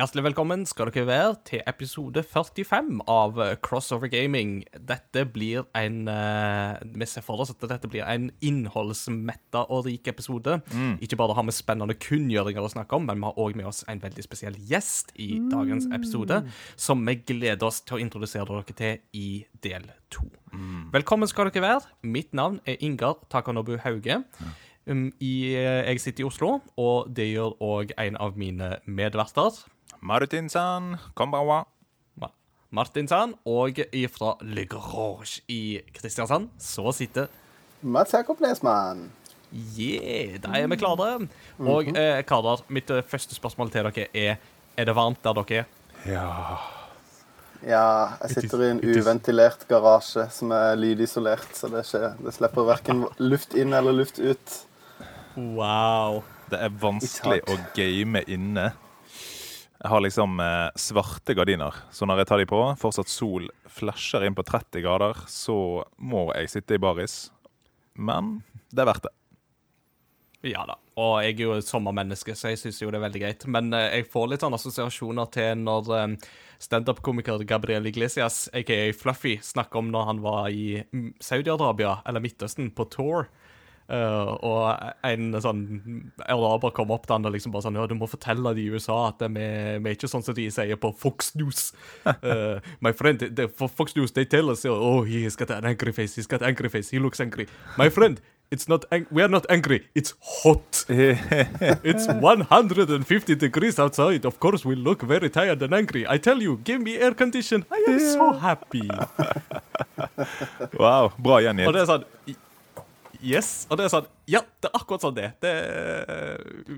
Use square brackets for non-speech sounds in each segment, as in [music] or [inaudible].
Hjertelig velkommen skal dere være til episode 45 av Crossover Gaming. Dette blir en uh, Vi ser for oss at dette blir en innholdsmetta og rik episode. Ikke bare har vi spennende kunngjøringer å snakke om, men vi har òg med oss en veldig spesiell gjest i dagens episode, som vi gleder oss til å introdusere dere til i del to. Velkommen skal dere være. Mitt navn er Ingar Takanobu Hauge. Um, i, jeg sitter i Oslo, og det gjør òg en av mine medverter. Martin-san, konbanwa. Martin-san, og ifra Le Grange i Kristiansand, så sitter Mats Jakob Nesmann. Yeah, da er vi klare. Og eh, karer, mitt eh, første spørsmål til dere er Er det varmt der dere er? Ja. Ja, jeg sitter i en uventilert garasje som er lydisolert, så det, ikke, det slipper verken luft inn eller luft ut. Wow. Det er vanskelig å game inne. Jeg har liksom eh, svarte gardiner, så når jeg tar de på, fortsatt sol flasher inn på 30 grader, så må jeg sitte i baris. Men det er verdt det. Ja da. Og jeg er jo et sommermenneske, så jeg syns jo det er veldig greit. Men eh, jeg får litt sånne assosiasjoner til når eh, standup-komiker Gabriel Iglesias, aka Fluffy, snakker om når han var i Saudi-Arabia eller Midtøsten på tour. Eh, og en sånn araber kom opp til han og liksom bare sånn Ja, du må fortelle de i USA at vi, er ikke sånn som de sier på Fox News. Uh, [laughs] my friend, the, for Fox News, they tell us Oh, he's got an angry face. He's got angry face. He looks angry. My friend, it's not ang we are not angry. It's hot. [laughs] It's 150 degrees outside. Of course, we look very tired and angry. I tell you, give me air condition. I am so happy. Wow, bra Og gjengitt. det er sånn Yes. Og det er sånn Ja, det er akkurat sånn det. det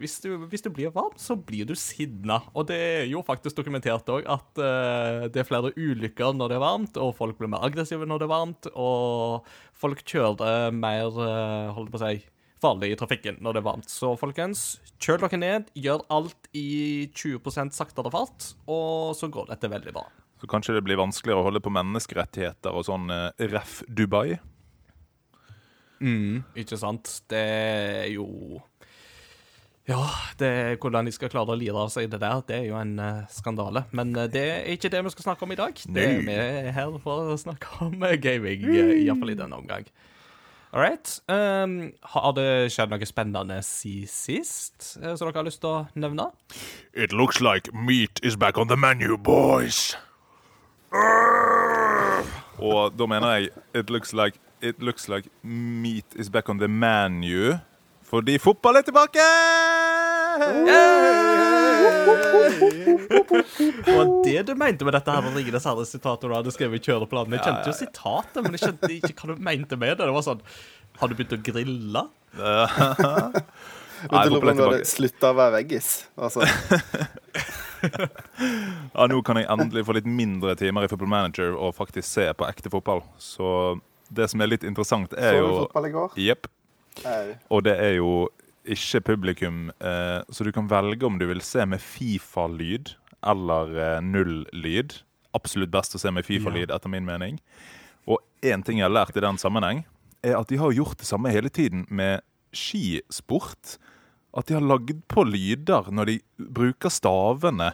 hvis, du, hvis du blir varm, så blir du sinna. Og det er jo faktisk dokumentert òg at uh, det er flere ulykker når det er varmt, og folk blir mer aggressive når det er varmt, og folk kjører mer uh, holdt på å si farlig i trafikken når det er varmt. Så folkens, kjøl dere ned, gjør alt i 20 saktere fart, og så går dette veldig bra. Så kanskje det blir vanskeligere å holde på menneskerettigheter og sånn uh, ref Dubai. Mm, ikke sant? Det er jo Ja, det, hvordan de skal klare å lire av seg det der, det er jo en uh, skandale. Men uh, det er ikke det vi skal snakke om i dag. Det er vi er her for å snakke om uh, gaming, uh, iallfall i denne omgang. All right. Um, har det skjedd noe spennende si sist uh, som dere har lyst til å nevne? It looks like meat is back on the menu, boys. Og da mener jeg it looks like, it looks like meat is back on the menu. Fordi fotball er tilbake! Det var det du mente med dette her Ringenes herre-sitatet du hadde skrevet i kjøreplanen. Jeg kjente jo sitatet, men jeg skjønte ikke hva du mente med det. Det var sånn Har du begynt å grille? [laughs] Nei, jeg håper det er slutta å være veggis? Altså, [laughs] Ja, nå kan jeg endelig få litt mindre timer i Football Manager og faktisk se på ekte fotball. Så det som er litt interessant, er jo så du jo fotball i går? Jepp. Og det er jo ikke publikum, eh, så du kan velge om du vil se med Fifa-lyd eller eh, null-lyd. Absolutt best å se med Fifa-lyd, etter min mening. Og én ting jeg har lært i den sammenheng, er at de har gjort det samme hele tiden med skisport. At de har lagd på lyder når de bruker stavene.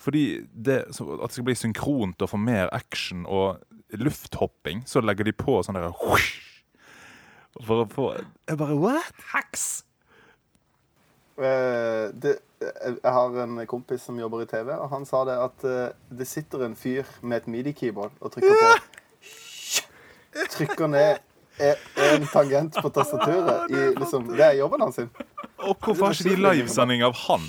Fordi det, at det skal bli synkront og få mer action og lufthopping, så legger de på sånn der. For å få Jeg bare What? Hacks! Uh, det, jeg har en kompis som jobber i TV, og han sa det at uh, det sitter en fyr med et midi-keyboard og trykker på [laughs] Trykker ned en tangent på tastaturet. I, liksom, det er jobben hans. sin. Og hvorfor har ikke de livesending av han?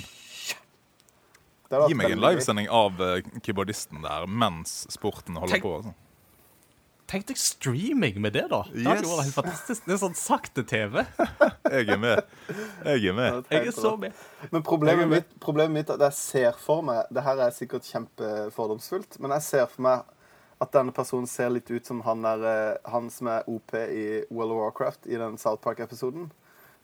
Gi meg en livesending av eh, keyboardisten der mens sporten holder Tenk- på. altså. Tenk deg streaming med det, da. Det hadde Yes. vært helt fantastisk. Det er sånn sakte TV. Jeg er med. Jeg er med. Jeg er så med. Men problemet mitt, problemet mitt er at jeg ser for meg Det her er sikkert kjempefordomsfullt, men jeg ser for meg at denne personen ser litt ut som han, er, eh, han som er OP i World of Warcraft i den South Park-episoden.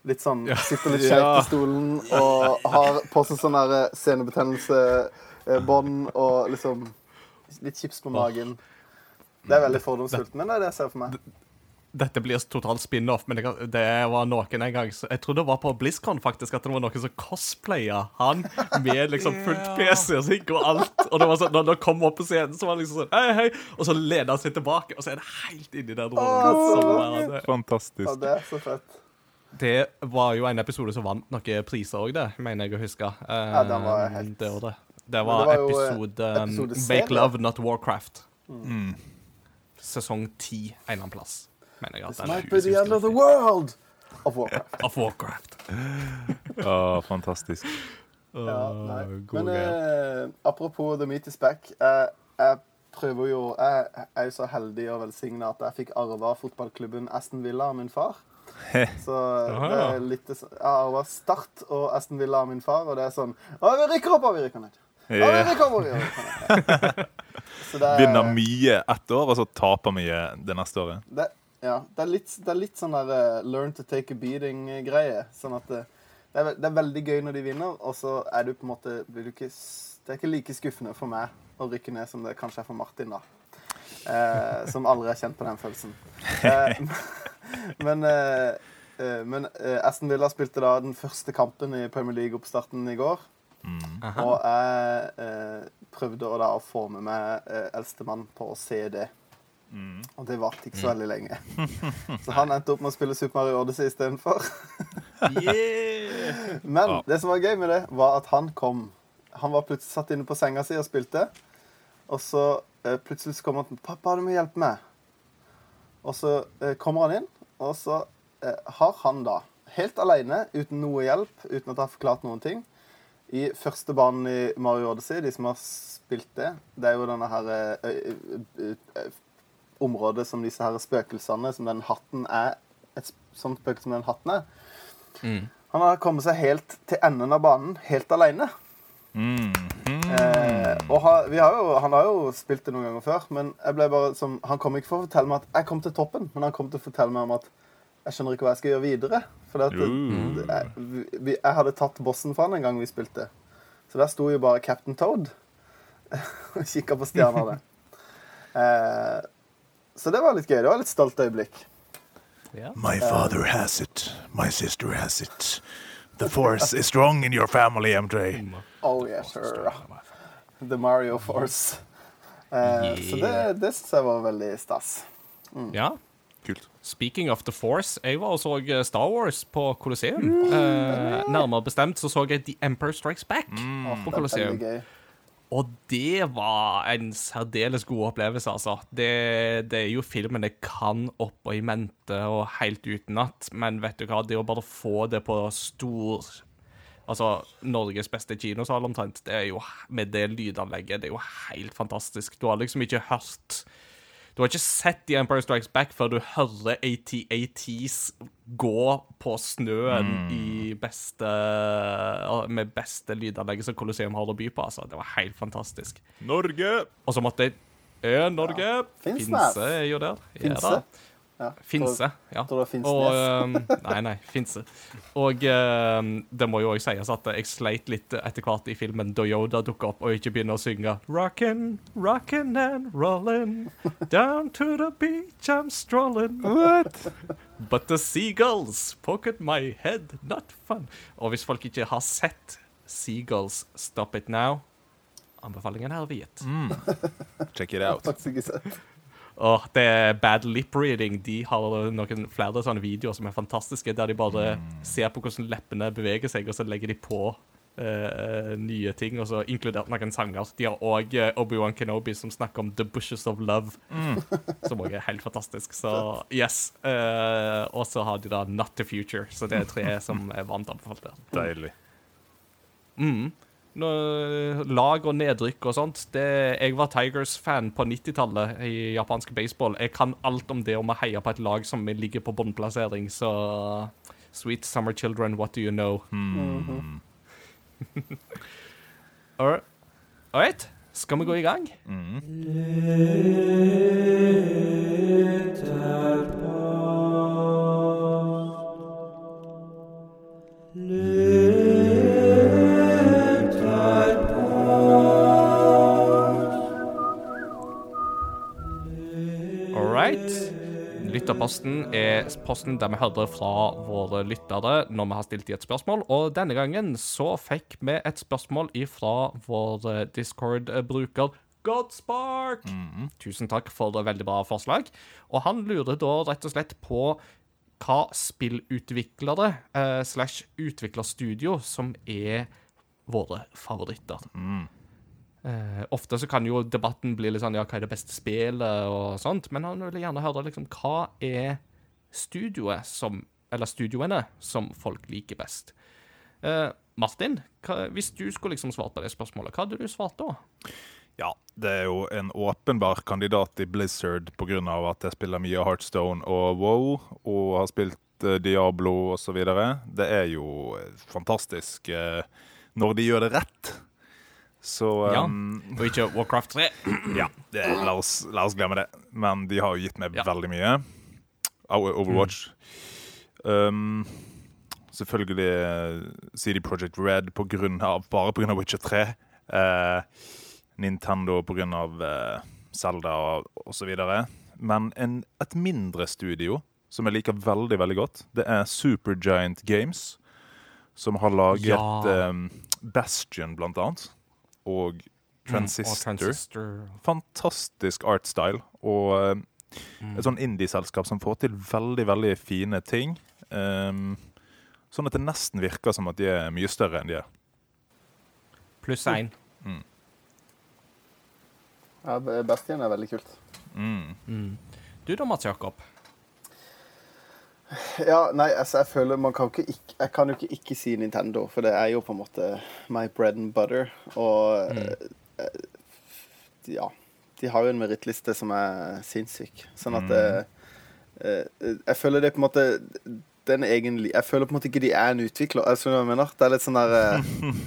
Litt sånn, Sitter litt skjevt i stolen og har på seg sånn eh, senebetennelsebånd og liksom litt chips på magen. Det er veldig fordomsfullt, men det er det jeg ser for meg. dette blir totalt spin-off, men det, det var noen en gang Jeg tror det var på BlizzCon faktisk at det var noen som cosplaya han med liksom fullt PC-synk og alt. Og det var sånn, når han kom opp på scenen, så var han liksom sånn Hei, hei. Og så leder han seg tilbake, og så er det helt inni der. Åh, så Fantastisk. Ja, det er så fett. Det var jo en episode som vant noen priser òg, det, mener jeg å huske. Eh, Ja, den var helt- Det var det. Det var, det var jo, eh, episode, um. Make Love Not Warcraft. Mm. Sesong ti en eller annen plass. Mener jeg at This might be the end of the world of Warcraft. Of Warcraft. [laughs] Å, fantastisk. Ja, nei. gode Men eh, apropos The Meat is Back. eh, jeg prøver jo Jeg er jo så heldig og velsigna at jeg fikk arva fotballklubben Aston Villa av min far. Så det er litt Jeg arva Start og Aston Villa av min far, og det er sånn Å, vi rykker opp, og vi rykker ned. Ja. [laughs] er- Vinner mye ett år, og så taper mye det neste året. Det, ja, det er litt, det er litt sånn der uh, learn to take a beating-greie. Sånn at det, det, er, det er veldig gøy når de vinner, og så er du på en måte blir du ikke, Det er ikke like skuffende for meg å rykke ned som det kanskje er for Martin, da. Uh, som aldri har kjent på den følelsen. [laughs] Men men Aston Villa spilte da den første kampen i Premier League-oppstarten i går. Aha. Og jeg eh, prøvde å, da, å få med meg eh, eldstemann på å se det. Mm. Og det varte ikke så veldig lenge. [laughs] Så han endte opp med å spille Super Mario Odyssey istedenfor. [laughs] Yeah! Men Ja. det som var gøy med det, var at han kom. Han var plutselig satt inne på senga si og spilte. Og så eh, plutselig så kommer han til 'Pappa, du må hjelpe meg.' Og så eh, kommer han inn, og så eh, har han da, helt alene, uten noe hjelp, uten at jeg har forklart noen ting, i første banen i Mario Odyssey, de som har spilt det, det er jo denne her eh, eh, området som disse her spøkelsene, som den hatten er, et sånt spøkelse som den hatten er. Mm. Han har kommet seg helt til enden av banen, helt alene. Mm. Eh, og ha, vi har jo, han har jo spilt det noen ganger før, men jeg ble bare som, han kom ikke for å fortelle meg at jeg kom til toppen, men han kom til å fortelle meg om at jeg skjønner ikke hva jeg skal gjøre videre. For at det, det, jeg, vi, jeg hadde tatt bossen for han en gang vi spilte. Så der sto jo bare Captain Toad [laughs] og kikka på stjernene. [laughs] Eh, så det var litt gøy. Det var et litt stolt øyeblikk. Yeah. My father has it. My sister has it. The force is strong in your family, MJ. Oh yeah, sure. The Mario Force. Eh, Så det, Yeah. det syns jeg var veldig stas. ja. Kult. Speaking of The Force, jeg var og så eh, Star Wars på Colosseum. Eh, nærmere bestemt så så jeg The Emperor Strikes Back mm. på Colosseum. Og det var en særdeles god opplevelse, altså. Det, det er jo filmen jeg kan opp og i mente og helt utenat, men vet du hva, det å bare få det på stor Altså, Norges beste kinosal omtrent, det er jo med det lydanlegget, det er jo helt fantastisk. Du har liksom ikke hørt Du har ikke sett The Empire Strikes Back før du hører AT-ATs gå på snøen i beste med beste lydanlegget som Colosseum har å by på. altså. Det var helt fantastisk. Norge! Og så måtte jeg Ø, Norge. Ja. Finse er jo der. Finse? Ja, da. Ja, Finse, ja. Og, [laughs] nei, nei, Finse. Og det må jo òg sies at jeg sleit litt etter hvert i filmen da Yoda dukka opp og ikke begynner å synge Rockin', rockin' and rollin', down to the beach I'm strollin'. What? But the seagulls pocket my head, not fun. Og hvis folk ikke har sett Seagulls Stop It Now, anbefalingen her er gitt. Check it out. Åh, det er Bad Lip Reading. De har noen flere sånne videoer som er fantastiske, der de bare ser på hvordan leppene beveger seg, og så legger de på uh, nye ting, og så inkludert noen sanger. De har òg Obi-Wan Kenobi som snakker om The Bushes of Love, [laughs] som òg er helt fantastisk. Så yes. Uh, og så har de da Not the Future, så det er tre [laughs] som er varmt anbefalt der. Deilig. Mm. Nå, lag og nedrykk og sånt. Det, jeg var Tigers-fan på 90-tallet i japansk baseball. Jeg kan alt om det om å heie på et lag som ligger på bunnplassering, så Sweet Summer Children, what do you know? [laughs] Mm. All right. Skal vi gå i gang? Mm. right. Lytterpost E-posten er posten der vi hører fra våre lyttere når vi har stilt dem et spørsmål. Og denne gangen så fikk vi et spørsmål ifra vår eh, Discord-bruker Godspark. Tusen takk for det veldig bra forslag. Og han lurer da rett og slett på hva spillutviklere eh, slash utviklerstudio som er våre favoritter. Eh, ofte så kan jo debatten bli litt sånn Ja, hva er det beste spillet, og sånt. Men han vil gjerne høre liksom hva er studioet som Eller studioene som folk liker best. Eh, Martin, hva, hvis du skulle liksom svart på det spørsmålet, hva hadde du svart da? Ja, det er jo en åpenbar kandidat i Blizzard pga. at jeg spiller mye Heartstone og WoW, og har spilt eh, Diablo osv. Det er jo eh, fantastisk eh, når de gjør det rett. Så Ja. um, Og ikke Warcraft 3. [clears throat] ja, det, la, oss, la oss glemme det. Men de har jo gitt meg Ja. veldig mye. Overwatch. Overwatch. Um, selvfølgelig eh, CD Projekt Red på grunn av, bare pga. Witcher 3. Uh, Nintendo pga. Uh, Zelda og osv. Men en, et mindre studio som jeg liker veldig veldig godt, det er Supergiant Games. Som har laget Ja. um, Bastion, blant annet. Og Mm, Transistor. Og Transistor. Fantastisk artstyle. Og um, Mm. et sånn indie-selskap som får til veldig, veldig fine ting. Um, sånn at det nesten virker som at de er mye større enn de er. Pluss én. Ja, Bastion er veldig kult. Mm. Du da, Mats Jakob? Ja, nei, altså, jeg føler man kan ikke, ikke Jeg kan jo ikke ikke si Nintendo, for det er jo på en måte my bread and butter. Og eh, ja. De har jo en merittliste som er sinnssyk. Sånn at mm. eh, Jeg føler det på en måte den egen Jeg føler på en måte ikke de er en utvikler. Jeg skjønner hva jeg mener? Det er litt sånn der [laughs] eh,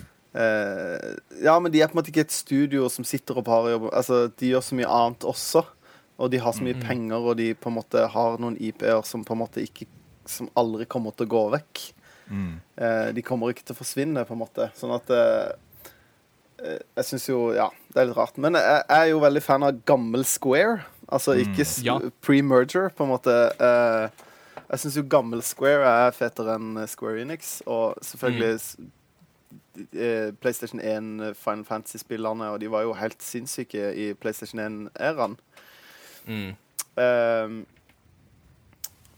eh, Ja, men de er på en måte ikke et studio som sitter og bare jobber Altså, de gjør så mye annet også. Og de har så mye penger, og de på en måte har noen IP-er som på en måte ikke Som aldri kommer til å gå vekk. Mm. Eh, de kommer ikke til å forsvinne, på en måte. Sånn at eh, eh, Jeg syns jo Ja, det er litt rart. Men jeg, jeg er jo veldig fan av gammel Square. Altså ikke s- Ja. pre-merger, på en måte. Eh, jeg syns jo gammel Square er fetere enn Square Enix. Og selvfølgelig s- eh, PlayStation 1 Final Fantasy-spillerne, og de var jo helt sinnssyke i PlayStation 1-æraen. Mm. Eh,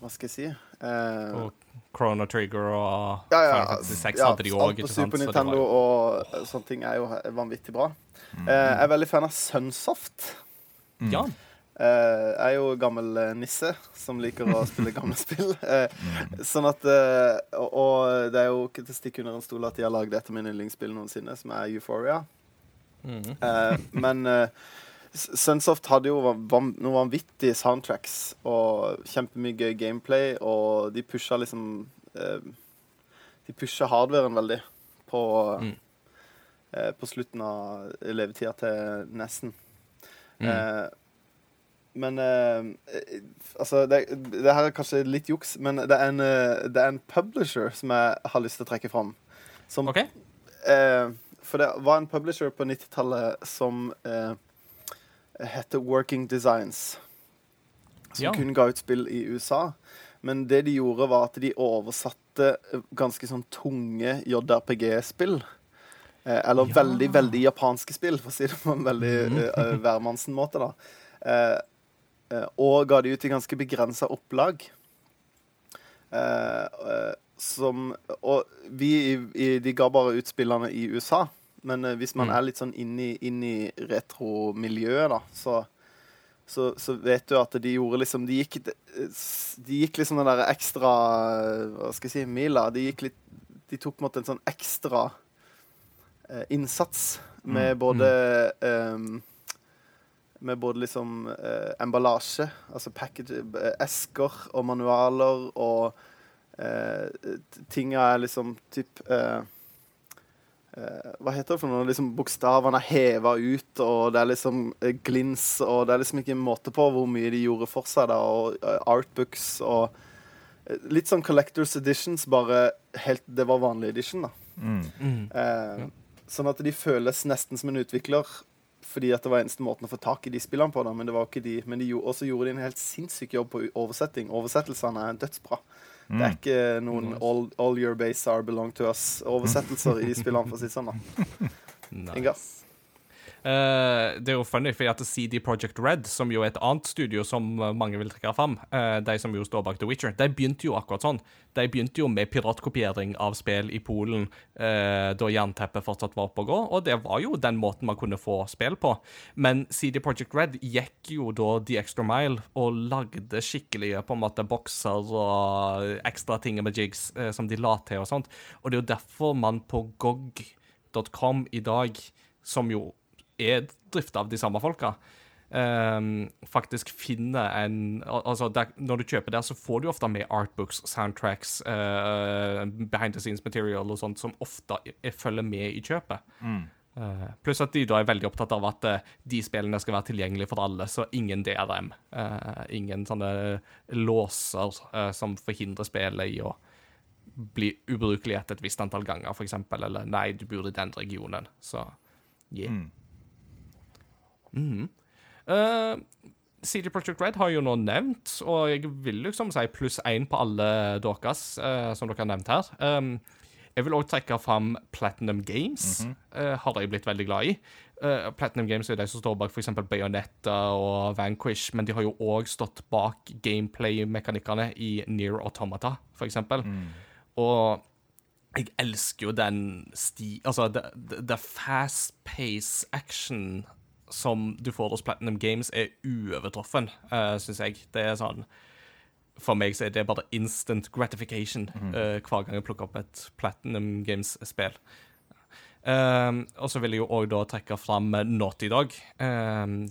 hva skal jeg si? Eh, Og Chrono Trigger og ja, ja, Final Fantasy 6 ja, hadde de òg. Alt på Super Nintendo og oh. sånne ting er jo vanvittig bra. Mm. Uh, jeg er veldig fan av Sunsoft. Ja. Uh, jeg er jo gammel nisse som liker å spille [laughs] gamle spill. Eh, sånn at og, og det er jo ikke til å stikke under en stol at de har lagd et av mine yndlingsspill noensinne, som er Euphoria. Mm. Eh, men Sunsoft hadde jo van noen vanvittige soundtracks og kjempemye gøy gameplay, og de pusha liksom eh, De pusha hardwaren veldig på Mm. eh, På slutten av levetida til Nesten. Mm. Eh, men eh, Altså, det, det her er kanskje litt juks, men det er, en, eh, det er en publisher som jeg har lyst til å trekke fram. Som OK. Eh, for det var en publisher på 90-tallet som eh, heter Working Designs. Som Ja. kun ga ut spill i USA. Men det de gjorde, var at de oversatte eh, ganske sånn tunge JRPG-spill. Eh, eller Ja. veldig, veldig japanske spill, for å si det på en veldig uh, hvermannsen-måte. da. Eh, eh, og ga de ut i ganske begrensa opplag. Eh, eh, som Og vi i, i, De ga bare ut spillene i USA. Men eh, hvis man Mm. er litt sånn inn i, i retromiljøet, da, så, så, så vet du at de gjorde liksom De gikk, de gikk liksom den der ekstra Hva skal jeg si Mila. De gikk litt De tok på en måte en sånn ekstra eh, innsats med både um, med både liksom eh, emballasje, altså package, eh, esker og manualer og eh, tinga er liksom typ eh, eh, Hva heter det for noe? Liksom Bokstavene er heva ut, og det er liksom eh, glins, og det er liksom ikke en måte på hvor mye de gjorde for seg, da, og eh, artbooks og eh, Litt sånn Collectors Editions, bare helt Det var vanlig edition, da. Mm. Mm. Eh, sånn at de føles nesten som en utvikler fordi at det var eneste måten å få tak i de spillene på. Da, men det var ikke de. Men de også gjorde de en helt sinnssyk jobb på oversetting. Oversettelsene er dødsbra. Det er ikke noen all, all your base are belong to us-oversettelser i spillene, for å si det sånn. da. [laughs] Nice. Eh, det er jo funny, fordi at CD Project Red, som jo er et annet studio som mange vil trekke fram, uh, de som jo står bak The Witcher, de begynte jo akkurat sånn. De begynte jo med piratkopiering av spill i Polen uh, da jernteppet fortsatt var oppe og gå, og det var jo den måten man kunne få spill på. Men CD Project Red gikk jo da the extra mile og lagde skikkelige på en måte bokser og ekstra ting med jigs som de la til og sånt. Og det er jo derfor man på GOG.com i dag, som jo er drifta av de samme folka, um, faktisk finner en Altså, der, når du kjøper der, så får du ofte med artbooks, soundtracks, uh, behind the scenes material og sånt, som ofte er, følger med i kjøpet. Eh, pluss at de da er veldig opptatt av at uh, de spillene skal være tilgjengelige for alle, så ingen DRM. Uh, ingen sånne låser som forhindrer spillet i å bli ubrukelig etter et visst antall ganger, f.eks. Eller nei, du bor i den regionen. Så yeah. Mm. Mhm. uh, CD Projekt Red har jo nå nevnt, og jeg vil liksom si pluss én på alle deres, uh, som dere har nevnt her. Um, jeg vil òg trekke fram Platinum Games. eh, har jeg blitt veldig glad i. Uh, Platinum Games er de som står bak f.eks. Bayonetta og Vanquish, men de har jo òg stått bak gameplay-mekanikkene i Near Automata, f.eks. Og jeg elsker jo den sti... Altså, det, det, det fast pace action som du får hos Platinum Games, er uovertruffen, uh, syns jeg. Det er sånn For meg så er det bare instant gratification uh, hver gang jeg plukker opp et Platinum Games-spill. Um, og så vil jeg jo òg da trekke fram Naughty Dog. Um,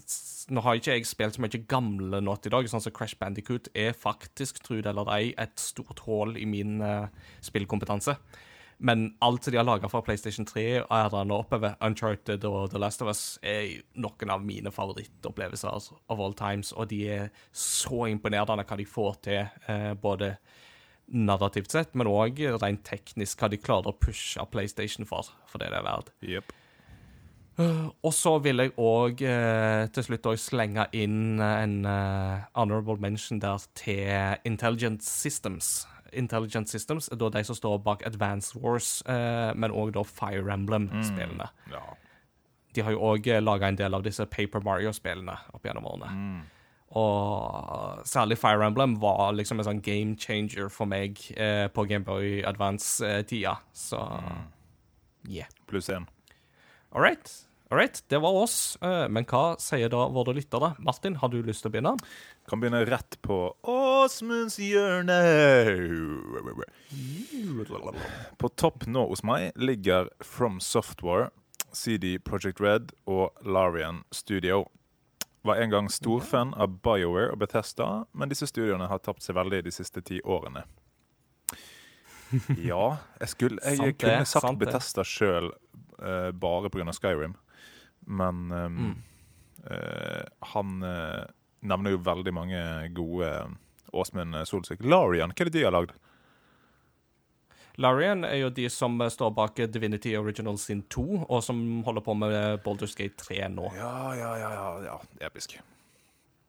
nå har ikke jeg spilt så mye gamle Naughty Dog, sånn som Crash Bandicoot er faktisk, tro det eller ei, et stort hull i min uh, spillkompetanse. Men alt de har laga fra PlayStation 3 og er nå oppover, Uncharted og The Last of Us, er noen av mine favorittopplevelser of all times, og de er så imponerende hva de får til, eh, både narrativt sett, men òg rent teknisk, hva de klarer å pushe PlayStation for, for det det er verdt. Yep. Og så vil jeg òg eh, til slutt også slenge inn en eh, honorable mention der til Intelligent Systems. Intelligent Systems er da de som står bak Advance Wars, eh, men òg Fire Emblem-spillene. Ja. De har jo òg laga en del av disse Paper Mario-spillene opp gjennom årene. Og særlig Fire Emblem var liksom en sånn game changer for meg eh, på Gameboy Advance-tida. Så yeah. Pluss én. All right. All right. Det var oss. Eh, Men hva sier da våre lyttere? Martin, har du lyst til å begynne? Kan begynne rett på Åsmunds hjørne. På topp nå hos meg ligger From Software, CD Project Red og Larian Studio. Var en gang storfan av BioWare og Bethesda, men disse studioene har tapt seg veldig de siste ti årene. [laughs] Ja, jeg, skulle, jeg kunne sagt. Bethesda sjøl uh, bare pga. Skyrim, men um, Mm. uh, han uh, nevner jo veldig mange gode Åsmund Solsvik. Larian, hva er det de har lagd? Larian er jo de som eh, står bak Divinity Original Sin 2, og som holder på med Baldur's Gate 3 nå. Ja, ja, ja, ja, ja. episk.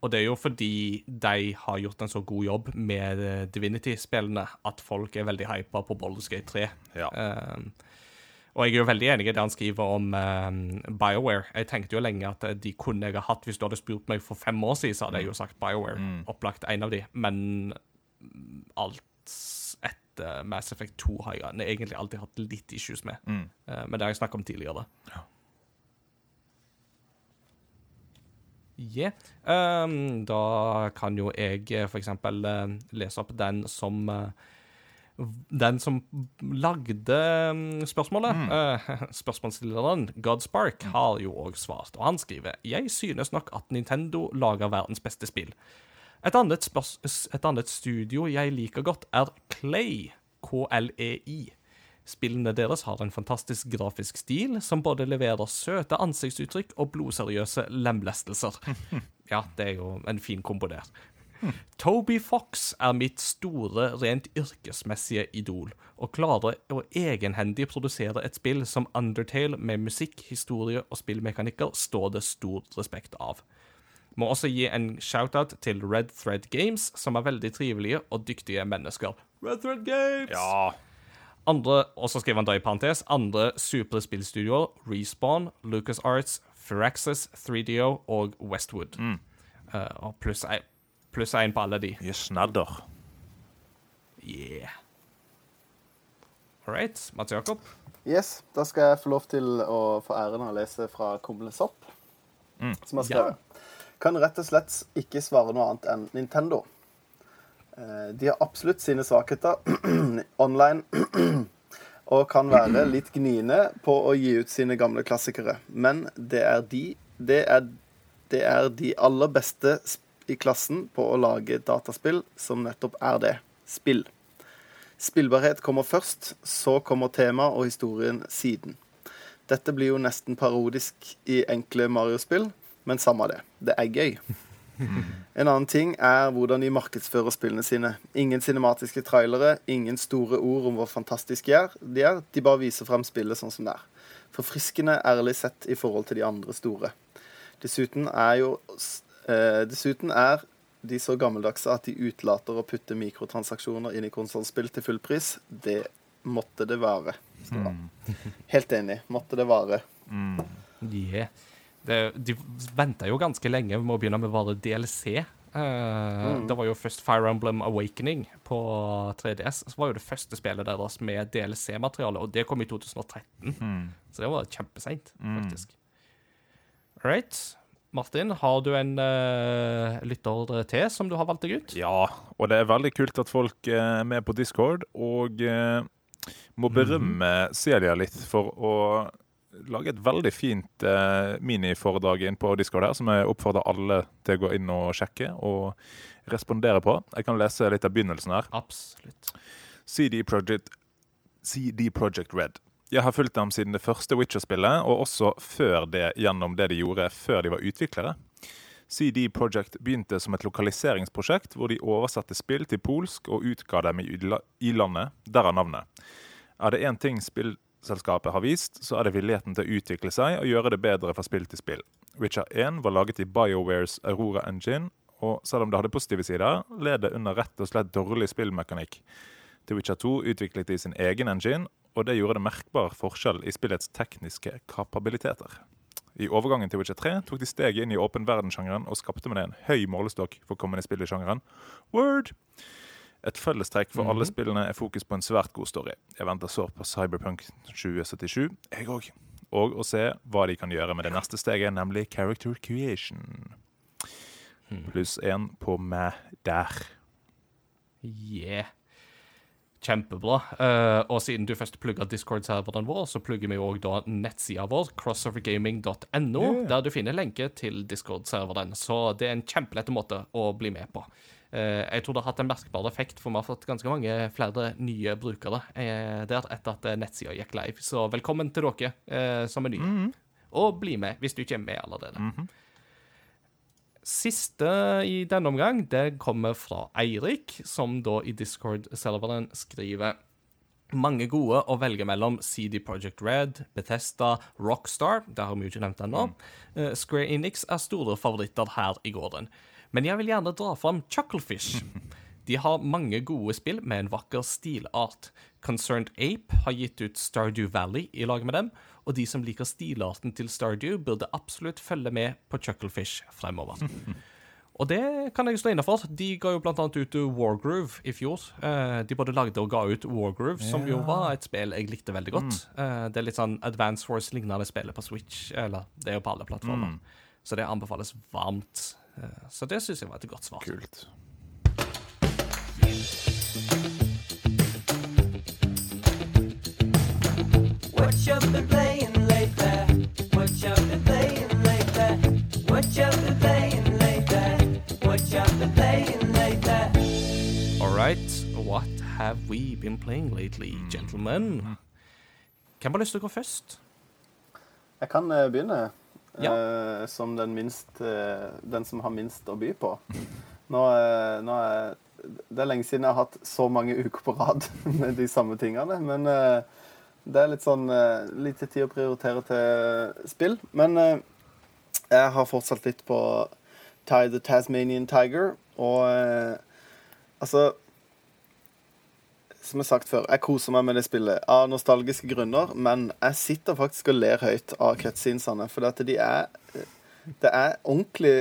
Og det er jo fordi de har gjort en så god jobb med eh, Divinity-spillene at folk er veldig hypa på Baldur's Gate 3. Ja. Um, og jeg er jo veldig enig i det han skriver om um, BioWare. Jeg tenkte jo lenge at eh, de kunne jeg ha hatt. Hvis du hadde spurt meg for fem år siden, så hadde jeg jo sagt BioWare. Mm. Opplagt en av de. Men mm, alt etter Mass Effect 2 har jeg egentlig alltid hatt litt issues med. Mm. Uh, men det har jeg snakket om tidligere. Ja. Yeah. Um, da kan jo jeg for eksempel lese opp den som eh, Den som lagde mm, spørsmålet. Eh, [laughs] spørsmålsstilleren, Godspark, har jo òg svart, og han skriver Jeg synes nok at Nintendo lager verdens beste spill. Et annet, et annet studio jeg liker godt, er Clay. KLEI. Spillene deres har en fantastisk grafisk stil, som både leverer søte ansiktsuttrykk og blodseriøse lemlestelser. [laughs] Ja, det er jo en fin kombo der. Toby Fox er mitt store, rent yrkesmessige idol, og klarer å egenhendig produsere et spill som Undertale med musikk, historie og spillmekanikker står det stor respekt av. Må også gi en shout-out til Red Thread Games, som er veldig trivelige og dyktige mennesker. Red Thread Games! Ja. Andre, og så skriver han da i parentes, andre superspillstudioer, Respawn, LucasArts, Firaxis, 3DO og Westwood. Eh, og pluss pluss én på alle de. Yes, snadder. Yeah. All right, Mats Jakob. Yes, da skal jeg få lov til å få æren av å lese fra Kumle Sopp, som har skrevet. Kan rett og slett ikke svare noe annet enn Nintendo. Eh, De har absolutt sine svakheter [clears throat] online [clears throat] og kan være litt gniende på å gi ut sine gamle klassikere. Men det er de, det er, det er de aller beste sp- i klassen på å lage dataspill som nettopp er det. Spill. Spillbarhet kommer først, så kommer tema og historien siden. Dette blir jo nesten parodisk i enkle Mario-spill, men samme det. Det er gøy. [laughs] En annen ting er hvordan de markedsfører spillene sine. Ingen cinematiske trailere, ingen store ord om hvor fantastiske de er. De, bare viser frem spillet sånn som det er. Forfriskende ærlig sett i forhold til de andre store. Dessuten er jo Dessuten er de så gammeldagse at de utelater å putte mikrotransaksjoner inn i konsollspill til full pris. Det måtte det være. står. [laughs] Helt enig. Måtte det vare. Yeah. Det, de venta jo ganske lenge med å begynne med bare DLC. Eh, Det var jo først Fire Emblem Awakening på 3DS. Så var jo det første spillet deres med DLC-materiale, og det kom i 2013. Så det var kjempeseint, faktisk. All right. Martin, har du en uh, lytter til som du har valgt deg ut? Ja, og det er veldig kult at folk er med på Discord, og uh, må berømme Celia litt for å lage et veldig fint uh, miniforedrag inn på Discord her, som jeg oppfordrer alle til å gå inn og sjekke og respondere på. Jeg kan lese litt av begynnelsen her. Absolutt. CD Project, CD Projekt Red. Jeg har fulgt dem siden det første Witcher-spillet, og også før det gjennom det de gjorde før de var utviklere. CD Projekt begynte som et lokaliseringsprosjekt hvor de oversatte spill til polsk og utga dem i landet, derav navnet. Er det én ting spillselskapet har vist, så er det villigheten til å utvikle seg og gjøre det bedre fra spill til spill. Witcher 1 var laget i BioWares Aurora Engine, og selv om det hadde positive sider, led det under rett og slett dårlig spillmekanikk. Til Witcher 2 utviklet de sin egen engine, og det gjorde det merkbar forskjell i spillets tekniske kapabiliteter. I overgangen til Witcher 3 tok de steget inn i åpen verden-sjangeren og skapte med det en høy målestokk for kommende spill i sjangeren. Word! Et fellestrekk for alle spillene er fokus på en svært god story. Jeg venter så på Cyberpunk 2077, jeg òg. Og å se hva de kan gjøre med det neste steget, nemlig character creation. Pluss én på meg der. Yeah. Kjempebra. Uh, og siden du først plugga Discord-serveren vår, så plugger vi òg da nettsida vår, crossovergaming.no, der du finner lenke til Discord-serveren. Så det er en kjempelett måte å bli med på. Uh, jeg tror det har hatt en merkbar effekt, for vi har fått ganske mange flere nye brukere uh, der etter at nettsida gikk live. Så velkommen til dere som er nye. Og bli med hvis du ikke er med allerede. Siste i denne omgang det kommer fra Eirik, som da i Discord-serveren skriver mange gode å velge mellom CD Projekt Red, Bethesda, Rockstar Det har vi jo ikke nevnt ennå. Eh, Square Enix er store favoritter her i gården. Men jeg vil gjerne dra fram Chucklefish. [laughs] De har mange gode spill med en vakker stilart. Concerned Ape har gitt ut Stardew Valley i lag med dem, og de som liker stilarten til Stardew, burde absolutt følge med på Chucklefish fremover. [laughs] Og det kan jeg stå inne for. De ga jo blant annet ut Wargroove i fjor. Eh, de både lagde og ga ut Wargroove, som jo var et spill jeg likte veldig godt. Eh, det er litt sånn Advance Force-lignende spillet på Switch, eller det er jo på alle plattformer. Så det anbefales varmt. Eh, så det syns jeg var et godt svar. Kult. What have we been playing lately, gentlemen? Hvem har lyst til å gå først? Jeg kan uh, begynne Ja. Uh, som den, minst, uh, den som har minst å by på. Nå, nå er Det er lenge siden jeg har hatt så mange uker på rad [laughs] med de samme tingene. Men eh, det er litt sånn uh, lite tid å prioritere til spill. Men uh, jeg har fortsatt litt på Tie the Tasmanian Tiger, og uh, altså Som jeg har sagt før, jeg koser meg med det spillet av nostalgiske grunner, men jeg sitter faktisk og ler høyt av cutscenesene, for at de er Det er ordentlig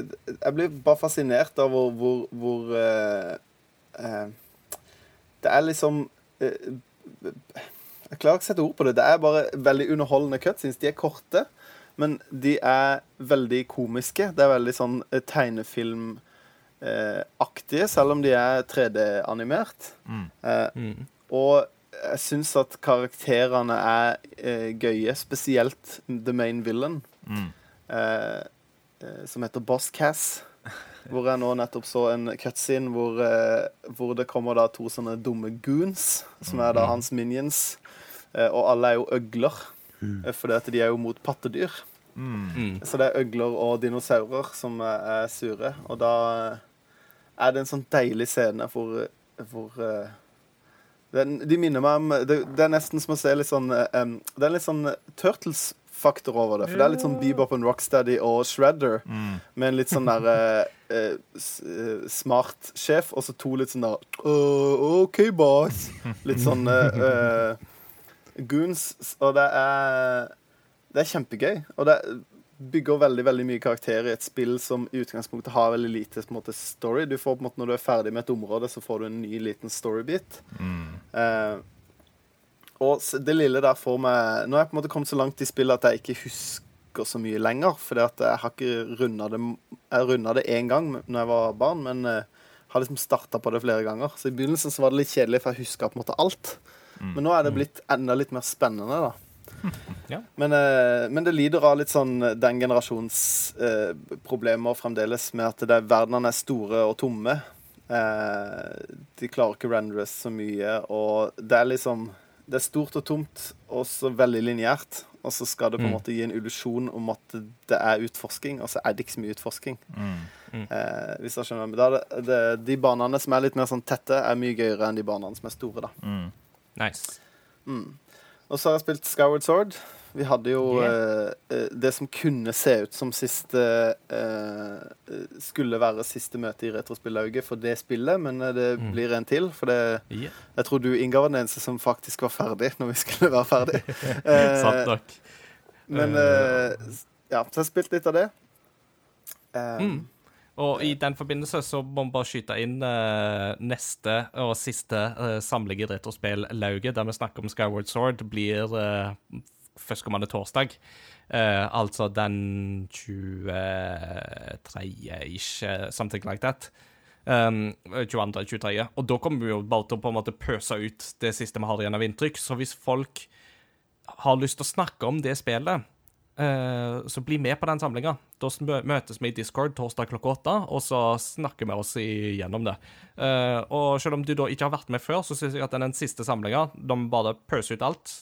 Jeg blir bare fascinert av hvor, hvor, hvor eh, eh, Det er liksom eh, Jeg klarer ikke å sette ord på det. Det er bare veldig underholdende cutscenes. De er korte, men de er veldig komiske. Det er veldig sånn eh, tegnefilmaktige, selv om de er 3D-animert. Eh, Mm. og jeg syns at karakterene er eh, gøye, spesielt the main villain, Mm. eh, eh, som heter Boss Cass. Hvor jeg nå nettopp så en cutscene hvor, eh, hvor det kommer da to sånne dumme goons, som er da hans minions. Eh, og alle er jo øgler, eh, fordi at de er jo mot pattedyr. Mm. Så det er øgler og dinosaurer som er er sure. Og da er det en sånn deilig scene hvor, hvor eh, den, De minner meg om det, det er nesten som å se litt sånn um, Det er litt sånn Turtles-faktor over det. For det er litt sånn Bebop and Rocksteady og Shredder. Mm. Med en litt sånn der eh, eh, eh, smart sjef, og så to litt sånn der uh, OK, boss. Litt sånn uh, eh, goons. Og det er Det er kjempegøy. Og det bygger veldig veldig mye karakter i et spill som i utgangspunktet har veldig lite måte, story. Du får på en måte Når du er ferdig med et område, så får du en ny liten storybit. Mm. Eh, og det lille der får meg Nå har jeg på en måte kommet så langt i spillet at jeg ikke husker så mye lenger. For jeg har ikke runda det Jeg runda det én gang når jeg var barn, men eh, har liksom starta på det flere ganger. Så i begynnelsen så var det litt kjedelig, for jeg huska på en måte alt. Men nå er det blitt enda litt mer spennende, da. [laughs] Ja. Men, eh, men det lider av litt sånn den generasjons eh, problemer fremdeles, med at det er, verdenene er store og tomme. Eh, de klarer ikke å rendres så mye, og det er liksom Det er stort og tomt, og så veldig lineært. Og så skal det på en Mm. måte gi en illusjon om at det er utforsking, og så er det ikke så mye utforsking. Mm. Eh, hvis jeg skjønner. Er det, det, de banene som er litt mer sånn tette, er mye gøyere enn de banene som er store, da. Nice. Mm. Og så har jeg spilt Skyward Sword. Vi hadde jo yeah. eh, det som kunne se ut som siste eh, Skulle være siste møte i Retrospillauget for det spillet, men eh, det Mm. blir en til. For det, Yeah. jeg tror du, Inga, var den eneste som faktisk var ferdig [laughs] når vi skulle være ferdig. [laughs] Eh, Sant nok. men eh, ja, så jeg har spilt litt av det. Um, Mm. Og i den forbindelse så må vi bare skyte inn uh, neste og siste uh, samling i spill-lauget, der vi snakker om Skyward Sword, blir uh, førstkommende torsdag. Uh, altså den 23.-ish, eh, something like that. Um, 22.-23. Og da kommer vi jo bare til å på en måte pøse ut det siste vi har igjen av inntrykk. Så hvis folk har lyst til å snakke om det spillet, eh, så bli med på den samlinga. Da møtes vi i Discord torsdag klokka åtte, og så snakker vi oss igjennom det. Eh, og selv om du da ikke har vært med før, så syns jeg at den siste samlinga, da vi bare pøser ut alt,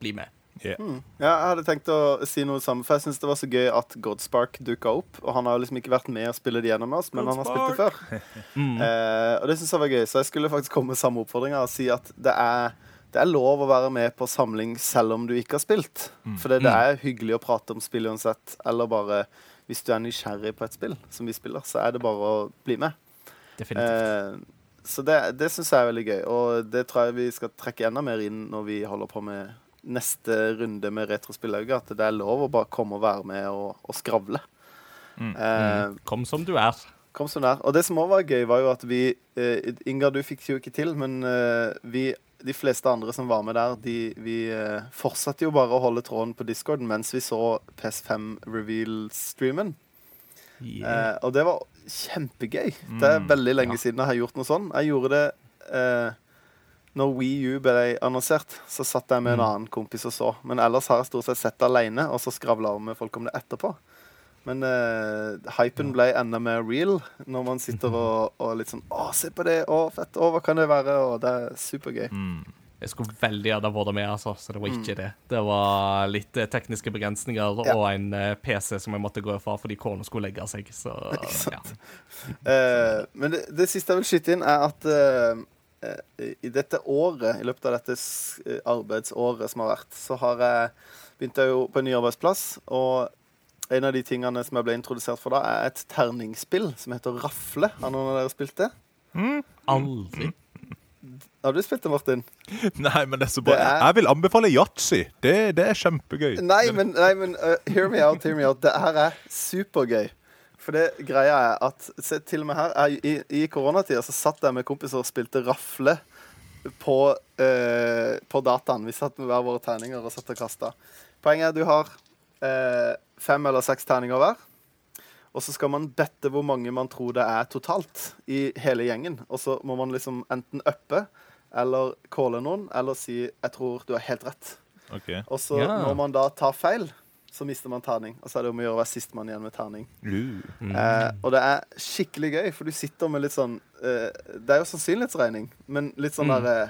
bli med. Yeah. Ja, jeg hadde tenkt å si noe samme, for jeg syns det var så gøy at Godspark dukka opp. Og han har jo liksom ikke vært med og spille det gjennom oss, men han har spilt det før. [laughs] Mm. Eh, og det syns jeg var gøy, så jeg skulle faktisk komme med samme oppfordringa og si at det er, det er lov å være med på samling selv om du ikke har spilt. For det, det er hyggelig å prate om spill uansett, eller bare hvis du er nysgjerrig på et spill som vi spiller, så er det bare å bli med. Definitivt. Eh, så det, det syns jeg er veldig gøy, og det tror jeg vi skal trekke enda mer inn når vi holder på med neste runde med Retrospillauget, at det er lov å bare komme og være med og, og skravle. Mm. Eh, Mm. Kom som du er. Kom som du er. Og det som òg var gøy, var jo at vi eh, Inga, du fikk det jo ikke til, men eh, vi de fleste andre som var med der, de, vi eh, fortsatte jo bare å holde tråden på Discord mens vi så PS5 Reveal-streamen. Yeah. Eh, og det var kjempegøy. Det er Mm, veldig lenge ja. siden jeg har gjort noe sånn. Jeg gjorde det eh, når Wii U ble annonsert. Så satt jeg med en Mm. annen kompis og så. Men ellers har jeg stort sett sett det alene, og så skravla med folk om det etterpå. Men uh, hypen ble enda mer real når man sitter [laughs] og, og litt sånn Å, se på det! Å, fett! Å, hva kan det være? Og det er supergøy. Mm. Jeg skulle veldig gjerne vært med, altså, så det var ikke det. Det var litt eh, tekniske begrensninger Mm. Ja. og en eh, PC som jeg måtte gå fra fordi kona skulle legge seg. Så [laughs] ja. uh, men det, det siste jeg vil skyte inn, er at eh, i dette året, i løpet av dette arbeidsåret som har vært, så har jeg begynt jeg jo på en ny arbeidsplass. Og en av de tingene som jeg ble introdusert for da, er et terningsspill som heter Rafle. Har noen av dere spilt det? Aldri. Har du spilt det, Martin? Nei, men det er så bra. Er- Jeg vil anbefale yatzy. Det, det er kjempegøy. Nei, men, nei, men uh, hear me out, hear me out. Det her er supergøy. For det greia er at se, til og med her jeg, I, i koronatida så satt jeg med kompiser og spilte rafle på, uh, på dataen. Vi satt med hver våre terninger og satt og kasta. Poenget er du har eh, fem eller seks terninger hver. Og så skal man bette hvor mange man tror det er totalt i hele gjengen. Og så må man liksom enten uppe eller calle noen, eller si 'jeg tror du har helt rett'. Okay. Og så yeah. når man da tar feil, så mister man terning. Og så er det om å gjøre å være sistemann igjen med terning. Mm. Eh, og det er skikkelig gøy, for du sitter med litt sånn eh, Det er jo sannsynlighetsregning, men litt sånn Mm. der eh,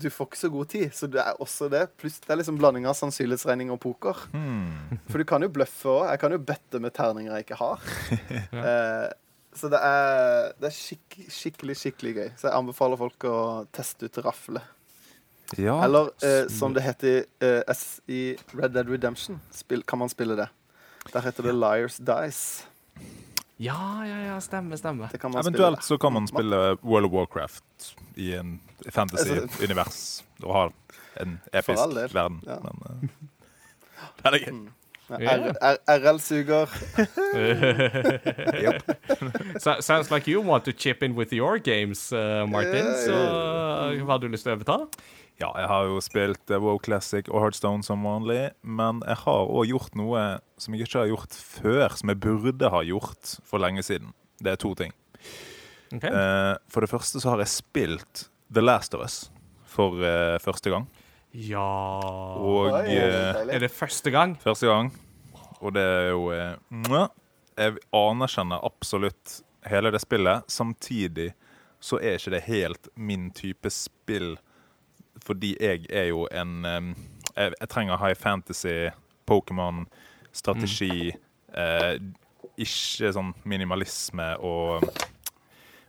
Du får ikke så god tid, så det er også det. Pluss det er liksom blanding av sannsynlighetsregning og poker. Hmm. For du kan jo bløffe òg. Jeg kan jo bette med terninger jeg ikke har. [laughs] eh, så det er, det er skikk, skikkelig, skikkelig gøy. Så jeg anbefaler folk å teste ut rafle. Ja. Eller eh, som det heter eh, i Red Dead Redemption, spill, kan man spille det. Der heter det Liars Dice. Ja, ja, ja, stemmer, stemmer. Det kan man Eventuelt så kan man spille World of Warcraft i en fantasy-univers [laughs] og ha en episk verden. ja. Men uh, [laughs] det er gøy. RL-suger. So, [laughs] [laughs] sounds like you want to chip in with your games, uh, Martin. Yeah, Så so, hva har du lyst til å overta? Ja, jeg har jo spilt eh, WoW Classic og Heartstone som vanlig, men jeg har òg gjort noe som jeg ikke har gjort før, som jeg burde ha gjort for lenge siden. Det er to ting. Okay. Uh, for det første så har jeg spilt The Last of Us for uh, første gang. Ja Og Oi, eh. Er det første gang? Første gang. Og det er jo eh, mwah. Jeg anerkjenner absolutt hele det spillet. Samtidig så er ikke det helt min type spill, fordi jeg er jo en eh, jeg, jeg trenger high fantasy, Pokémon, strategi eh, Ikke sånn minimalisme og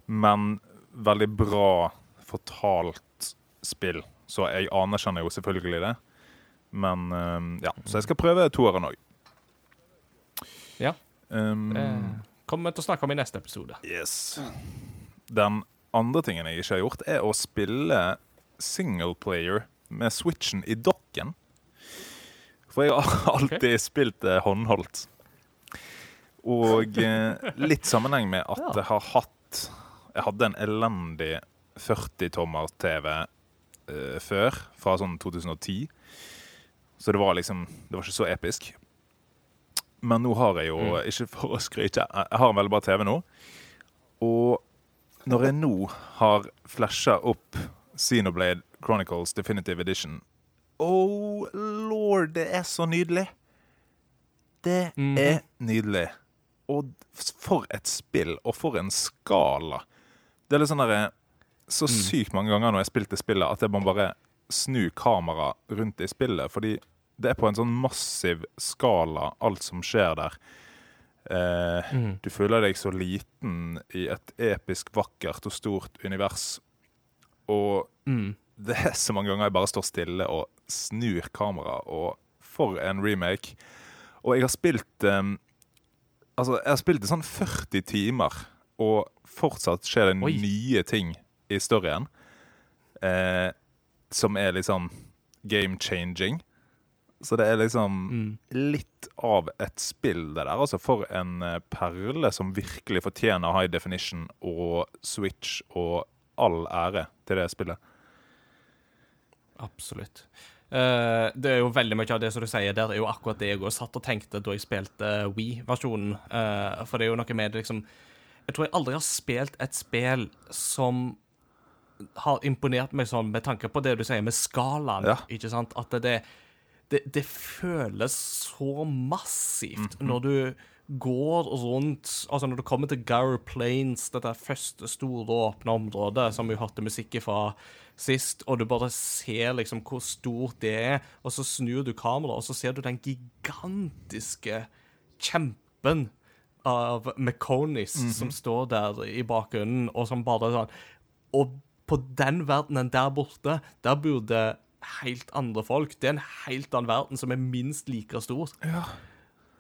Men veldig bra fortalt spill. Så jeg anerkjenner jo selvfølgelig det. Men eh, ja, så jeg skal prøve toeren òg. Ja. Um, Det kommer vi til å snakke om i neste episode. yes. Den andre tingen jeg ikke har gjort, er å spille singleplayer med switchen i dokken. For jeg har alltid spilt det håndholdt. Og eh, litt sammenheng med at jeg har hatt Jeg hadde en elendig 40-tommer-TV eh, før, fra sånn 2010. Så det var liksom Det var ikke så episk. Men nå har jeg jo, Mm. ikke [laughs] for å skryte, jeg har en veldig bra TV nå. Og når jeg nå har flasha opp Xenoblade Chronicles Definitive Edition Oh lord, det er så nydelig! Det mm. er nydelig. Og for et spill, og for en skala. Det er litt sånn derre Så sykt mange ganger når jeg spilte spillet, at jeg må bare snu kamera rundt i spillet. Fordi det er på en sånn massiv skala, alt som skjer der. Eh, Mm. du føler deg så liten i et episk vakkert og stort univers. Og Mm. det er så mange ganger jeg bare står stille og snur kamera, og for en remake. Og jeg har spilt eh, Altså, jeg har spilt i sånn 40 timer, og fortsatt skjer det Oi. nye ting i storyen. Eh, som er liksom game changing. Så det er liksom Mm. litt av et spill, det der. Altså for en eh, perle som virkelig fortjener high definition og Switch og all ære til det spillet. Absolutt. Uh, det er jo veldig mye av det som du sier der, er jo akkurat det jeg også satt og tenkte da jeg spilte Wii-versjonen, Uh, for det er jo noe med det liksom Jeg tror jeg aldri har spilt et spill som har imponert meg sånn med tanke på det du sier med skalaen. Ja. Ikke sant? At det, det, det føles så massivt når du går rundt Altså når du kommer til Gower Plains, dette første store åpne området som vi hørte musikk fra sist, og du bare ser liksom hvor stort det er, og så snur du kameraet, og så ser du den gigantiske kjempen av Meconis som står der i bakgrunnen, og som bare sånn Og på den verdenen der borte, der bor det helt andre folk. Det er en helt annen verden som er minst like stor. Ja.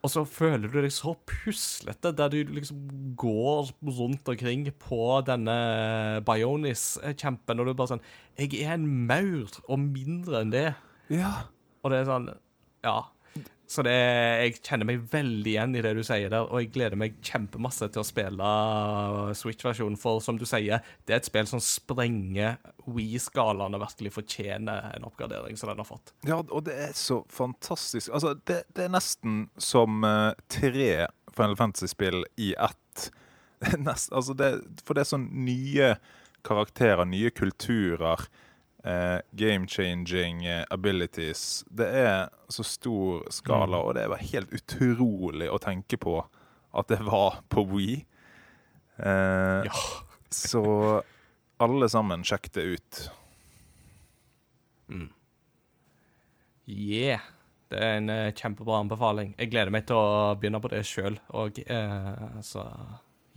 Og så føler du deg så puslete, der du liksom går rundt omkring på denne Bionis-kjempen, og du er bare sånn Jeg er en maur, og mindre enn det. Ja. Og det er sånn Ja. Så det, jeg kjenner meg veldig igjen i det du sier der, og jeg gleder meg kjempemasse til å spille Switch-versjonen, for som du sier, det er et spill som sprenger Wii-skalaen og virkelig fortjener en oppgradering som den har fått. Ja, og det er så fantastisk. Altså, det, det er nesten som eh, tre Final Fantasy-spill i ett. [laughs] Nest, altså det, for det er sånn nye karakterer, nye kulturer, eh, game-changing eh, abilities. Det er så stor skala, og det er bare helt utrolig å tenke på at det var på Wii. Eh, Ja. Så alle sammen, sjekk det ut. Yeah. Det er en uh, kjempebra anbefaling. Jeg gleder meg til å begynne på det sjøl, eh, så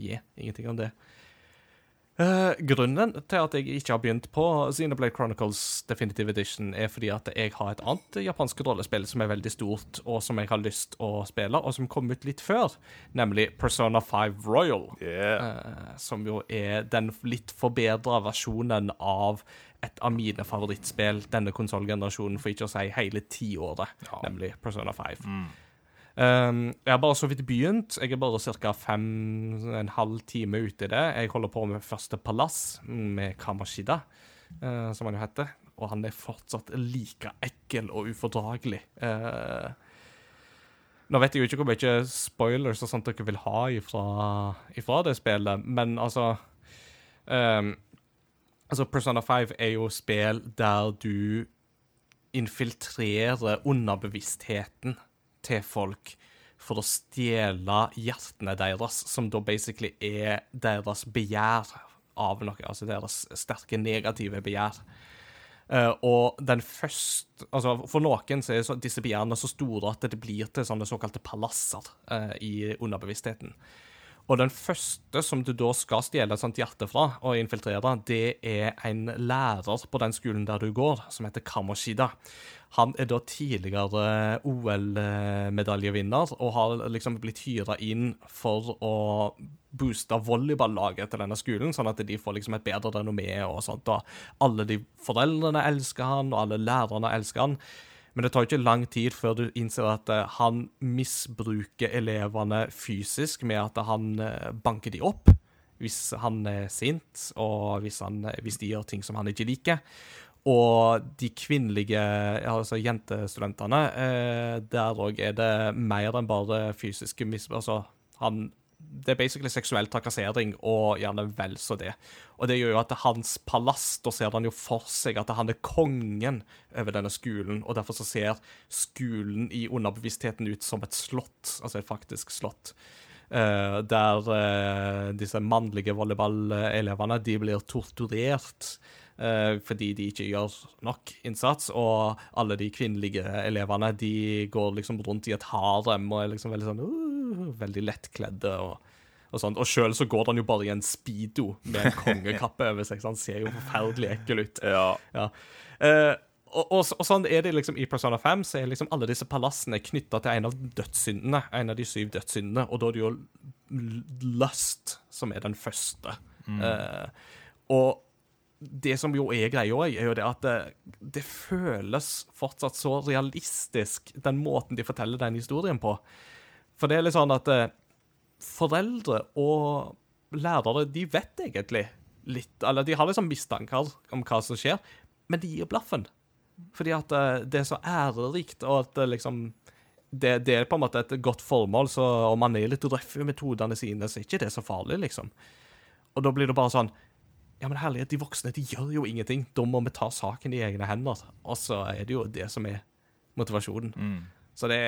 yeah, ingenting om det. Eh, grunnen til at jeg ikke har begynt på Xenoblade Chronicles Definitive Edition, er fordi at jeg har et annet japansk rollespill som er veldig stort, og som jeg har lyst å spille, og som kom ut litt før, nemlig Persona 5 Royal. Yeah. Eh, som jo er den litt forbedra versjonen av et av mine favorittspill denne konsollgenerasjonen, for ikke å si hele tiåret, nemlig Persona 5. Um, jeg har bare så vidt begynt. Jeg er bare ca. fem en halv time ute i det. Jeg holder på med første palass med Kamashida, eh, som han jo heter. Og han er fortsatt like ekkel og ufordragelig. Eh, nå vet jeg jo ikke hvor mye spoilers og sånt dere vil ha ifra, ifra det spillet, men altså um, Altså, Persona 5 er jo spill der du infiltrerer underbevisstheten til folk for å stjele hjertene deres, som da basically er deres begjær av noe, altså deres sterke negative begjær. Uh, og den første altså For noen så er disse begjærene så store at det blir til sånne såkalte palasser uh, i underbevisstheten. Og den første som du da skal stjele et sånt hjerte fra og infiltrere, det er en lærer på den skolen der du går, som heter Kamoshida. Han er da tidligere OL-medaljevinner og har liksom blitt hyra inn for å booste volleyballaget til denne skolen, sånn at de får liksom et bedre renommé og sånt. Og alle de foreldrene elsker han, og alle lærerne elsker han. Men det tar ikke lang tid før du innser at eh, han misbruker elevene fysisk med at han eh, banker de opp hvis han er sint, og hvis, han, hvis de gjør ting som han ikke liker. Og de kvinnelige altså jentestudentene, eh, der òg er det mer enn bare fysiske mis... Altså, han det er basically seksuell trakassering, og gjerne vel så det. Og det gjør jo at hans palass, da ser han jo for seg at han er kongen over denne skolen, og derfor så ser skolen i underbevisstheten ut som et slott, altså et faktisk slott. Eh, der eh, disse mannlige volleyballelevene de blir torturert fordi de ikke gjør nok innsats, og alle de kvinnelige elevene de går liksom rundt i et harem og er liksom veldig sånn uh, veldig lettkledde og, og sånt. Og sjøl så går han jo bare i en speedo med en [laughs] kongekappe over seg, så han ser jo forferdelig ekkel ut. Ja. Ja. Eh, og, og, og sånn er det liksom i Persona 5, så er liksom alle disse palassene knytta til en av dødssyndene. En av de syv dødssyndene, og da er det jo lust som er den første. Eh, og det som jo er greia er jo det at det, det føles fortsatt så realistisk, den måten de forteller den historien på. For det er litt sånn at eh, foreldre og lærere, de vet egentlig litt Eller de har liksom mistanker om hva som skjer, men de gir blaffen. Fordi at eh, det er så ærerikt, og at liksom det, det er på en måte et godt formål, så om man er litt røff i metodene sine, så er ikke det så farlig, liksom. Og da blir det bare sånn Ja, men herlighet, de voksne de gjør jo ingenting. Da må vi ta saken i egne hender. Og så er det jo det som er motivasjonen. Mm. Så det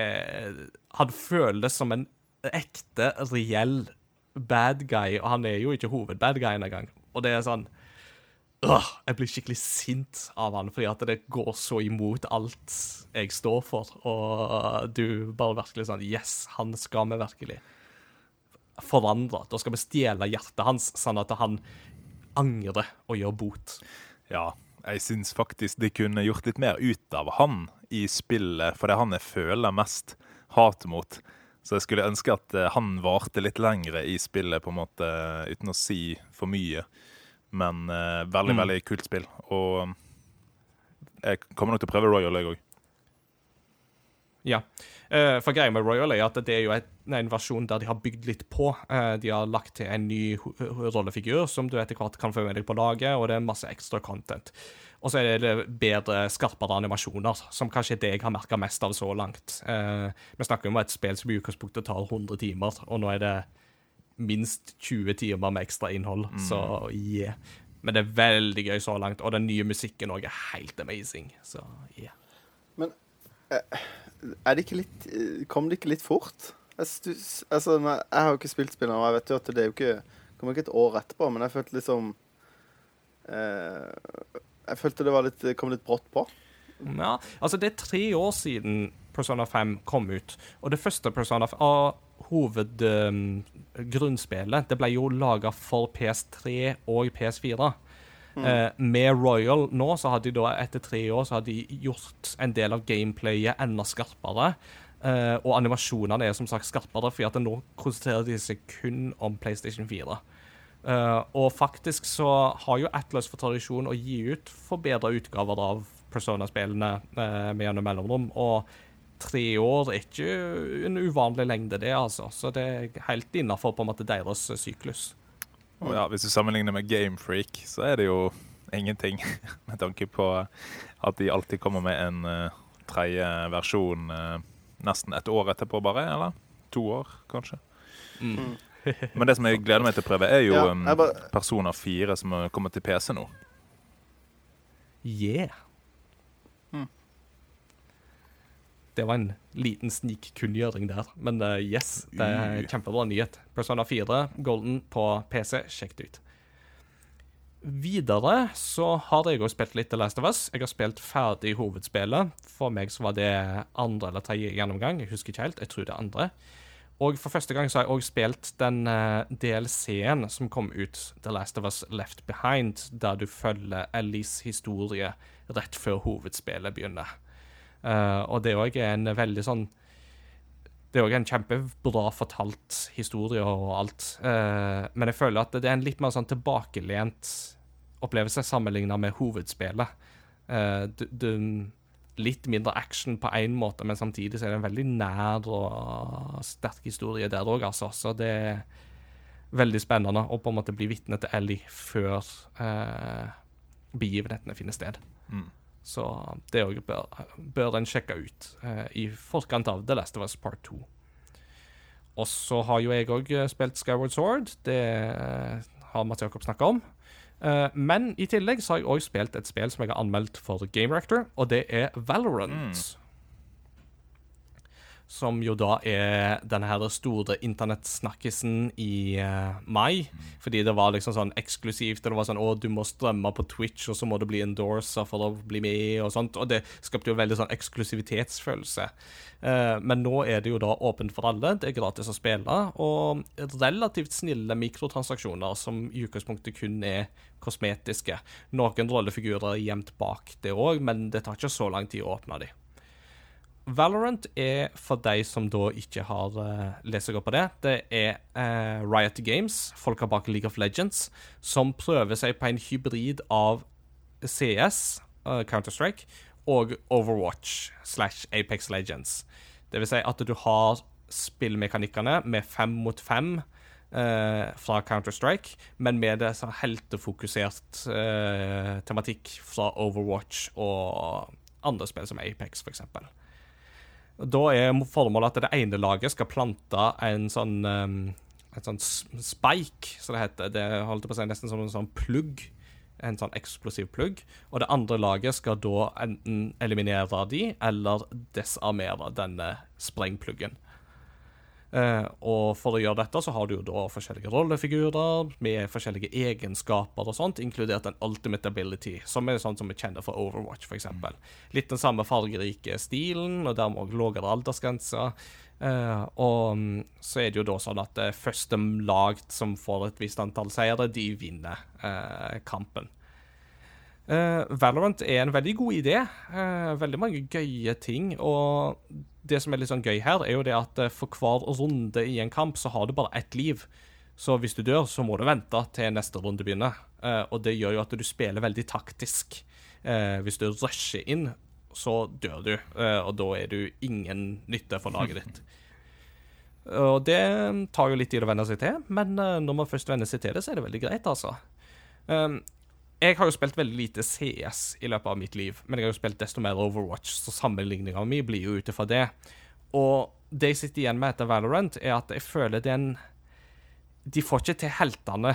Han føles som en ekte, reell bad guy, og han er jo ikke hovedbad guyen engang. Og det er sånn øh, Jeg blir skikkelig sint av han, fordi at det går så imot alt jeg står for. Og du bare virkelig sånn Yes, han skal vi virkelig forandre. Da skal vi stjele hjertet hans, sånn at han angrer og gjøre bot. Ja, jeg syns faktisk de kunne gjort litt mer ut av han i spillet, for det er han jeg føler mest hat mot. Så jeg skulle ønske at eh, han varte litt lengre i spillet, på en måte, uten å si for mye. Men uh, veldig, Mm. veldig kult spill. Og jeg kommer nok til å prøve Royal, jeg òg. Ja. Eh, for greia med Royal er at det er jo et, en versjon der de har bygd litt på. Eh, de har lagt til en ny rollefigur som du etter hvert kan få med deg på laget, og det er masse ekstra content. Og så er det bedre, skarpere animasjoner, som kanskje er det jeg har merka mest av så langt. Eh, vi snakker om et spill som i utgangspunktet tar 100 timer, og nå er det minst 20 timer med ekstra innhold, så yeah. Men det er veldig gøy så langt, og den nye musikken òg er helt amazing. Så yeah. Men eh, er det ikke litt eh, Kom det ikke litt fort? Jeg, stus, altså, jeg har jo ikke spilt spillet, og jeg vet jo at det er jo ikke kommer ikke et år etterpå, men jeg følte liksom eh, Jeg følte det litt, kom litt brått på. Ja, altså det er tre år siden Persona 5 kom ut, og det første Persona 5 av hovedgrunnspillet, det ble jo laga for PS3 og PS4. Eh, med Royal nå, så hadde de da etter tre år så hadde de gjort en del av gameplayet enda skarpere. Eh, og animasjonene er som sagt skarpere, fordi at nå konsentrerer de seg kun om PlayStation 4. Eh, og faktisk så har jo Atlas for tradisjon å gi ut forbedra utgaver av Persona-spillene med gjennom mellomrom. Og tre år er ikke en uvanlig lengde, det, altså. Så det er helt innafor på en måte deres syklus. Og ja, hvis du sammenligner med Gamefreak, så er det jo ingenting. [laughs] Med tanke på at de alltid kommer med en uh, tredje versjon uh, nesten et år etterpå, bare. Eller to år, kanskje. Mm. [laughs] Men det som jeg gleder meg til å prøve, er jo um, Persona 4 som kommer til PC nå. Yeah. Det var en liten snikkunngjøring der, men uh, yes, det er en kjempebra nyhet. Persona 4 Golden på PC, sjekk det ut. Videre så har jeg òg spilt litt The Last of Us. Jeg har spilt ferdig hovedspillet. For meg så var det andre eller tredje gjennomgang. Jeg husker ikke helt. Jeg tror det er andre. Og for første gang så har jeg òg spilt den eh, DLC-en som kom ut, The Last of Us Left Behind, der du følger Ellies historie rett før hovedspillet begynner. Eh, og det òg er en veldig sånn Det er òg en kjempebra fortalt historie og alt. Uh, men jeg føler at det er en litt mer sånn tilbakelent opplevelse sammenligna med hovedspillet. Uh, du, du, litt mindre action på én måte, men samtidig så er det en veldig nær og sterk historie der òg, altså. Så det er veldig spennende å på en måte bli vitne til Ellie før begivenhetene finner sted. Mm. Så det òg bør, bør en sjekke ut eh, i forkant av The Last of Us Part 2. Og så har jo jeg òg spilt Skyward Sword. Det har Mats Jakob snakka om. Eh, men i tillegg så har jeg òg spilt et spill som jeg har anmeldt for Game Rector, og det er Valorant. Som jo da er denne her store internettsnakkisen i uh, mai. Fordi det var liksom sånn eksklusivt. og Det var sånn å, du må strømme på Twitch, og så må du bli endorser for å bli med, og sånt. Og det skapte jo veldig sånn eksklusivitetsfølelse. Uh, men nå er det jo da åpent for alle. Det er gratis å spille. Og relativt snille mikrotransaksjoner som i utgangspunktet kun er kosmetiske. Noen rollefigurer er gjemt bak det òg, men det tar ikke så lang tid å åpne de. Valorant er for de som da ikke har uh, lest seg opp på det. Det er eh, Riot Games, folka bak League of Legends, som prøver seg på en hybrid av CS, uh, Counter-Strike, og Overwatch slash Apex Legends. Det vil si at du har spillmekanikkene med fem mot fem eh, fra Counter-Strike, men med det sånn heltefokusert eh, tematikk fra Overwatch og andre spill som Apex, for eksempel. Da er formålet at det ene laget skal plante en sånn um, et sånn spike, som det heter. Det holdt på å si nesten som en sånn plugg en sånn eksplosiv plugg, og det andre laget skal da enten eliminere de, eller desarmere denne sprengpluggen. Eh, og for å gjøre dette så har du jo da forskjellige rollefigurer med forskjellige egenskaper og sånt, inkludert en ultimate ability, som er sånn som vi kjenner fra Overwatch, f.eks. Litt den samme fargerike stilen, og dermed òg lavere aldersgrense. Eh, og mm, så er det jo da sånn at det første lag som får et visst antall seire, de vinner eh, kampen. Eh, Valorant er en veldig god idé. Uh, veldig mange gøye ting. Og det som er litt sånn gøy her, er jo det at eh, for hver runde i en kamp, så har du bare ett liv. Så hvis du dør, så må du vente til neste runde begynner. Uh, og det gjør jo at du spiller veldig taktisk. Hvis du rusher inn, så dør du, og da er du ingen nytte for laget ditt. [laughs] Og det tar jo litt tid å venne seg til, men når man først venner seg til det, så er det veldig greit, altså. Um, jeg har jo spilt veldig lite CS i løpet av mitt liv, men jeg har jo spilt desto mer Overwatch, så sammenligninga mi blir jo ut ifra det. Og det jeg sitter igjen med etter Valorant, er at jeg føler den De får ikke til heltene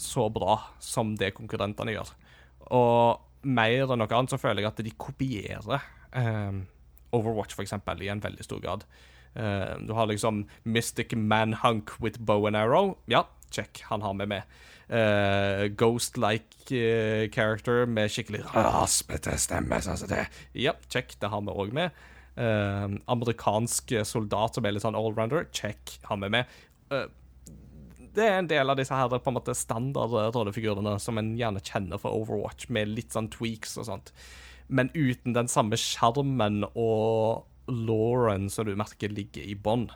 så bra som det konkurrentene gjør. Og mer enn noe annet så føler jeg at de kopierer eh, Overwatch, for eksempel, i en veldig stor grad. Eh, du har liksom Mystic Manhunk with bow and arrow. Ja, check, han har med. Eh, Ghost-like uh, character med skikkelig raspete stemme. Sånn som det. Ja, check, det har vi òg med. Uh, amerikansk soldat som er litt sånn allrounder. Check, har vi med. Det er en del av disse her på en måte standard rollefigurene som en gjerne kjenner fra Overwatch, med litt sånn tweaks og sånt. Men uten den samme sjarmen og Lauren som du merker ligger i bånn.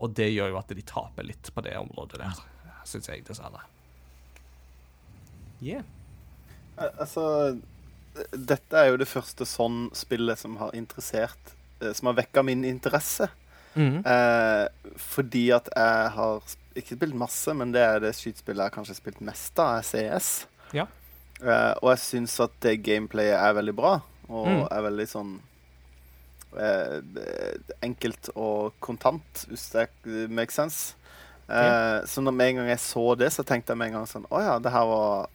Og det gjør jo at de taper litt på det området der, syns jeg, dessverre. Yeah. Altså Dette er jo det første sånn spillet som har interessert eh, Som har vekka min interesse. Mm. Eh, fordi at jeg har ikke spilt masse, men det er det skytespillet jeg har kanskje spilt mest av, er CS. Ja. Eh, og jeg syns at det gameplayet er veldig bra, og Mm. er veldig sånn eh, enkelt og kontant, hvis det makes sense. Eh, Så når med en gang jeg så det, så tenkte jeg med en gang sånn Å ja, det her var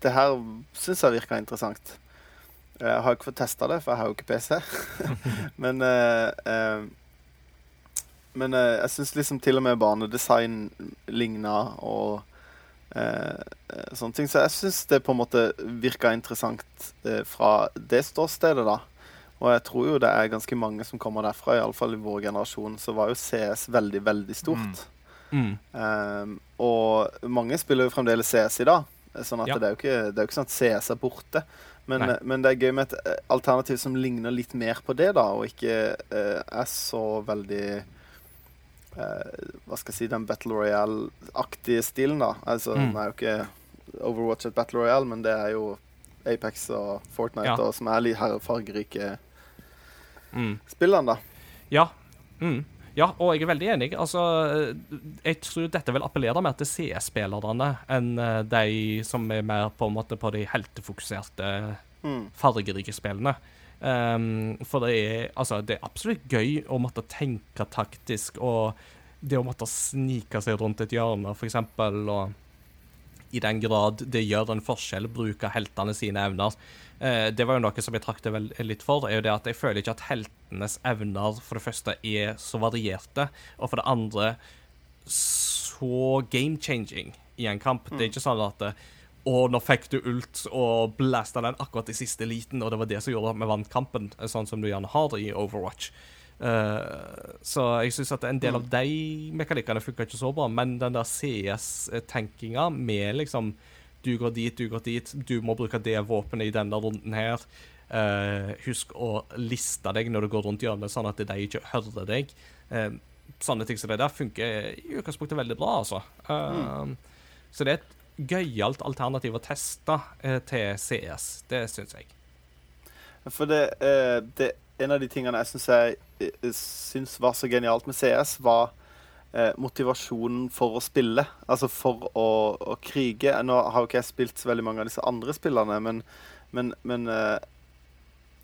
Det her syns jeg virka interessant. Jeg har ikke fått testa det, for jeg har jo ikke PC. [laughs] men eh, eh, men eh, jeg syns liksom til og med banedesign ligna og eh, eh, sånne ting. Så jeg syns det på en måte virka interessant eh, fra det ståstedet, da. Og jeg tror jo det er ganske mange som kommer derfra, iallfall i vår generasjon, så var jo CS veldig, veldig stort. Mm. Um, og mange spiller jo fremdeles CS i dag, sånn at Ja. det, er jo ikke, det er jo ikke sånn at CS er borte. Men, men det er gøy med et eh, alternativ som ligner litt mer på det, da, og ikke uh, er så veldig uh, Hva skal jeg si Den Battle Royale-aktige stilen, da. Altså, Mm. Den er jo ikke Overwatch et Battle Royale, men det er jo Apex og Fortnite Ja. og, som er litt fargerike Mm. spillene, da. Ja. Mm. Ja, og jeg er veldig enig. Altså, jeg tror dette vil appellere mer til CS-spillerne enn eh, de som er mer på en måte på de heltefokuserte, Mm. fargerike spillene. Um, for det er, altså, det er absolutt gøy å måtte tenke taktisk, og det å måtte snike seg rundt et hjørne, eksempel, og i den grad det gjør en forskjell, bruke heltene sine evner. Eh, det var jo noe som jeg trakk det litt for, er jo det at jeg føler ikke at heltenes evner for det første er så varierte, og for det andre så game-changing i en kamp. Det er ikke sånn at og å, nå fikk du ult og blasta den akkurat i siste liten, og det var det som gjorde at vi vant kampen, eh, sånn som du gjerne har i Overwatch. Eh, så jeg syns at en del av de mekanikkene funka ikke så bra, men den der CS-tenkinga med liksom Du går dit, du går dit, du må bruke det våpenet i denne runden her. Uh, husk å liste deg når du går rundt hjørnet, sånn at de ikke hører deg. Uh, sånne ting som det der funker i utgangspunktet veldig bra, altså. Mm. Så det er et gøyalt alternativ å teste til CS. Det syns jeg. For det, det En av de tingene jeg syns eh, syns var så genialt med CS, var eh, motivasjonen for å spille. Altså for å, å krige. Nå har jo ikke jeg spilt så veldig mange av disse andre spillerne, men, men, men eh,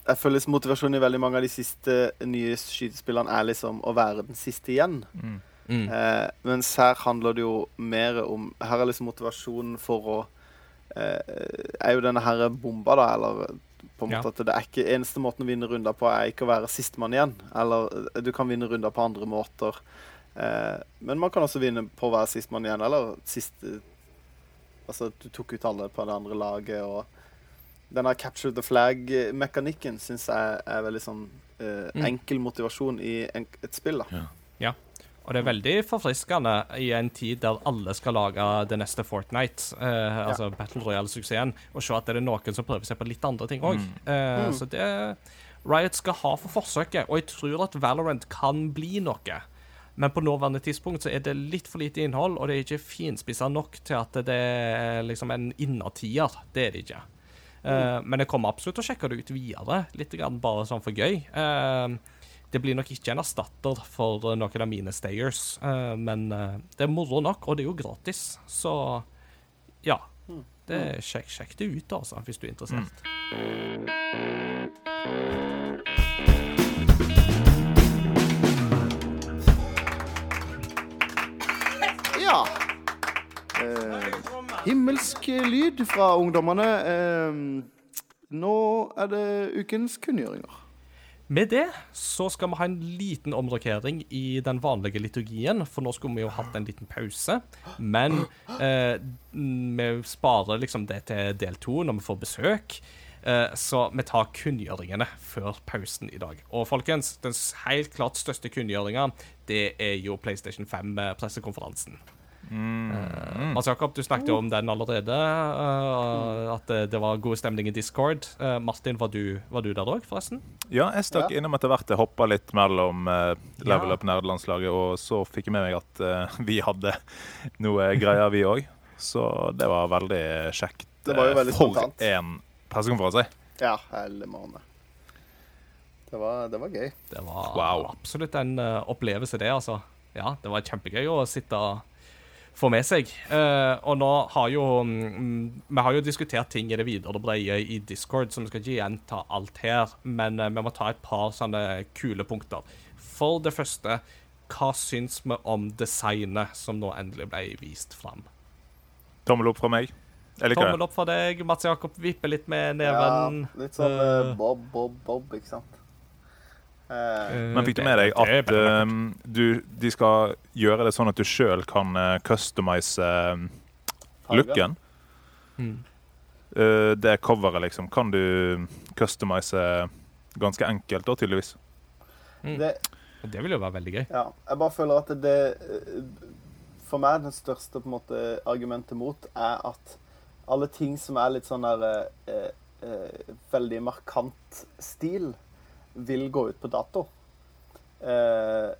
jeg føler liksom motivasjonen i veldig mange av de siste nye skytespillene er liksom å være den siste igjen. Mm. Mm. Eh, mens her handler det jo mer om Her er liksom motivasjonen for å eh, er jo denne her bomba, da, eller på en Ja. måte at det er ikke eneste måten å vinne runder på, er ikke å være sistemann igjen. Eller eh, du kan vinne runder på andre måter. Eh, men man kan også vinne på å være sistemann igjen, eller siste Altså, du tok ut alle på det andre laget, og denne capture the flag-mekanikken syns jeg er veldig sånn eh, Mm. enkel motivasjon i en, et spill, da. Og det er veldig forfriskende i en tid der alle skal lage det neste Fortnite, eh, altså Battle Royale-suksessen, og se at det er noen som prøver seg på litt andre ting òg. Eh, Mm. Så det Riot skal ha for forsøket, og jeg tror at Valorant kan bli noe. Men på nåværende tidspunkt så er det litt for lite innhold, og det er ikke finspissa nok til at det er liksom en innertier. Det er det ikke. Eh, men jeg kommer absolutt til å sjekke det ut videre, litt grann bare sånn for gøy. Eh, det blir nok ikke en erstatter for eh, noen av mine stayers, eh, men eh, det er moro nok, og det er jo gratis. Så ja. Det, sjekk, sjekk det ut, altså, hvis du er interessert. Ja. Eh, himmelsk lyd fra ungdommene. Eh, nå er det ukens kunngjøringer. Med det så skal vi ha en liten omrokering i den vanlige liturgien, for nå skulle vi jo hatt en liten pause. Men eh, vi sparer liksom det til del to når vi får besøk. Eh, så vi tar kunngjøringene før pausen i dag. Og folkens, den helt klart største kunngjøringa, det er jo PlayStation 5-pressekonferansen. Eh, Mats Jakob, du snakket jo om den allerede. Uh, at det, det var god stemning i Discord. Uh, Martin, var du, var du der òg, forresten? Ja, jeg stakk Ja. innom etter hvert. Jeg hoppa litt mellom Level. Up nerdelandslaget, og så fikk jeg med meg at vi hadde noe greier, vi òg. Så det var veldig kjekt. Det var jo veldig For spontant. en pressekonferanse. Ja, hele måned. Det var, det var gøy. Det var Wow. absolutt en opplevelse, det, altså. Ja, det var kjempegøy å sitte og få med seg. Uh, og nå har jo um, Vi har jo diskutert ting i det videre og brede i Discord, så vi skal ikke gjenta alt her, men uh, vi må ta et par sånne kule punkter. For det første, hva syns vi om designet som nå endelig ble vist fram? Tommel opp fra meg. Eller Tommel opp for deg. Mats Jakob vipper litt med neven. Ja, litt sånn eh, Eh, Bob, Bob, Bob, ikke sant? Eh, eh, Men fikk du med deg at um, du, de skal gjøre det sånn at du sjøl kan uh, customize looken? Mm. Uh, det coveret, liksom, kan du customize ganske enkelt, da, tydeligvis. Mm. Det, Det vil jo være veldig gøy. ja, jeg bare føler at det eh, For meg det største på en måte, argumentet mot er at alle ting som er litt sånn der eh, eh, Veldig markant stil, vil gå ut på dato. Eh,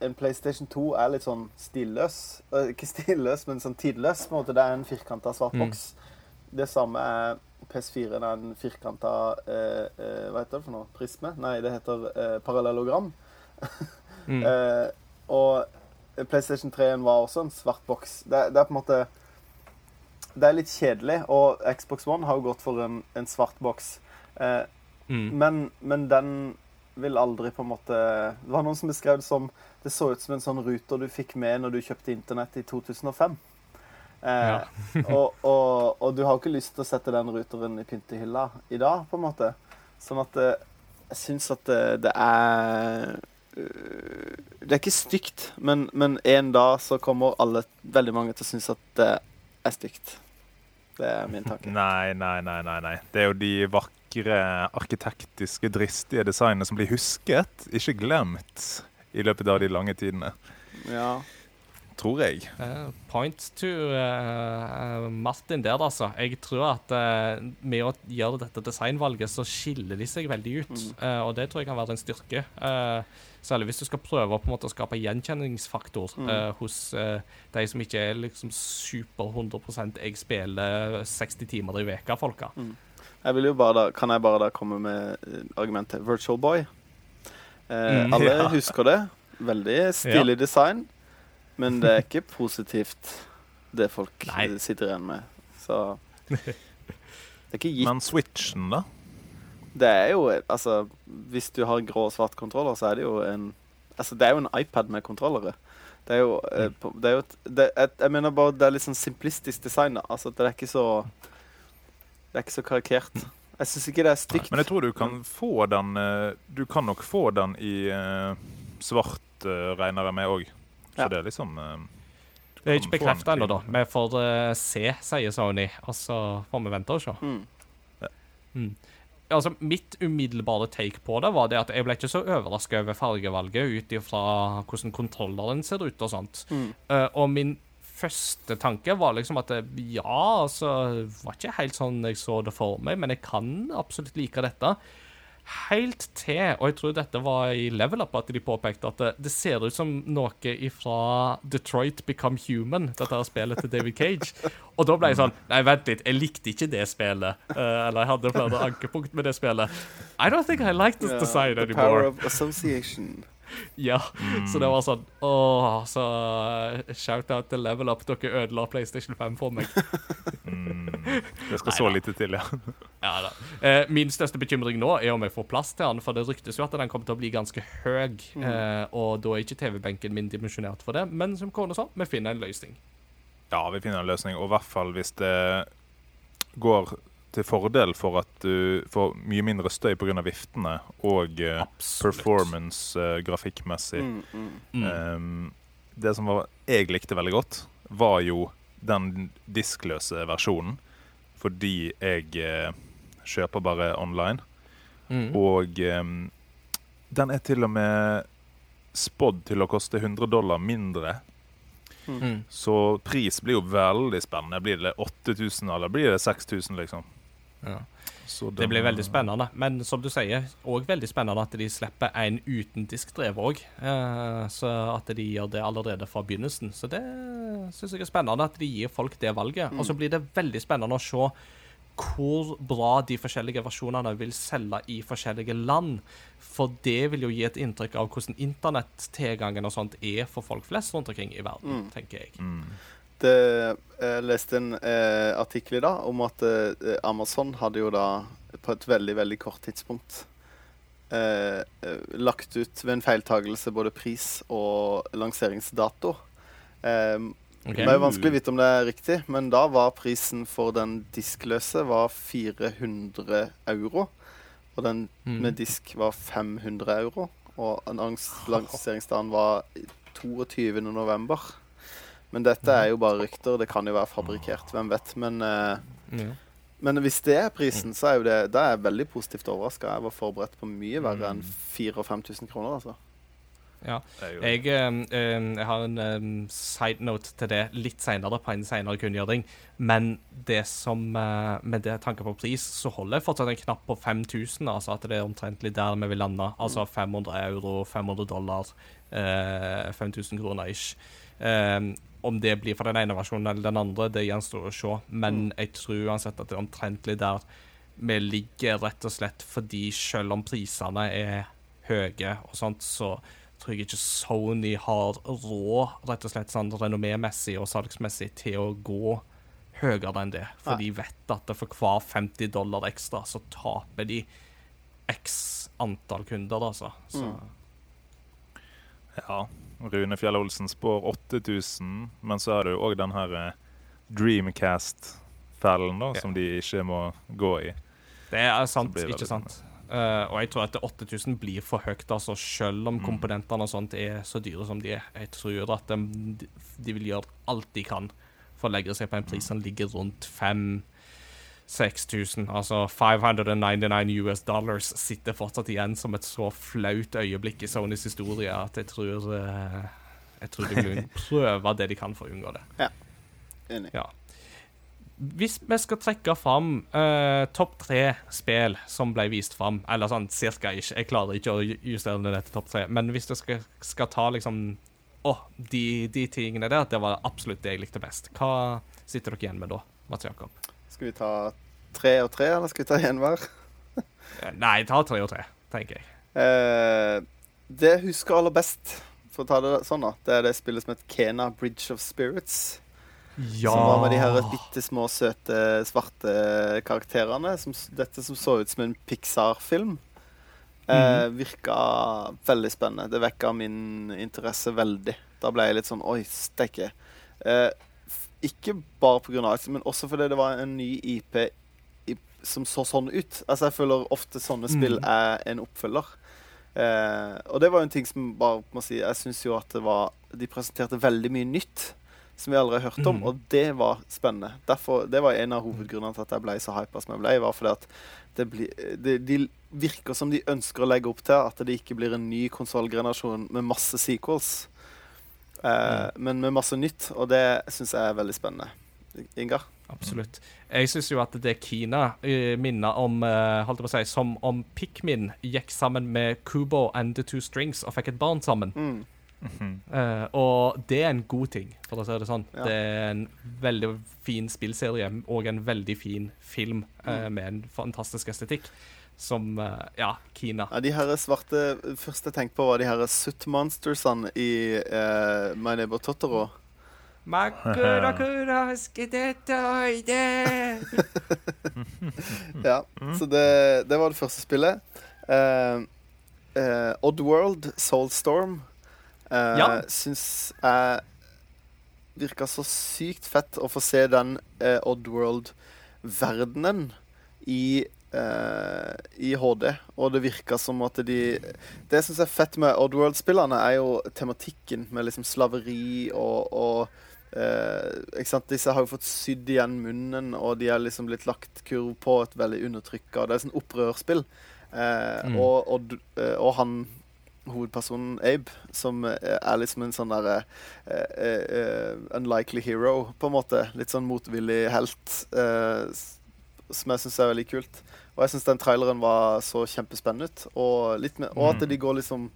en PlayStation 2 er litt sånn stilløs. Eh, ikke stilløs, men sånn tidløs. på en måte. Det er en firkanta svart Mm. boks. Det samme er PS4. Det er en firkanta eh, eh, Hva heter det for noe? Prisme? Nei, det heter eh, parallellogram. [laughs] Mm. Eh, og PlayStation 3 var også en svart boks. Det, det er på en måte Det er litt kjedelig, og Xbox One har jo gått for en, en svart boks. Eh, Mm. men, men den vil aldri på en måte Det var noen som beskrev det som Det så ut som en sånn ruter du fikk med når du kjøpte internett i 2005. Eh, Ja. [laughs] og, og, og du har ikke lyst til å sette den ruteren i pyntehylla i dag, på en måte. Sånn at eh, jeg syns at det, det er øh, Det er ikke stygt, men, men en dag så kommer alle, veldig mange til å synes at det er stygt. Det er min tanke. Nei, nei, nei, nei, nei. Det er jo de vakre, arkitektiske, dristige designet som blir husket, ikke glemt, i løpet av de lange tidene. Ja. Tror jeg. Uh, point to uh, Martin der, altså. Jeg tror at uh, med å gjøre dette designvalget, så skiller de seg veldig ut. Mm. Eh, og det tror jeg kan være en styrke. Eh, særlig hvis du skal prøve å på en måte skape gjenkjenningsfaktor Mm. uh, hos uh, de som ikke er liksom super 100 jeg spiller 60 timer i veka, folka. Jeg vil jo bare da, kan jeg bare da komme med eh, argumentet Virtual Boy. Eh, Mm, alle [laughs] ja. husker det. Veldig stilig design. Men det er ikke positivt, det folk Nei. eh, sitter igjen med. Så [laughs] Det er ikke gitt. Men Switchen, da? Det er jo Altså, hvis du har grå og svart kontroller, så er det jo en Altså, det er jo en iPad med kontrollere. Det er jo, mm. det er jo et, det, jeg, Jeg mener bare det er litt sånn simplistisk design. da. Altså, det er ikke så Det er ikke så karikert. Jeg syns ikke det er stygt. Men jeg tror du kan få den eh, Du kan nok få den i eh, svart, uh, regner jeg med òg. Så Ja. det er liksom eh, Det er ikke bekrefta ennå, da. Vi får eh, se, sier Sony. Og så får vi vente og se. Mm. Mm. Altså, Mitt umiddelbare take på det var det at jeg ble ikke så overraska over fargevalget ut ifra hvordan kontrolleren ser ut og sånt. Mm. Uh, og min første tanke var liksom at ja, altså var ikke helt sånn jeg så det for meg, men jeg kan absolutt like dette. Helt til, og jeg tror dette var i Level Up at de påpekte at det, det ser ut som noe fra Detroit Become Human, dette her spillet til David Cage. Og da ble jeg sånn Nei, vent litt, jeg likte ikke det spillet. Uh, eller jeg hadde flere ankepunkt med det spillet. I don't think I like this yeah, design the power of association. [laughs] Ja, så det var sånn Åh, så eh, shout-out til Level Up. Dere ødela PlayStation 5 for meg. [laughs] mm, Det skal så Neida. lite til, ja. Ja da. Eh, min største bekymring nå er om jeg får plass til den, for det ryktes jo at den kommer til å bli ganske høy. Eh, og da er ikke TV-benken min dimensjonert for det, men som kone sa, vi finner en løsning. Ja, vi finner en løsning. Og i hvert fall hvis det går til fordel for at du får mye mindre støy pga. viftene og uh, performance uh, grafikkmessig. Mm, mm. Ehm, det som var, jeg likte veldig godt, var jo den diskløse versjonen. Fordi jeg uh, kjøper bare online. Mm. Og um, den er til og med spådd til å koste 100 dollar mindre. Mm. Så pris blir jo veldig spennende. Blir det 8000 eller blir det 6000, liksom? Ja. Så Det blir veldig spennende. Men som du sier, òg veldig spennende at de slipper en uten diskdrev òg. Eh, så at de gjør det allerede fra begynnelsen. Så det syns jeg er spennende at de gir folk det valget. Og så blir det veldig spennende å se hvor bra de forskjellige versjonene vil selge i forskjellige land. For det vil jo gi et inntrykk av hvordan internettilgangen og sånt er for folk flest rundt omkring i verden, Mm. tenker jeg. Mm. Det, jeg leste en eh, artikkel i dag om at eh, Amazon hadde jo da på et veldig, veldig kort tidspunkt eh, eh, lagt ut ved en feiltagelse både pris og lanseringsdato. Eh, Ok. Det er vanskelig å vite om det er riktig, men da var prisen for den diskløse var 400 euro. Og den Mm. med disk var 500 euro. Og [laughs] lanseringsdagen var 22. Men dette er jo bare rykter. Det kan jo være fabrikkert. Hvem vet. Men, uh, Ja. men hvis det er prisen, så er jo det Da er jeg veldig positivt overraska. Jeg var forberedt på mye verre enn 4000-5000 kroner, altså. Ja. Jeg, eh, jeg har en um, side note til det litt senere, på en senere kunngjøring. Men det som, uh, med det tanke på pris, så holder jeg fortsatt en knapp på 5000. Altså at det er omtrentlig der vi vil lande. Altså 500 euro, 500 dollar, uh, 5000 kroner ish. Eh, om det blir for den ene versjonen eller den andre, det gjenstår å se. Men jeg tror uansett at det er omtrentlig der vi ligger, rett og slett fordi selv om prisene er høye og sånt, så tror jeg ikke Sony har råd, rett og slett sånn renommémessig og salgsmessig, til å gå høyere enn det. For de vet at for hver 50 dollar ekstra, så taper de x antall kunder, altså. Så Mm. Ja. Rune Fjell Olsen spår 8000, men så er det jo òg den her eh, Dreamcast-fellen, da, Ja. som de ikke må gå i. det er sant, det ikke sant? Uh, og jeg tror at 8000 blir for høyt, altså, selv om Mm. komponentene og sånt er så dyre som de er. Jeg tror at de, de vil gjøre alt de kan for å legge seg på en pris som ligger rundt 5000-6000. Altså 599 US dollars sitter fortsatt igjen som et så flaut øyeblikk i Sonys historie at jeg tror eh, Jeg tror de vil [laughs] prøve det de kan for å unngå det. Enig. Ja. Hvis vi skal trekke fram uh, topp tre spill som ble vist fram, eller sånn cirka ikke Jeg klarer ikke å justere det til topp tre, men hvis du skal, skal ta liksom Å, de, de tingene der, det var absolutt det jeg likte best. Hva sitter dere igjen med da, Mats Jakob? Skal vi ta tre og tre, eller skal vi ta én hver? Eh, Nei, ta tre og tre, tenker jeg. Eh, det jeg husker aller best, for å ta det sånn, da, det er det spillet som het Kena Bridge of Spirits. Ja. Som var med de her bitte små, søte, svarte karakterene. Som, dette som så ut som en Pixar-film. Eh, virka veldig spennende. Det vekka min interesse veldig. Da ble jeg litt sånn Oi, steike. Eh, ikke bare pga. det, men også fordi det var en ny IP som så sånn ut. Altså, jeg føler ofte sånne spill er en oppfølger. Eh, og det var jo en ting som bare må si Jeg syns jo at det var De presenterte veldig mye nytt som vi aldri har hørt om, mm. og det var spennende. Derfor, det var en av hovedgrunnene til at jeg ble så hypa som jeg ble. var fordi at det bli, det, De virker som de ønsker å legge opp til at det ikke blir en ny konsollgenerasjon med masse sequels, eh, men med masse nytt, og det syns jeg er veldig spennende. Ingar? Absolutt. Jeg syns jo at det Kina uh, minner om eh, holdt jeg på å si, Som om Pikmin gikk sammen med Kubo and The Two Strings og fikk et barn sammen. Mm. Eh, og det er en god ting, for å si det sånn. Ja. Det er en veldig fin spillserie og en veldig fin film eh, Mm. med en fantastisk estetikk. Som eh, Ja, Kina. Ja, de her svarte første jeg tenkte på, var de her Sutt Monsters'ene i uh, My Neighbor Totoro. [laughs] Ja, Så det, det var det første spillet. Uh, Oddworld, Soulstorm, uh, Ja. syns jeg virka så sykt fett å få se den uh, Oddworld-verdenen i eh, i HD, og det virka som at de Det jeg syns er fett med Oddworld-spillene, er jo tematikken med liksom slaveri og, og eh, ikke sant? Disse har jo fått sydd igjen munnen, og de er liksom blitt lagt kurv på et veldig undertrykka Det er sånn opprørsspill. Eh, Mm. og, og, eh, og han hovedpersonen Abe, som er liksom en sånn derre eh, eh, eh, unlikely hero, på en måte. Litt sånn motvillig helt, eh, som jeg syns er veldig kult. Og jeg syns den traileren var så kjempespennende ut. Og, mer, og at de går liksom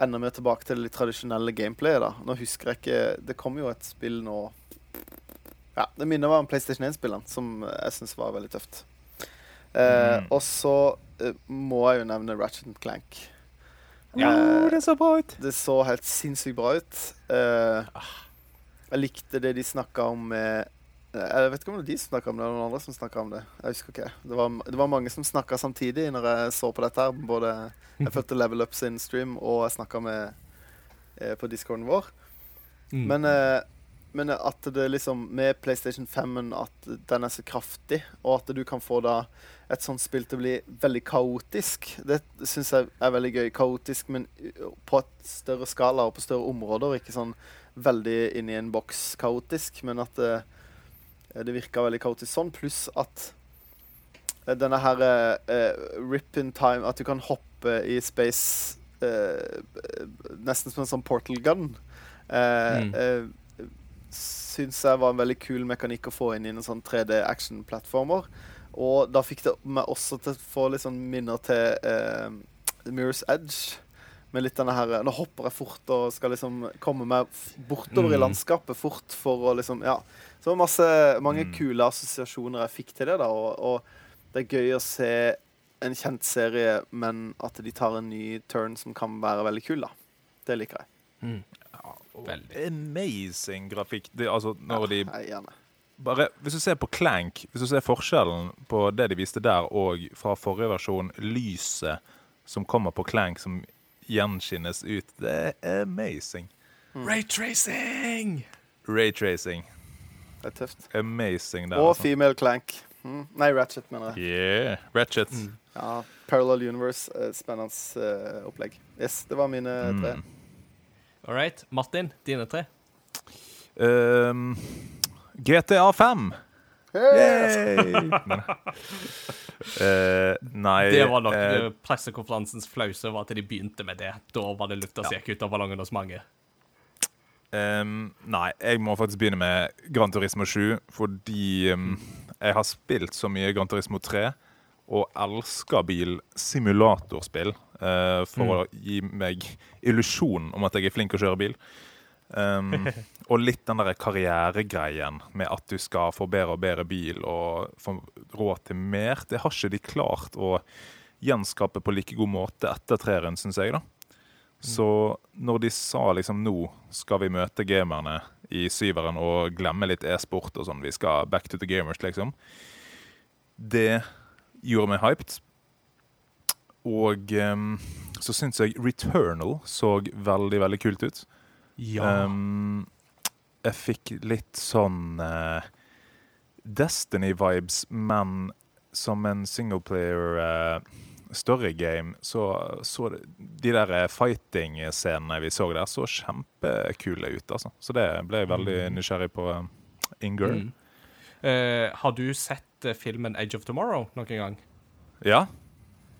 enda mer tilbake til det litt tradisjonelle gameplayet. da. Nå husker jeg ikke Det kom jo et spill nå Ja, Det minner meg om PlayStation 1-spillene, som jeg syns var veldig tøft. Eh, Mm. Og så eh, må jeg jo nevne Ratchet Clank. Ja, Eh, det så bra ut! det så helt sinnssykt bra ut. Eh, jeg likte det de snakka om med Jeg vet ikke om det var de som snakka om det, eller noen andre som snakka om det. Jeg husker ikke. Det var, det var mange som snakka samtidig når jeg så på dette. her. Både Jeg [laughs] fulgte Level Up sin stream, og jeg snakka med eh, på discorden vår. Mm. Men, eh, men at det liksom Med PlayStation 5 at den er så kraftig, og at du kan få da et sånt spill til å bli veldig kaotisk, det syns jeg er veldig gøy. Kaotisk, men på et større skala og på større områder. Ikke sånn veldig inni en boks kaotisk, men at det, det virka veldig kaotisk sånn. Pluss at eh, denne her uh, rip in time At du kan hoppe i space uh, nesten som en sånn portal gun. Uh, Mm. eh, syns jeg var en veldig kul mekanikk å få inn i en sånn 3D action-plattformer. Og da fikk det meg også til å få litt sånn minner til uh, Mirror's Edge. Med litt denne her Nå hopper jeg fort og skal liksom komme meg bortover bortover i Mm. landskapet fort for å liksom Ja. Så masse, mange Mm. kule assosiasjoner jeg fikk til det, da. Og, og det er gøy å se en kjent serie, men at de tar en ny turn som kan være veldig kul, da. Det liker jeg. Mm. Ja, Amazing grafikk. Det, altså, når de Jeg er bare, Hvis du ser på Clank, hvis du ser forskjellen på det de viste der og fra forrige versjon, lyset som kommer på Clank som gjenskinnes ut, det er amazing. Raytracing! Raytracing. Det er tøft. Amazing der. Og altså. Female Clank. Mm. Nei, Ratchet, mener jeg. Yeah. Ratchet. Ja, Parallel Universe. eh, Spennende uh, opplegg. Yes, det var mine tre. Mm. All right. Martin, dine tre. Um, GTA 5. Yay! Men, [laughs] eh, nei Det var nok eh, pressekonferansens flause var at de begynte med det. Da var det lufta som gikk ut av ballongen hos mange. Ehm, nei, jeg må faktisk begynne med Gran Turismo 7, fordi um, jeg har spilt så mye Gran Turismo 3 og elsker bilsimulatorspill uh, for for å gi meg illusjon om at jeg er flink å kjøre bil. Um, [laughs] og litt den der karrieregreien med at du skal få bedre og bedre bil og få råd til mer. Det har ikke de klart å gjenskape på like god måte etter treeren, syns jeg. da. Så når de sa liksom nå skal vi møte gamerne i syveren og glemme litt e-sport og sånn, vi skal back to the gamers, liksom. Det gjorde meg hyped. Og um, så syns jeg Returnal så veldig, veldig kult ut. Ja. Um, jeg fikk litt sånn uh, Destiny-vibes, men som en singleplayer uh, story game, så, så de der eh, fighting-scenene vi så der, så kjempekule ut. altså. Så det ble jeg veldig nysgjerrig på. Inger. Mm. Uh, har du sett eh, filmen Age of Tomorrow noen gang? Ja.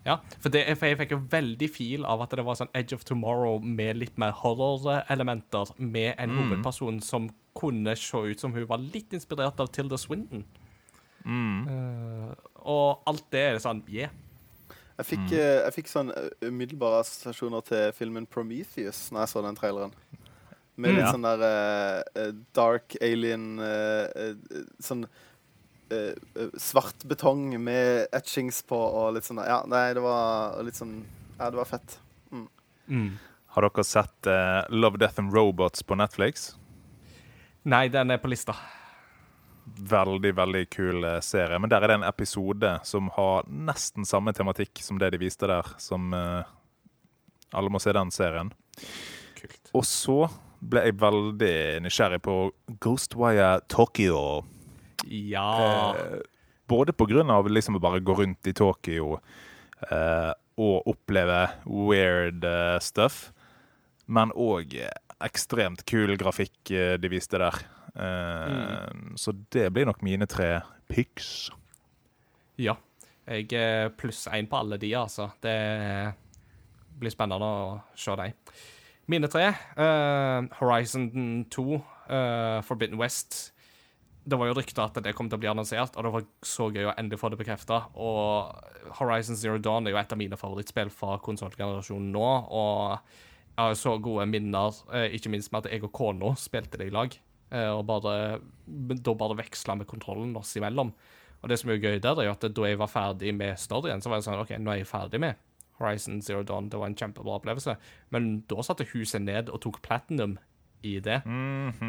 Ja, for, det, for jeg fikk jo veldig fil av at det var sånn Edge of Tomorrow med litt mer horror-elementer, med en Mm. hovedperson som kunne se ut som hun var litt inspirert av Tilda Swinton. Mm. Uh, og alt det er sånn Yeah. Jeg fikk, eh, jeg fikk sånn eh, umiddelbare assosiasjoner til filmen Prometheus når jeg så den traileren. Med litt Ja. sånn der eh, dark alien uh, uh, Sånn svart betong med etchings på og litt sånn Ja, nei, det var litt sånn Ja, det var fett. Mm. Har dere sett Love, Death and Robots på Netflix? Nei, den er på lista. Veldig, veldig kul eh, serie. Men der er det en episode som har nesten samme tematikk som det de viste der. Som uh, Alle må se den serien. Kult. Og så ble jeg veldig nysgjerrig på Ghostwire Tokyo. Ja. Eh, både på grunn av liksom å bare gå rundt i Tokyo eh, og oppleve weird eh, stuff, men òg ekstremt kul grafikk eh, de viste der. Eh, Så det blir nok mine tre picks. Ja. Jeg er pluss én på alle de, altså. Det blir spennende å se dem. Mine tre. uh, Horizon 2, uh, Forbidden West. Det var jo rykter at det kom til å bli annonsert, og det var så gøy å endelig få det bekrefta. Og Horizon Zero Dawn er jo et av mine favorittspill fra konsollgenerasjonen nå. Og jeg har jo så gode minner, eh, ikke minst med at jeg og kona spilte det i lag. Eh, Og bare, da bare veksla med kontrollen oss imellom. Og det som er gøy der, er at da jeg var ferdig med storyen, så var jeg sånn OK, nå er jeg ferdig med Horizon Zero Dawn. Det var en kjempebra opplevelse. Men da satte huset ned og tok platinum i det.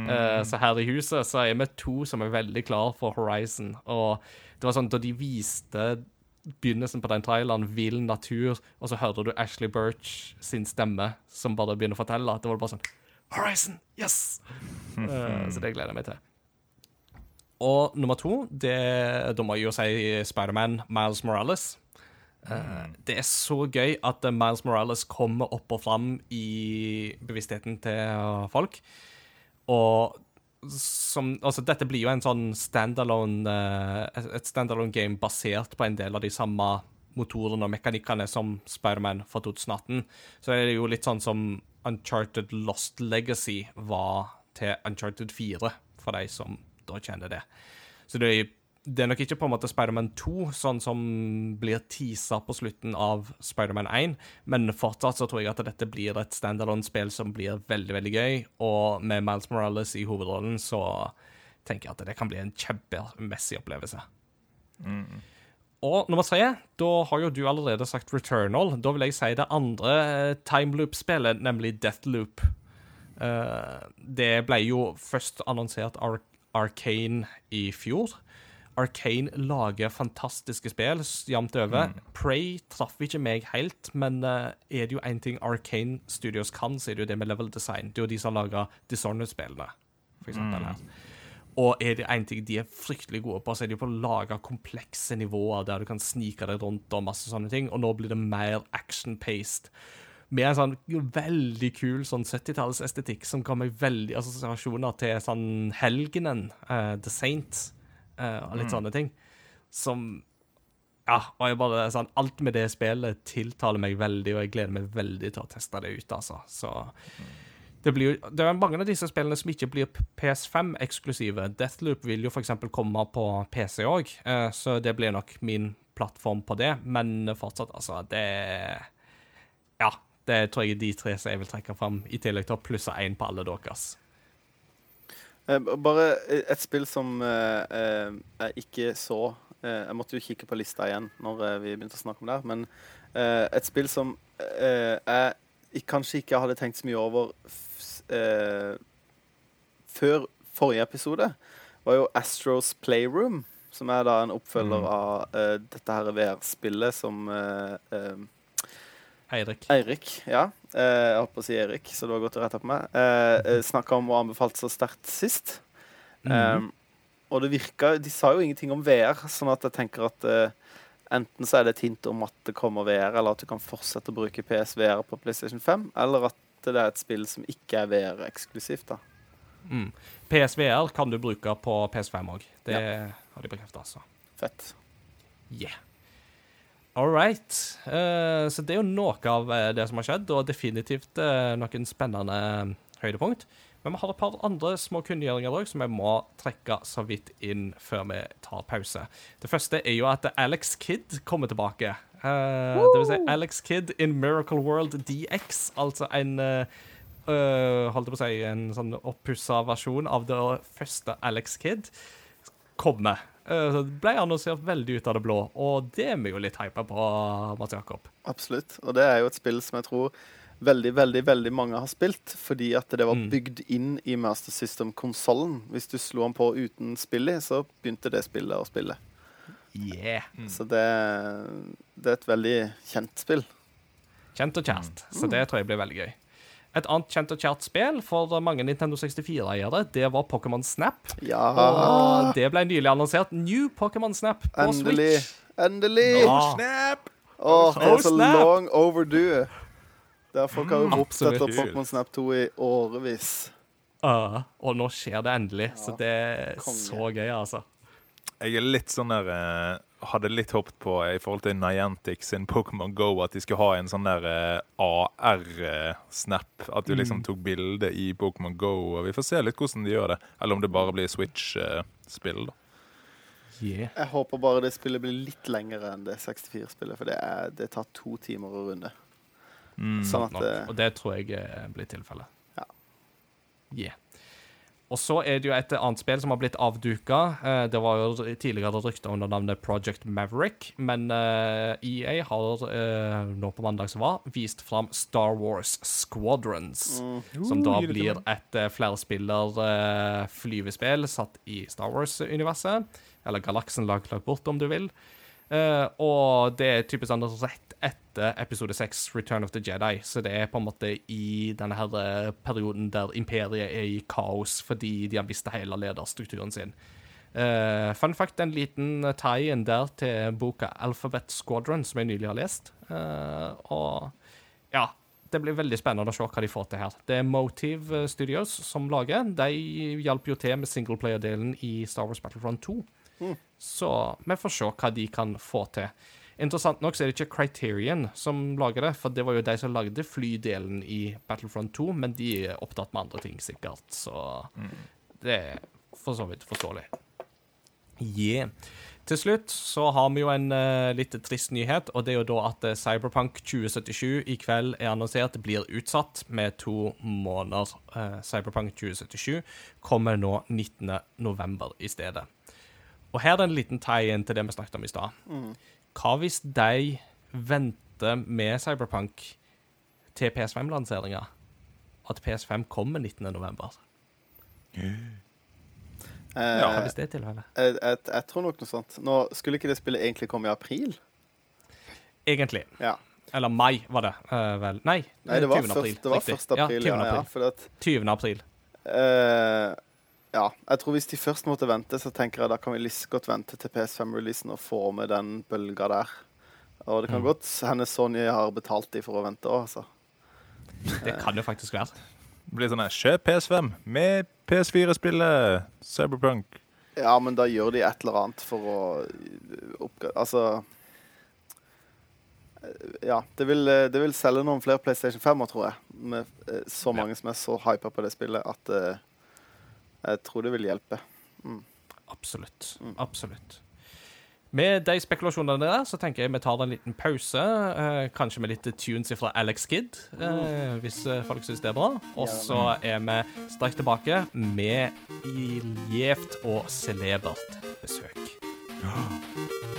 Eh, så her i huset så er vi to som er veldig klar for Horizon. Og det var sånn da de viste begynnelsen på den traileren, Vill natur, og så hører du Ashley Birch sin stemme som bare begynner å fortelle, at det var bare sånn Horizon! Yes! Uh, [laughs] så det gleder jeg meg til. Og nummer to, det, da må jeg jo si Spiderman Miles Morales. Uh, det er så gøy at eh, Miles Morales kommer opp og fram i bevisstheten til folk. Og som, altså, dette blir jo en sånn standalone uh, Et standalone game basert på en del av de samme motorene og mekanikkene som Spiderman fra 2018. Så det er jo litt sånn som Uncharted Lost Legacy var til Uncharted 4, for de som da kjenner det. Så det er, det er nok ikke på en måte Spiderman 2, sånn som blir teasa på slutten av Spiderman 1, men fortsatt så tror jeg at dette blir et standalone-spill som blir veldig, veldig gøy, og med Miles Morales i hovedrollen så tenker jeg at det kan bli en kjempemessig opplevelse. Og nummer tre, da har jo du allerede sagt Returnal. Da vil jeg si det andre eh, timeloop-spillet, nemlig Deathloop. Eh, det ble jo først annonsert Ar Arcane i fjor. Arcane lager fantastiske spill jevnt over. Prey traff ikke meg helt, men eh, er det jo én ting Arcane Studios kan, så er det jo det med level design. Det er jo de som lager Dishonored-spillene, for eksempel her. Og er det én ting de er fryktelig gode på, så er de på å lage komplekse nivåer der du kan snike deg rundt og masse sånne ting. Og nå blir det mer action-paced. Med en sånn veldig kul sånn 70-tallsestetikk som ga meg veldig assosiasjoner til sånn Helgenen, uh, The Saint, uh, og litt sånne ting. Som Ja, og jeg bare sånn Alt med det spillet tiltaler meg veldig, og jeg gleder meg veldig til å teste det ut, altså. Så det, blir det er mange av disse spillene som ikke blir PS5-eksklusive. Deathloop vil jo f.eks. komme på PC òg, så det blir nok min plattform på det. Men fortsatt, altså, det Ja. Det tror jeg er de tre som jeg vil trekke fram, i tillegg til å plusse én på alle deres. Eh, Bare eh, et spill som eh, eh, jeg ikke så eh, Jeg måtte jo kikke på lista igjen når eh, vi begynte å snakke om det. Men eh, et spill som eh, jeg kanskje ikke hadde tenkt så mye over eh, før forrige episode, var jo Astros Playroom. Som er da en oppfølger Mm. av eh, dette her VR-spillet som eh, eh, Eirik. Eirik, ja. Eh, jeg holdt på å si Erik, så det var godt å rette på meg. Eh, eh, Snakka om og anbefalte så sterkt sist. Mm. Og det virka De sa jo ingenting om VR, sånn at jeg tenker at enten så er det et hint om at det kommer VR, eller at du kan fortsette å bruke PSVR på PlayStation 5, eller at det er et spill som ikke er VR-eksklusivt. da. Mm. PSVR kan du bruke på PS5 òg. Det har de bekrefta, altså. Fett. Yeah. All right. Uh, så det er jo noe av eh, det som har skjedd, og definitivt uh, noen spennende høydepunkt. Men vi har et par andre små kunngjøringer òg som jeg må trekke så vidt inn før vi tar pause. Det første er jo at Alex Kidd kommer tilbake. Eh, det vil si Alex Kidd in Miracle World DX. Altså en eh, øh, Holdt jeg på å si en sånn oppussa versjon av det første Alex Kidd kommer. Så det ble annonsert veldig ut av det blå, og det er vi jo litt hypa på, Mats Jakob. Absolutt. Og det er jo et spill som jeg tror veldig, veldig veldig mange har spilt, fordi at det var Mm. bygd inn i Master System-konsollen. Hvis du slo den på uten spillet, så begynte det spillet å spille. Yeah. Så det, det er et veldig kjent spill. Kjent og kjært. Så det tror jeg blir veldig gøy. Et annet kjent og kjært spill for mange Nintendo 64-eiere, det var Pokémon Snap. Ja, Og det ble nylig annonsert New Pokémon Snap på endelig. Switch. Endelig! No Snap! Åh, det Oh, er så snap! long overdue. Der folk har jo ropt etter Pokémon Snap 2 i årevis. Uh, og nå skjer det endelig, så det er konge. så gøy, altså. Jeg er litt sånn der eh, Hadde litt håpet på i forhold til Niantic sin Pokémon Go at de skulle ha en sånn der eh, AR-snap. At du liksom tok bilde i Pokémon Go. Og vi får se litt hvordan de gjør det. Eller om det bare blir Switch-spill. da. Yeah. Jeg håper bare det spillet blir litt lengre enn det 64-spillet, for det, er, det tar to timer å runde. Mm. Sånn at Og det tror jeg eh, blir tilfellet. Ja. Yeah. Og så er det jo et annet spill som har blitt avduka. Eh, det var jo tidligere rykter under navnet Project Maverick, men eh, EA har eh, nå på mandag som var, vist fram Star Wars Squadrons. Som da blir et flerspiller flyvespill satt i Star Wars-universet. Eller galaksen lagt bort, om du vil. Eh, og det er typisk sånn rett etter episode 6, Return of the Jedi. Så det er på en måte i denne her eh, perioden der imperiet er i kaos fordi de har mistet hele lederstrukturen sin. Uh, fun fact, en liten tie-in der til boka Alphabet Squadron, som jeg nylig har lest. Uh, og ja, det blir veldig spennende å se hva de får til her. Det er Motive Studios som lager. De hjalp jo til med singleplayer-delen i Star Wars Battlefront 2. Så vi får se hva de kan få til. Interessant nok så er det ikke Criterion som lager det, for det var jo de som lagde flydelen i Battlefront 2, men de er opptatt med andre ting, sikkert, så det er for så vidt forståelig. Yeah. Til slutt så har vi jo en uh, litt trist nyhet, og det er jo da at eh, Cyberpunk 2077 i kveld er annonsert blir utsatt med to måneder. Uh, Cyberpunk 2077 kommer nå 19. november i stedet. Og her er det en liten tie-in til det vi snakket om i stad. Hva hvis de venter med Cyberpunk til PS5-lanseringa? At PS5 kommer 19. november? Ja, Hva hvis det er tilfellet? jeg, jeg, jeg tror nok noe sånt. Nå Skulle ikke det spillet egentlig komme i april? Egentlig. Ja. Eller mai, var det uh, vel? Nei, Nei, det var 20. april. først, det var 1. april. Ja, 20. Ja, ja, april. at 20. april. eh, Ja. Jeg tror hvis de først måtte vente, så tenker jeg da kan vi like godt vente til PS5-releasen og få med den bølga der. Og det kan Mm. godt hende Sony har betalt de for å vente òg, altså. Det kan jo faktisk være. Det blir sånn her, Kjøp PS5 med PS4-spillet Cyberpunk. Ja, men da gjør de et eller annet for å oppgradere Altså eh, Ja, det vil, eh, det vil selge noen flere PlayStation 5-er, tror jeg. Med eh, så mange som er så hypa på det spillet at eh, jeg tror det vil hjelpe. Absolutt. Mm. Absolutt. Med de spekulasjonene der, så tenker jeg vi tar en liten pause. Eh, kanskje med litt tunes fra Alex Kidd, eh, hvis eh, folk syns det er bra. Og så er vi straks tilbake med gjevt og celebert besøk. Da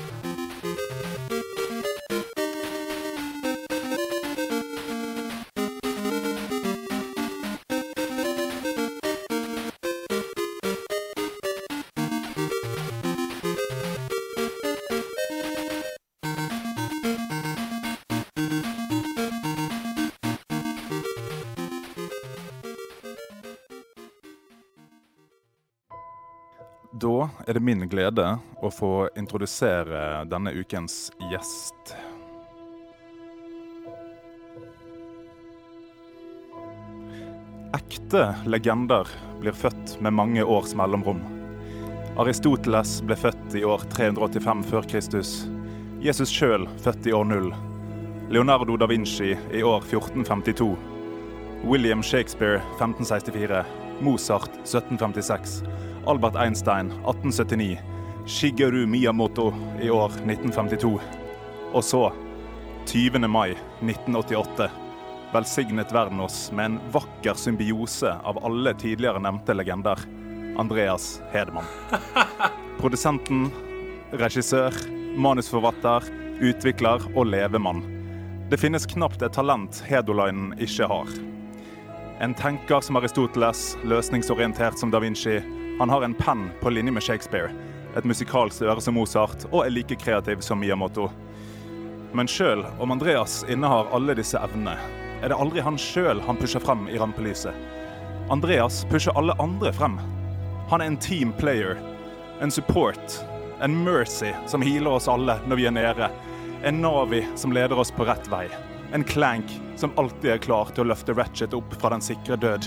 er det min glede å få introdusere denne ukens gjest. Ekte legender blir født med mange års mellomrom. Aristoteles ble født i år 385 før Kristus. Jesus sjøl født i år 0. Leonardo da Vinci i år 1452. William Shakespeare 1564. Mozart 1756. Albert Einstein 1879. Shigeru Miyamoto i år 1952. Og så, 20. mai 1988, velsignet verden oss med en vakker symbiose av alle tidligere nevnte legender. Andreas Hedemann. [laughs] Produsenten, regissør, manusforfatter, utvikler og levemann. Det finnes knapt et talent Hedolainen ikke har. En tenker som Aristoteles, løsningsorientert som da Vinci. Han har en penn på linje med Shakespeare, et musikalsk øre som Mozart og er like kreativ som Miyamoto. Men sjøl om Andreas innehar alle disse evnene, er det aldri han sjøl han pusher frem i rampelyset. Andreas pusher alle andre frem. Han er en team player, en support, en mercy som healer oss alle når vi er nede. En Navi som leder oss på rett vei. En Clank som alltid er klar til å løfte Ratchet opp fra den sikre død.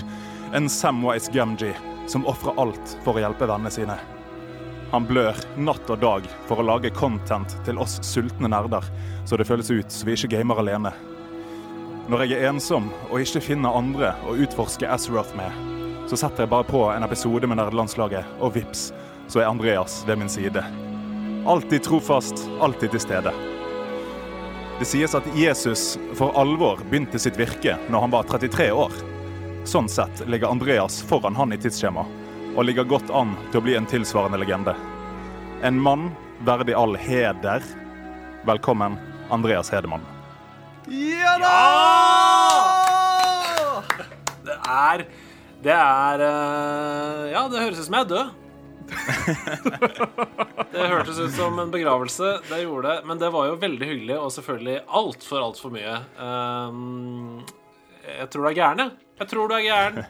En Samwise Gumji som ofrer alt for å hjelpe vennene sine. Han blør natt og dag for å lage content til oss sultne nerder, så det føles ut som vi ikke gamer alene. Når jeg er ensom og ikke finner andre å utforske Azeroth med, så setter jeg bare på en episode med nerdelandslaget, og vips, så er Andreas ved min side. Alltid trofast, alltid til stede. Det sies at Jesus for alvor begynte sitt virke når han var 33 år. Sånn sett ligger Andreas foran han i tidsskjema, og ligger godt an til å bli en tilsvarende legende. En mann verdig all heder. Velkommen, Andreas Hedemann. Ja da! Det er Det er eh, Ja, det høres ut som jeg er død. [laughs] det hørtes ut som en begravelse. Det gjorde det. Men det var jo veldig hyggelig, og selvfølgelig altfor, altfor mye. Um, jeg tror det er gæren, jeg. Tror du er gæren.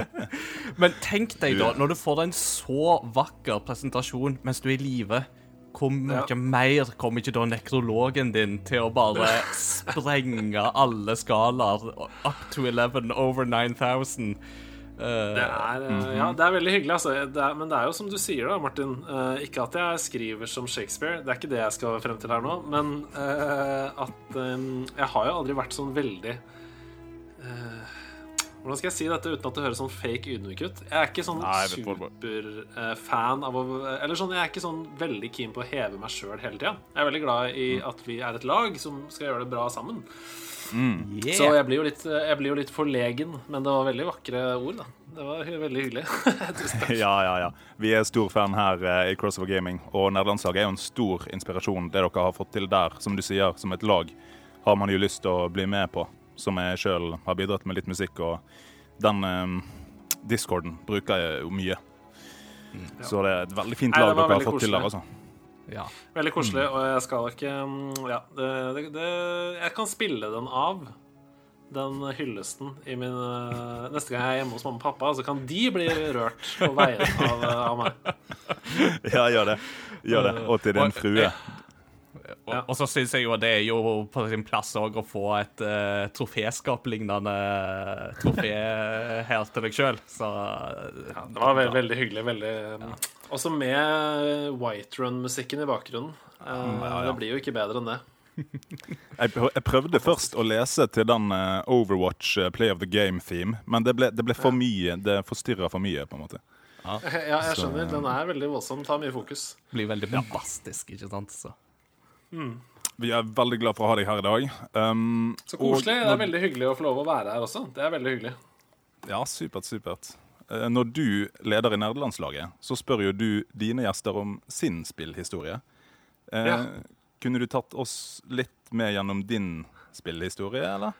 [laughs] Men tenk deg da, når du får en så vakker presentasjon mens du er i live, hvor mye Ja. mer kommer ikke da nekrologen din til å bare [laughs] sprenge alle skalaer up to 11 over 9000? Eh, Det er, eh, ja, det er veldig hyggelig, altså. Det er, men det er jo som du sier, da, Martin. Uh, ikke at jeg skriver som Shakespeare, det er ikke det jeg skal frem til her nå. Men eh, at um, jeg har jo aldri vært sånn veldig eh, Hvordan skal jeg si dette uten at det høres sånn fake ydmyk ut? Jeg er ikke sånn superfan av å Eller sånn, jeg er ikke sånn veldig keen på å heve meg sjøl hele tida. Jeg er veldig glad i at vi er et lag som skal gjøre det bra sammen. yeah. Så jeg blir, jo litt, jeg blir jo litt forlegen, men det var veldig vakre ord, da. Det var veldig hyggelig. [laughs] Ja, ja, ja. Vi er stor fan her eh, i Crossover Gaming, og Nederlandslaget er jo en stor inspirasjon. Det dere har fått til der, som du sier, som et lag, har man jo lyst til å bli med på. Som jeg sjøl har bidratt med litt musikk, og den eh, discorden bruker jeg jo mye. Så det er et veldig fint lag det dere har fått fått til der, altså. ja. Veldig koselig, og jeg skal ikke mm, Ja, det, det, det, jeg kan spille den av. Den hyllesten i min eh, Neste gang jeg er hjemme hos mamma og pappa, så kan de bli rørt på veien av, eh, av meg. [laughs] Ja, gjør det. Gjør det. Og til din frue. Og, Ja. og så syns jeg jo det er jo på sin plass òg å få et uh, troféskap-lignende trofé her til deg sjøl, så Ja, det var veldig, veldig hyggelig. Veldig, ja. Også med White Run-musikken i bakgrunnen. Eh, Det blir jo ikke bedre enn det. Jeg, prøvde først å lese til den eh, Overwatch eh, Play of the Game-theme, men det ble, det ble for mye. Det forstyrra for mye, på en måte. Ja, jeg skjønner. Den er veldig voldsom. Tar mye fokus. blir veldig bombastisk, ikke sant? Så. Vi er veldig glad for å ha deg her i dag. Um, Så koselig. og Det er veldig hyggelig å få lov å være her også. Det er veldig hyggelig. Ja, supert, supert. Eh, Når du leder i nerdelandslaget, så spør jo du dine gjester om sin spillhistorie. Eh, Ja. Kunne du tatt oss litt med gjennom din spillhistorie, eller?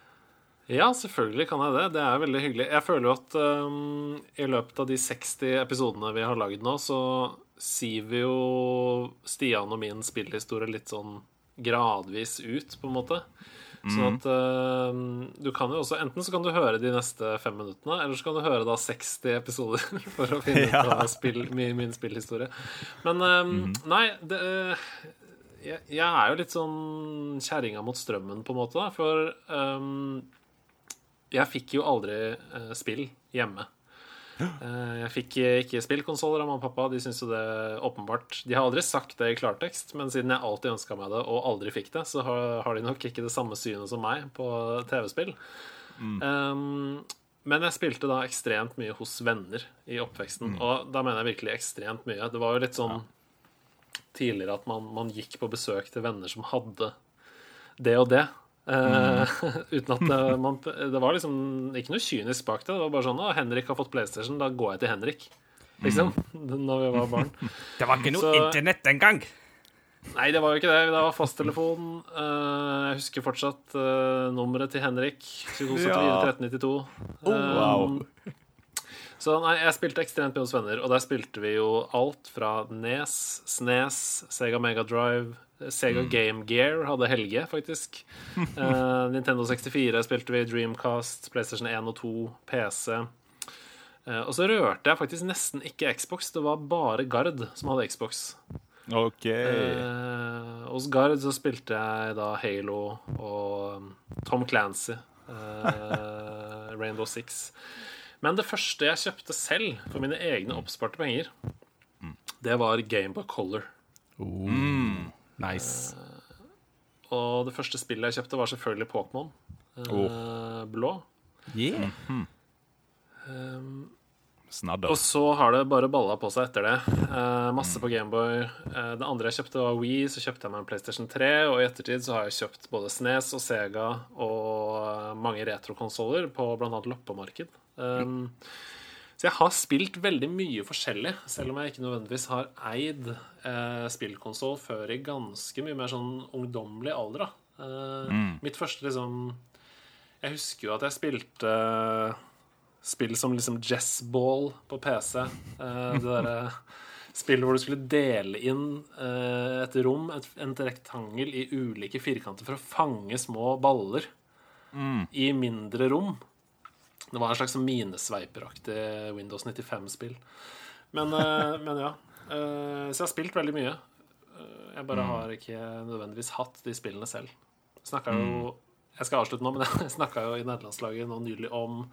Ja, selvfølgelig kan jeg det. Det er veldig hyggelig. Jeg føler jo at um, i løpet av de 60 episodene vi har lagd nå, så siver jo Stian og min spillhistorie litt sånn gradvis ut, på en måte. Sånn at uh, du kan jo også Enten så kan du høre de neste fem minuttene, eller så kan du høre da 60 episoder [laughs] for å finne ut av spill, min, min spillhistorie. Men eh, nei, det uh, jeg, jeg er jo litt sånn kjerringa mot strømmen, på en måte, da. For um, jeg fikk jo aldri spill hjemme. Eh, jeg fikk ikke spillkonsoller av mamma og pappa. De syntes jo det åpenbart De har aldri sagt det i klartekst, men siden jeg alltid ønska meg det og aldri fikk det, så har, de nok ikke det samme synet som meg på TV-spill. Um, men jeg spilte da ekstremt mye hos venner i oppveksten. Og da mener jeg virkelig ekstremt mye. Det var jo litt sånn tidligere at man, man gikk på besøk til venner som hadde det og det. Eh, [laughs] uten at det, man, det var liksom ikke noe kynisk bak det. Det var bare sånn Å, Henrik har fått PlayStation, da går jeg til Henrik. Liksom. [laughs] Når vi var barn. [laughs] Det var ikke noe Så- internett engang! Nei, det var jo ikke det. Det var fasttelefon. Eh, jeg husker fortsatt eh, nummeret til Henrik. 2274 1392. wow. Så nei, jeg spilte ekstremt mye hos venner, og der spilte vi jo alt fra Nes, Snes, Sega Mega Drive, Sega Game Gear hadde Helge, faktisk. Uh, [laughs] Nintendo 64 spilte vi, Dreamcast, PlayStation 1 og 2, PC. Uh, og så rørte jeg faktisk nesten ikke Xbox, det var bare Gard som hadde Xbox. OK. uh, hos Gard så spilte jeg da Halo og um, Tom Clancy. eh, [laughs] Rainbow Six. Men det første jeg kjøpte selv for mine egne oppsparte penger, det var Gameboy Color. Nice. Og det første spillet jeg kjøpte, var selvfølgelig Pokémon. eh, Blå. Yeah. Snadder. Og så har det bare balla på seg etter det. Eh, masse på Gameboy. Eh, det andre jeg kjøpte, var Wii. Så kjøpte jeg meg en PlayStation 3. Og i ettertid så har jeg kjøpt både Snes og Sega og eh, mange retrokonsoller på bl.a. loppemarked. Um, så jeg har spilt veldig mye forskjellig, selv om jeg ikke nødvendigvis har eid eh, spillkonsoll før i ganske mye mer sånn ungdommelig alder. da. Eh, Mitt første liksom Jeg husker jo at jeg spilte spill som liksom Jessball på PC. Eh, det derre spillet hvor du skulle dele inn eh, et rom, et, en rektangel, i ulike firkanter for å fange små baller i mindre rom. Det var en slags sånn minesveiperaktig Windows 95-spill. Men, eh, men ja. Eh, så jeg har spilt veldig mye. Eh, jeg bare har ikke nødvendigvis hatt de spillene selv. Snakka jo Jeg skal avslutte nå, men [laughs] jeg snakka jo i nederlandslaget nå nylig om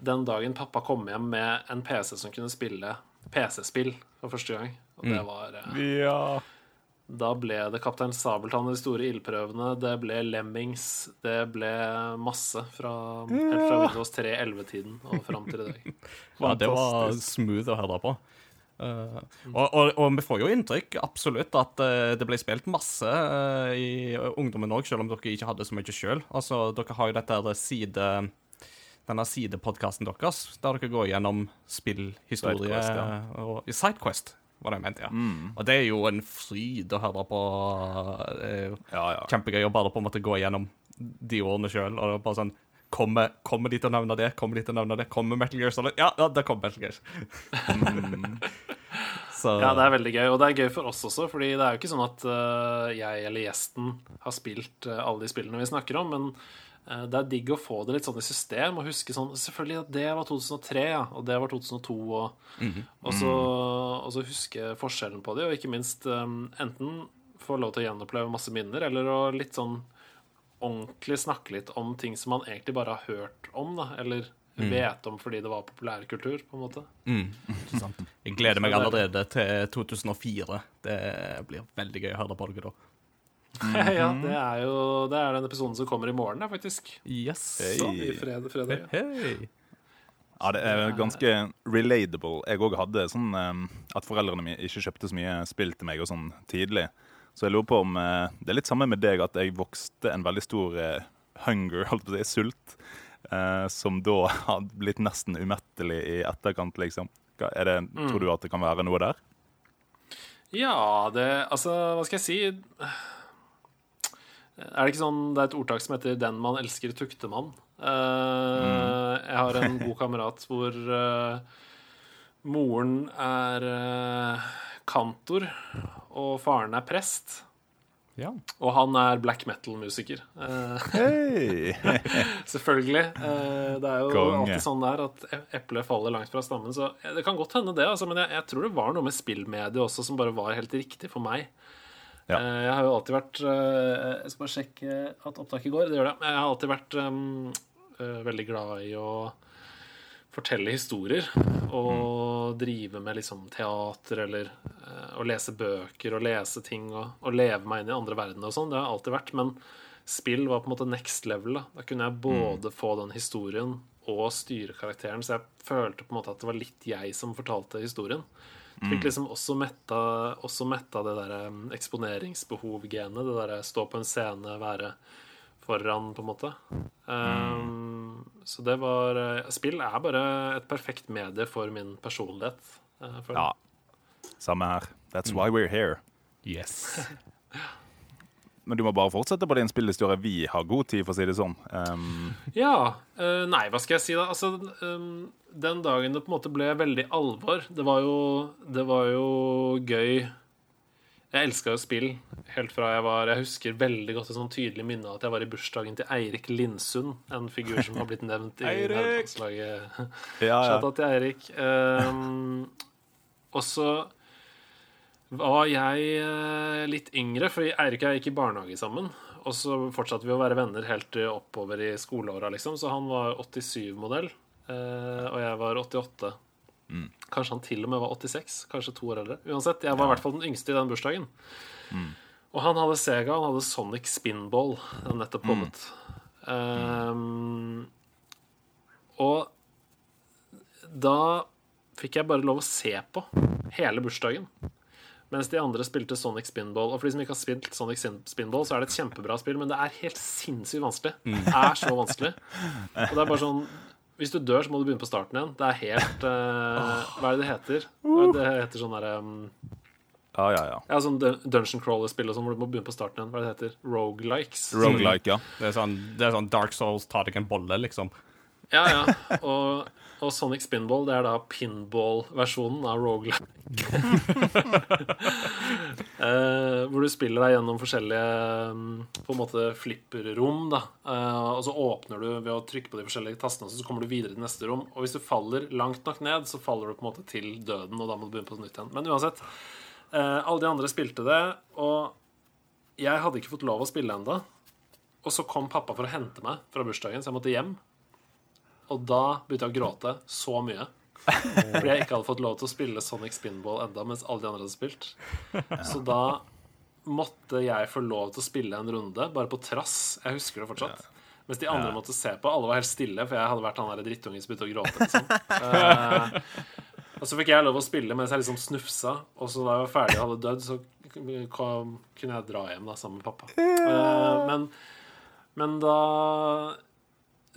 den dagen pappa kom hjem med en PC som kunne spille PC-spill for første gang. Og det var eh, Ja. Da ble det Kaptein Sabeltann og de store ildprøvene. Det ble Lemmings. Det ble masse fra, helt fra Windows 3.11-tiden og fram til i dag. [laughs] Ja, det var smooth å høre på. Uh, og, og, og vi får jo inntrykk absolutt at uh, det ble spilt masse uh, i ungdommen òg, selv om dere ikke hadde så mye sjøl. Altså, dere har jo dette her side denne sidepodkasten deres, der dere går gjennom spillhistorie Sidequest, ja. og Sidequest, var det jeg mente, ja. Og det er jo en fryd å høre på. Det er jo Ja, ja. kjempegøy å bare på en måte gå gjennom de ordene sjøl. Og det er bare sånn Kommer, kommer de til å nevne det? Kommer de til å nevne det? Kommer Metal Gear Solid? Ja, ja, det kommer Metal Gear. [laughs] Så Ja, det er veldig gøy. Og det er gøy for oss også, fordi det er jo ikke sånn at uh, jeg eller gjesten har spilt uh, alle de spillene vi snakker om, men eh, det er digg å få det litt sånn i system og huske sånn Selvfølgelig at det var 2003, ja, og det var 2002, og, og, så, og så huske forskjellen på de, og ikke minst um, enten få lov til å gjenoppleve masse minner, eller å litt sånn ordentlig snakke litt om ting som man egentlig bare har hørt om, da, eller vet om fordi det var populærkultur, på en måte. Mm. Jeg gleder meg allerede til 2004. Det blir veldig gøy å høre på dere da. [laughs] ja, det er jo Det er den episoden som kommer i morgen, faktisk. Yes. Så, i fredag, fredag. ja. Det er ganske relatable. Jeg òg hadde sånn eh, at foreldrene mine ikke kjøpte så mye spill til meg og sånn tidlig. Så jeg lurer på om eh, Det er litt samme med deg, at jeg vokste en veldig stor eh, hunger, holdt på å si, sult, eh, som da [laughs] har blitt nesten umettelig i etterkant, liksom. Er det, Tror du at det kan være noe der? Ja, det Altså, hva skal jeg si? Er det ikke sånn Det er et ordtak som heter 'Den man elsker, tukter man'. Eh, Jeg har en god kamerat hvor uh, moren er uh, kantor, og faren er prest. Ja. Og han er black metal-musiker. Hei! [laughs] selvfølgelig. Det er jo Konge. alltid sånn der at e- eplet faller langt fra stammen. Så det kan godt hende det, altså, men jeg, jeg tror det var noe med spillmediet også som bare var helt riktig for meg. Ja. Eh, Jeg har jo alltid vært eh, Jeg skal bare sjekke at opptaket går. Det gjør det. Jeg har alltid vært um, veldig glad i å fortelle historier. Og drive med liksom teater eller å lese bøker og lese ting og, og leve meg inn i andre verdener og sånn. Det har jeg alltid vært. Men spill var på en måte next level. Da, da kunne jeg både få den historien og styre karakteren. Så jeg følte på en måte at det var litt jeg som fortalte historien. Fikk liksom også metta, også metta det der um, eksponeringsbehov-genet. Det derre stå på en scene, være foran, på en måte. Um, Så det var eh, Spill er bare et perfekt medie for min personlighet. Uh, for. Ja. Samme her. That's why we're here. Yes. [laughs] Men du må bare fortsette på din spillhistorie. Vi har god tid, for å si det sånn. Um, Ja. Uh, nei, hva skal jeg si, da? Altså, um, den dagen det på en måte ble veldig alvor Det var jo, det var jo gøy. Jeg elska jo spill helt fra jeg var Jeg husker veldig godt et sånn tydelig minne av at jeg var i bursdagen til Eirik Lindsund, en figur som har blitt nevnt i nærlandslaget. ja, ja. Shout-out til Eirik. Um, og så var jeg eh, litt yngre, for Eirik og jeg gikk i barnehage sammen. Og så fortsatte vi å være venner helt eh, oppover i skoleåra, liksom. Så han var 87-modell, eh, og jeg var 88. Kanskje han til og med var 86, kanskje to år eldre. Uansett, jeg var i hvert fall den yngste i den bursdagen. Og han hadde Sega, han hadde Sonic Spinball, den nettopp kommet. Ehm, og da fikk jeg bare lov å se på hele bursdagen. Mens de andre spilte Sonic Spinball. Og for de som ikke har spilt Sonic Spinball, så er det et kjempebra spill, men det er helt sinnssykt vanskelig. Det er så vanskelig. Og det er bare sånn Hvis du dør, så må du begynne på starten igjen. Det er helt uh, Hva er det det heter? Hva er det det heter sånn derre um, ja, ja, ja. ja, sånn Dungeon Crawler-spill sånn hvor du må begynne på starten igjen. Hva er det det heter? Rogelikes. Rogelike, ja. Det er sånn, det er sånn Dark Souls tar deg en bolle, liksom. Ja, ja. Og, og Sonic Spinball, det er da pinball-versjonen av rogelike. [laughs] eh, hvor du spiller deg gjennom forskjellige mm, på en måte flipperrom. da eh, Og så åpner du ved å trykke på de forskjellige tastene, så kommer du videre til neste rom. Og hvis du faller langt nok ned, så faller du på en måte til døden, og da må du begynne på nytt igjen. Men uansett, eh, alle de andre spilte det, og jeg hadde ikke fått lov å spille ennå. Og så kom pappa for å hente meg fra bursdagen, så jeg måtte hjem. Og da begynte jeg å gråte så mye. Fordi jeg ikke hadde fått lov til å spille Sonic Spinball enda, mens alle de andre hadde spilt. Så da måtte jeg få lov til å spille en runde, bare på trass. Jeg husker det fortsatt. Mens de andre måtte se på. Alle var helt stille, for jeg hadde vært han der drittungen som begynte å gråte. Liksom. [laughs] Eh, og så fikk jeg lov å spille mens jeg liksom snufsa, og så da jeg var ferdig og hadde dødd, så kom, kunne jeg dra hjem da sammen med pappa. Eh, men, men da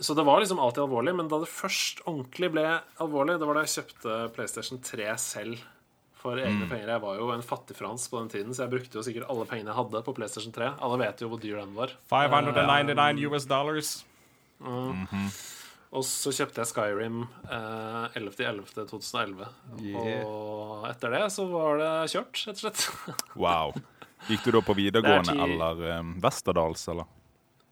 så det var liksom alltid alvorlig, men da det først ordentlig ble alvorlig, det var da jeg kjøpte PlayStation 3 selv for egne penger. Jeg var jo en fattig frans på den tiden, så jeg brukte jo sikkert alle pengene jeg hadde på PlayStation 3. Alle vet jo hvor dyr den var. 599 US dollars. Og så kjøpte jeg Skyrim uh, 11.11.2011. Yeah. Og etter det så var det kjørt, rett og slett. Wow. Gikk du da på videregående er eller um, Westerdals, eller?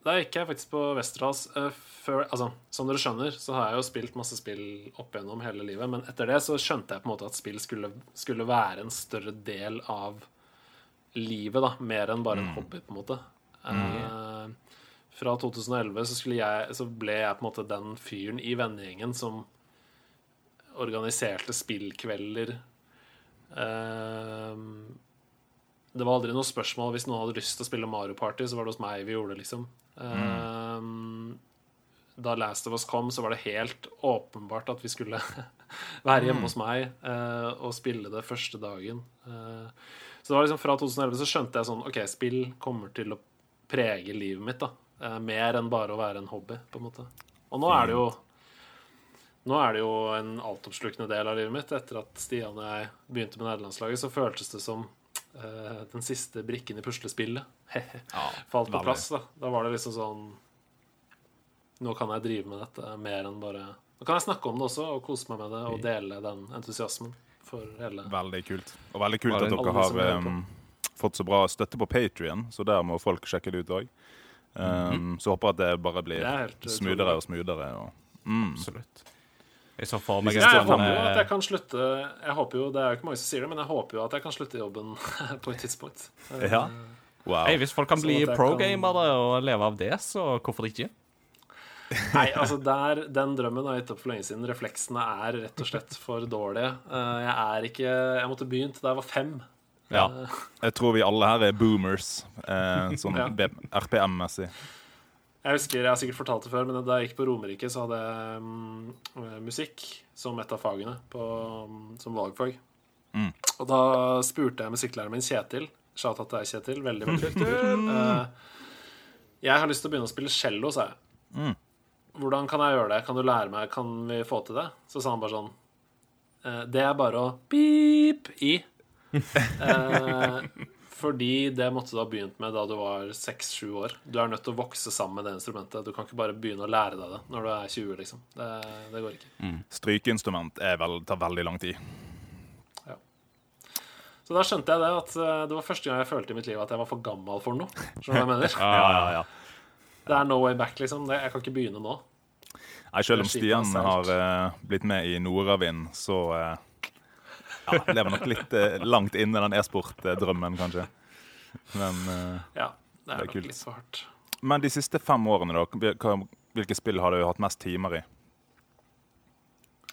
Da gikk jeg faktisk på Westerdals. eh, før, altså, som dere skjønner, så har jeg jo spilt masse spill opp gjennom hele livet. Men etter det så skjønte jeg på en måte at spill skulle, skulle være en større del av livet, da. Mer enn bare en hobby, på en måte. Eh, fra 2011 så, jeg, så ble jeg på en måte den fyren i vennegjengen som organiserte spillkvelder. Uh, det var aldri noe spørsmål hvis noen hadde lyst til å spille Mario Party, så var det hos meg vi gjorde det, liksom. Eh, da Last of Us kom, så var det helt åpenbart at vi skulle [laughs] være hjemme hos meg eh, og spille det første dagen. Eh, så det var liksom fra 2011 så skjønte jeg sånn OK, spill kommer til å prege livet mitt, da. Mer enn bare å være en hobby, på en måte. Og nå er det jo nå er det jo en altoppslukende del av livet mitt. Etter at Stian og jeg begynte med nederlandslaget, så føltes det som eh, den siste brikken i puslespillet [laughs] falt på plass. Da. da var det liksom sånn Nå kan jeg drive med dette mer enn bare Nå kan jeg snakke om det også og kose meg med det og dele den entusiasmen for hele Veldig kult. Og veldig kult at dere har um, fått så bra støtte på Patrion, så der må folk sjekke det ut òg. Um, Så håper jeg at det bare blir Det er smoothere og smoothere. Og, mm. Absolutt. Jeg så for meg jeg, jeg håper jo at eh, jeg kan slutte Jeg håper jo, Det er jo ikke mange som sier det, men jeg håper jo at jeg kan slutte jobben [laughs] på et tidspunkt. Eh, Ja. Wow. Hey, hvis folk kan Sånn bli pro-gamere og leve av det, så hvorfor ikke? Nei, [laughs] altså der, Den drømmen har jeg gitt opp for lenge siden. Refleksene er rett og slett for dårlige. Eh, Jeg er ikke Jeg måtte begynt da jeg var fem. Ja. Jeg tror vi alle her er boomers, eh, sånn [laughs] Ja. RPM-messig. Jeg husker, jeg har sikkert fortalt det før, men da jeg gikk på Romerike, så hadde jeg um, musikk som et av fagene på, um, som valgfag. Mm. Og da spurte jeg musikklæreren min, Kjetil Shout-out til deg, Kjetil. Veldig veldig [laughs] fyr. Eh, jeg har lyst til å begynne å spille cello, sa jeg. Mm. Hvordan kan jeg gjøre det? Kan du lære meg? Kan vi få til det? Så sa han bare sånn uh, Det er bare å pip i. [laughs] Eh, fordi det måtte du ha begynt med da du var 6-7 år. Du er nødt til å vokse sammen med det instrumentet. Du kan ikke bare begynne å lære deg det når du er 20, liksom. Det, det går ikke. Strykeinstrument er vel, tar veldig lang tid. Så da skjønte jeg det at eh, det var første gang jeg følte i mitt liv at jeg var for gammel for noe. Skjønner du hva jeg mener? [laughs] Ja, ja, ja. Det er no way back, liksom. Det, jeg kan ikke begynne nå. Nei, selv om Stian har uh, blitt med i Nordavind, så eh, ja, lever nok litt eh, langt i den e-sport-drømmen, kanskje. Men, eh, Ja, det Det er er nok kult. litt så hardt. men de siste fem årene, da, hva, hvilke spill har du hatt mest timer i?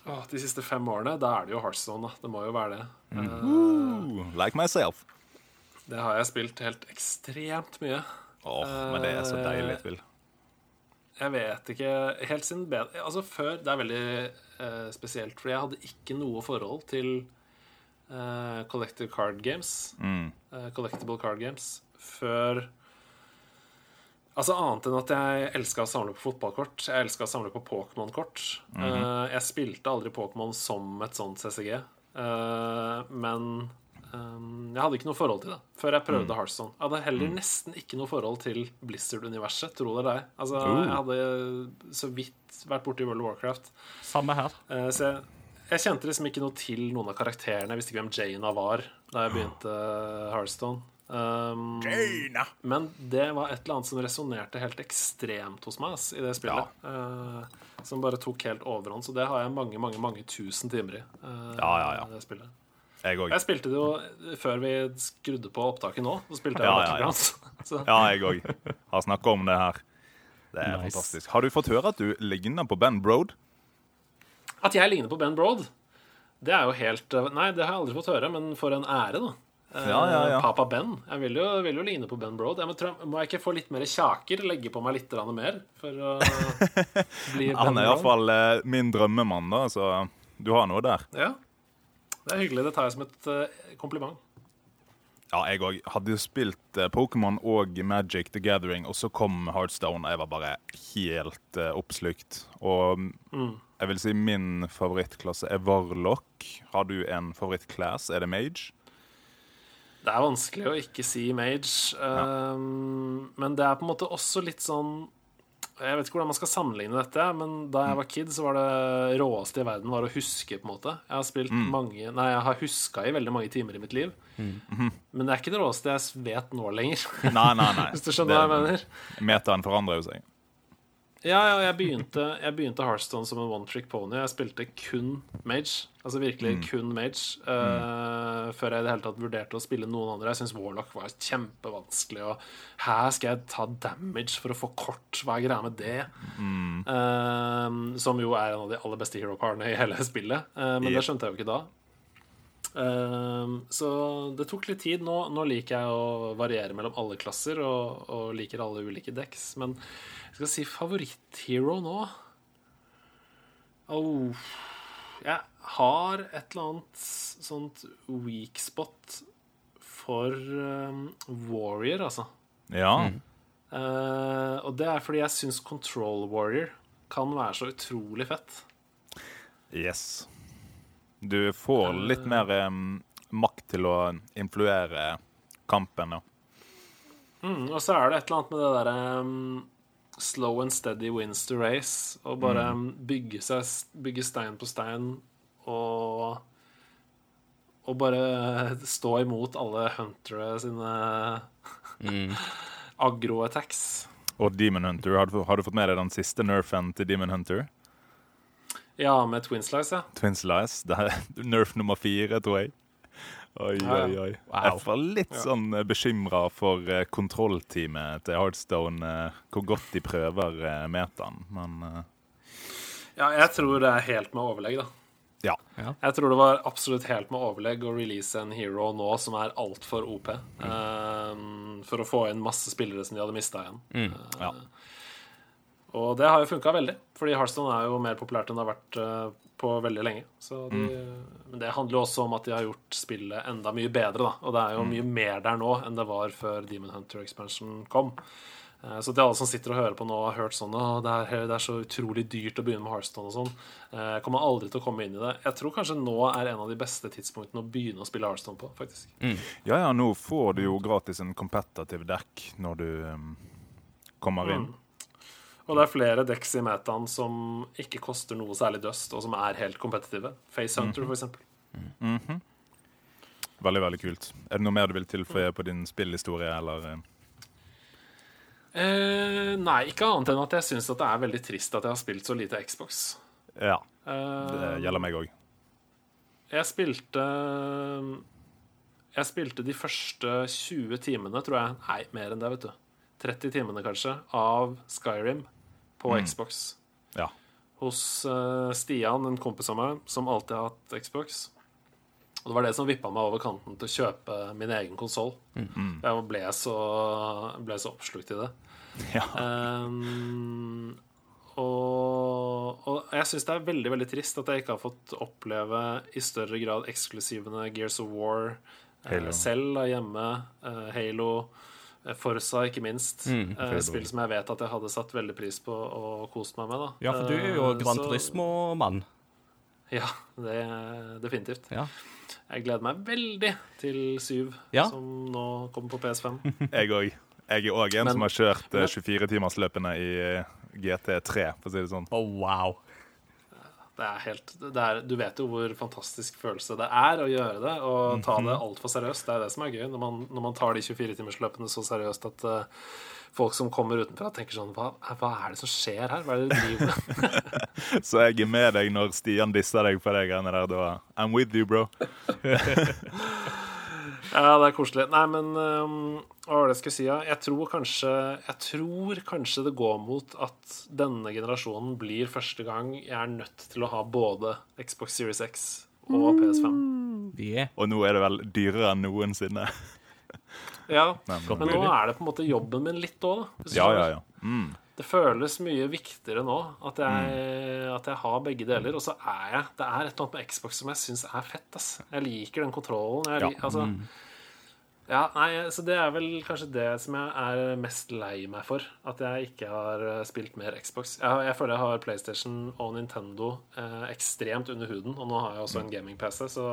Åh, de siste fem årene, da er det jo Heartstone, da. Det må jo være det. Mm. Uh, like myself. det har jeg spilt helt ekstremt mye. Åh, men det er så deilig et spill. Jeg vet ikke Helt siden bedre Altså før Det er veldig eh, spesielt, for jeg hadde ikke noe forhold til eh, collective card games. Mm. uh, collectible card games. Før Altså Annet enn at jeg elska å samle på fotballkort. Jeg elska å samle på Pokémon-kort. Eh, jeg spilte aldri Pokémon som et sånt CCG. eh, men um, jeg hadde ikke noe forhold til det før jeg prøvde Hearthstone. Jeg hadde heller nesten ikke noe forhold til Blizzard-universet, tro det eller ei. Altså, jeg hadde så vidt vært borti World of Warcraft. Samme her. Eh, så jeg, jeg kjente liksom ikke noe til noen av karakterene. Jeg visste ikke hvem Jaina var da jeg begynte uh, Hearthstone. Um, men det var et eller annet som resonnerte helt ekstremt hos meg ass, i det spillet. Eh, som bare tok helt overhånd. Så det har jeg mange mange, mange tusen timer i. Uh, Ja, ja, ja. Det spillet. Jeg. Jeg spilte det jo før vi skrudde på opptaket nå. Så spilte jeg Ja, ja, ja, ja. [laughs] Så, Ja, jeg òg. Har snakka om det her. Det er Nice. fantastisk. Har du fått høre at du ligner på Ben Broad? At jeg ligner på Ben Broad, det er jo helt eh, Nei, det har jeg aldri fått høre, men for en ære, da. Eh, Ja, ja, ja. Papa Ben. Jeg vil jo, vil jo ligne på Ben Broad. Jeg må, jeg, må jeg ikke få litt mer kjaker? Legge på meg litt mer for å [laughs] bli Ben Han er iallfall eh, min drømmemann, da, så du har noe der. Ja. Det er hyggelig. Det tar jeg som et eh, kompliment. Ja, jeg òg hadde jo spilt Pokémon og Magic the Gathering, og så kom Heartstone, og jeg var bare helt oppslukt. Og mm, jeg vil si min favorittklasse er Warlock. Har du en favorittclass? Er det Mage? Det er vanskelig å ikke si mage, um, men det er på en måte også litt sånn Jeg vet ikke hvordan man skal sammenligne dette, men da jeg var kid, så var det råeste i verden var å huske, på en måte. Jeg har spilt mange Nei, jeg har huska i veldig mange timer i mitt liv. Men det er ikke det råeste jeg vet nå lenger. Nei, nei, nei. [laughs] Hvis du skjønner hva jeg mener? Metaen forandrer jo seg. Ja, ja, jeg begynte, jeg begynte Hearthstone som en one trick pony. Jeg spilte kun mage. Altså virkelig kun mage. eh, Før jeg i det hele tatt vurderte å spille noen andre. Jeg syns Warlock var kjempevanskelig. Og her skal jeg ta damage for å få kort. Hva er greia med det? Eh, som jo er en av de aller beste hero-parene i hele [laughs] spillet. Uh, men Yep. det skjønte jeg jo ikke da. Eh, så det tok litt tid. Nå, nå liker jeg å variere mellom alle klasser og, og liker alle ulike decks. Men jeg skal si favoritthero nå oh, Jeg har et eller annet sånt weak spot for um, Warrior, altså. Ja. Uh, og det er fordi jeg syns Control Warrior kan være så utrolig fett. Yes. Du får litt mer um, makt til å influere kampen, ja. Mm, og så er det et eller annet med det derre um, slow and steady wins to race. Og bare mm. bygge, seg, bygge stein på stein og og bare stå imot alle huntere sine Mm. [laughs] agro-attacks. Og Demon Hunter. Har du, har du fått med deg den siste nerfen til Demon Hunter? Ja, med Twin Slice, ja. Twin Slice. Det er nerf nummer fire, tror jeg. Oi, Ja, ja. oi, oi. Wow. Jeg var litt sånn bekymra for eh, kontrollteamet til Heartstone. eh, hvor godt de prøver uh, metaen, men eh, Ja, jeg tror det er helt med overlegg, da. ja. Jeg tror det var absolutt helt med overlegg å release en hero nå som er altfor OP. eh, for å få inn masse spillere som de hadde mista igjen. Mm. ja. Og det har jo funka veldig, fordi Hearthstone er jo mer populært enn det har vært eh, på veldig lenge. Så de, Men det handler jo også om at de har gjort spillet enda mye bedre, da. Og det er jo mye mer der nå enn det var før Demon Hunter Expansion kom. Eh, Så til alle som sitter og hører på nå og har hørt sånn at det det er så utrolig dyrt å begynne med Hearthstone og sånn. eh, Jeg kommer aldri til å komme inn i det. Jeg tror kanskje nå er en av de beste tidspunktene å begynne å spille Hearthstone på, faktisk. ja, ja, nå får du jo gratis en competitive deck når du um, kommer inn. Og det er flere decks i metaen som ikke koster noe særlig dust, og som er helt kompetitive. Face Hunter, for eksempel. Veldig, veldig kult. Er det noe mer du vil tilføye på din spillhistorie, eller? eh? Eh, nei, ikke annet enn at jeg syns det er veldig trist at jeg har spilt så lite Xbox. Ja, Eh, det gjelder meg òg. jeg spilte Jeg spilte de første 20 timene, tror jeg Nei, mer enn det, vet du. 30 timene, kanskje, av Skyrim på Xbox. Ja. Hos uh, Stian, en kompis av meg, som alltid har hatt Xbox. Og det var det som vippa meg over kanten til å kjøpe min egen konsoll. Jeg ble så, ble så oppslukt i det. [laughs] Ja. Um, og, og jeg syns det er veldig veldig trist at jeg ikke har fått oppleve i større grad eksklusivene Gears of War eh, selv da hjemme, eh, Halo, eh, Forza ikke minst. Mm, eh, spill som jeg vet at jeg hadde satt veldig pris på og kost meg med. da Ja, for du er jo Eh, Gran Turismo-mann. Ja, det er definitivt. Ja. Jeg gleder meg veldig til Syv, Ja. som nå kommer på PS5. [laughs] Jeg òg. Jeg er òg en Men- som har kjørt men- 24-timersløpene i eh, GT3, for å si det sånn. Oh, wow. Det er helt, det er, du vet jo hvor fantastisk følelse det er å gjøre det, og ta det altfor seriøst. Det er det som er gøy, når man, når man tar de 24-timersløpene så seriøst at uh, folk som kommer utenfra, tenker sånn hva, hva er det som skjer her? Hva er det du driver med? [laughs] Så jeg er med deg når Stian disser deg for de greiene der. Da. I'm with you, bro. [laughs] Ja, det er koselig. Nei, men um, hva var det jeg skulle si? Ja? Jeg tror kanskje Jeg tror kanskje det går mot at denne generasjonen blir første gang jeg er nødt til å ha både Xbox Series X og PS5. Yeah. Og nå er det vel dyrere enn noensinne. [laughs] Ja, Men, men nå er det på en måte jobben min litt òg, da. ja, ja, ja. Mm. Det føles mye viktigere nå at jeg, at jeg har begge deler. Og så er jeg Det er et eller annet med Xbox som jeg syns er fett. Ass. Jeg liker den kontrollen. Jeg, Ja. altså, altså, ja, nei, så Det er vel kanskje det som jeg er mest lei meg for. At jeg ikke har eh, spilt mer Xbox. Jeg, jeg føler jeg har PlayStation og Nintendo eh, ekstremt under huden. Og nå har jeg også en gaming-PC, så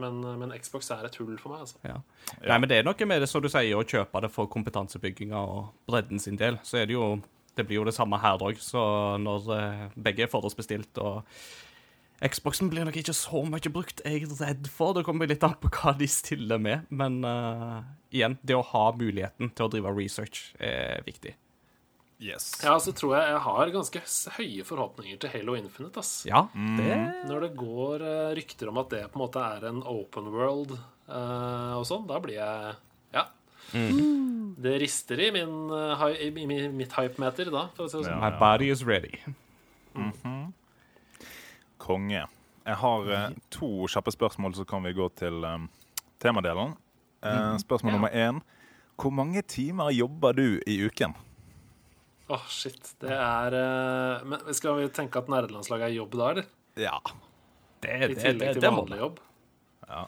men, men Xbox er et hull for meg. Altså. Ja. Nei, men det er noe med det, som du sier, å kjøpe det for kompetansebygginga og bredden sin del. Så er det jo Det blir jo det samme her òg. Så når eh, begge er forhåndsbestilt og Xboxen blir nok ikke så mye brukt, jeg er redd for. Det kommer litt an på hva de stiller med. Men uh, igjen, det å ha muligheten til å drive research er viktig. Yes. Ja, så tror jeg jeg har ganske høye forhåpninger til Halo Infinite. ass. Ja, det Når det går eh, rykter om at det på en måte er en open world uh, og sånn, da blir jeg Ja. Det rister i, min, i, mitt hypemeter da, for å si det sånn. My body is ready. Konge. Jeg har eh, to kjappe spørsmål, så kan vi gå til um, temadelen. Eh, spørsmål Ja. nummer én. Hvor mange timer jobber du i uken? Åh, shit. Det er eh, Men skal vi tenke at nerdelandslaget er jobb da, eller? Ja. Det, I det, det, tillegg til vanlig jobb? Ja.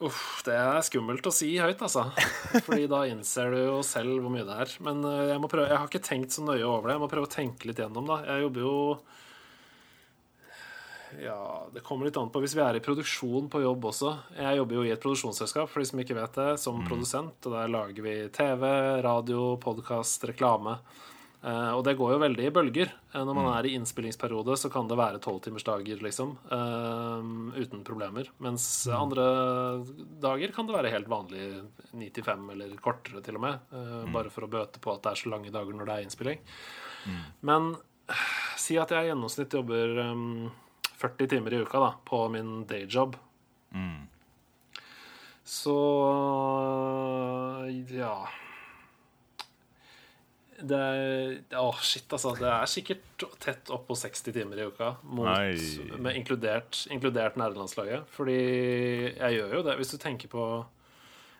Uff, det er skummelt å si høyt, altså. [laughs] Fordi da innser du jo selv hvor mye det er. Men eh, jeg, må prøve, jeg har ikke tenkt så nøye over det. Jeg må prøve å tenke litt gjennom, da. Jeg jobber jo Ja, det kommer litt an på hvis vi er i produksjon på jobb også. Jeg jobber jo i et produksjonsselskap, for de som ikke vet det, som produsent. Og der lager vi TV, radio, podkast, reklame. Eh, og det går jo veldig i bølger. Eh, når man er i innspillingsperiode, så kan det være tolvtimersdager, liksom. eh, uten problemer. Mens andre dager kan det være helt vanlig ni til fem, eller kortere til og med. eh, Bare for å bøte på at det er så lange dager når det er innspilling. Men eh, si at jeg i gjennomsnitt jobber eh, 40 timer i uka da, på min dayjob. Så ja det er, Å, shit, altså. Det er sikkert tett opp på 60 timer i uka. Mot, inkludert, inkludert nerdelandslaget. Fordi jeg gjør jo det. Hvis du tenker på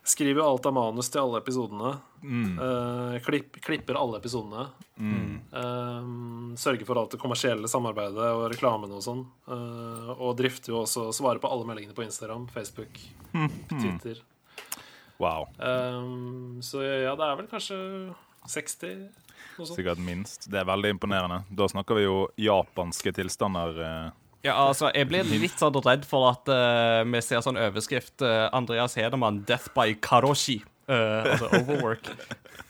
skriver jo alt av manus til alle episodene. Eh, klipp, klipper alle episodene. Eh, sørger for alt det kommersielle samarbeidet og reklamene og sånn. Uh, og drifter jo også Svarer på alle meldingene på Instagram, Facebook, [laughs] Twitter. Wow. Så ja, det er vel kanskje 60, noe sånt. Sikkert minst. Det er veldig imponerende. Da snakker vi jo japanske tilstander. Ja, altså, Jeg blir litt sånn redd for at uh, vi ser sånn overskrift uh, Andreas Hedemann, 'Death by Karoshi'. Uh, altså overwork.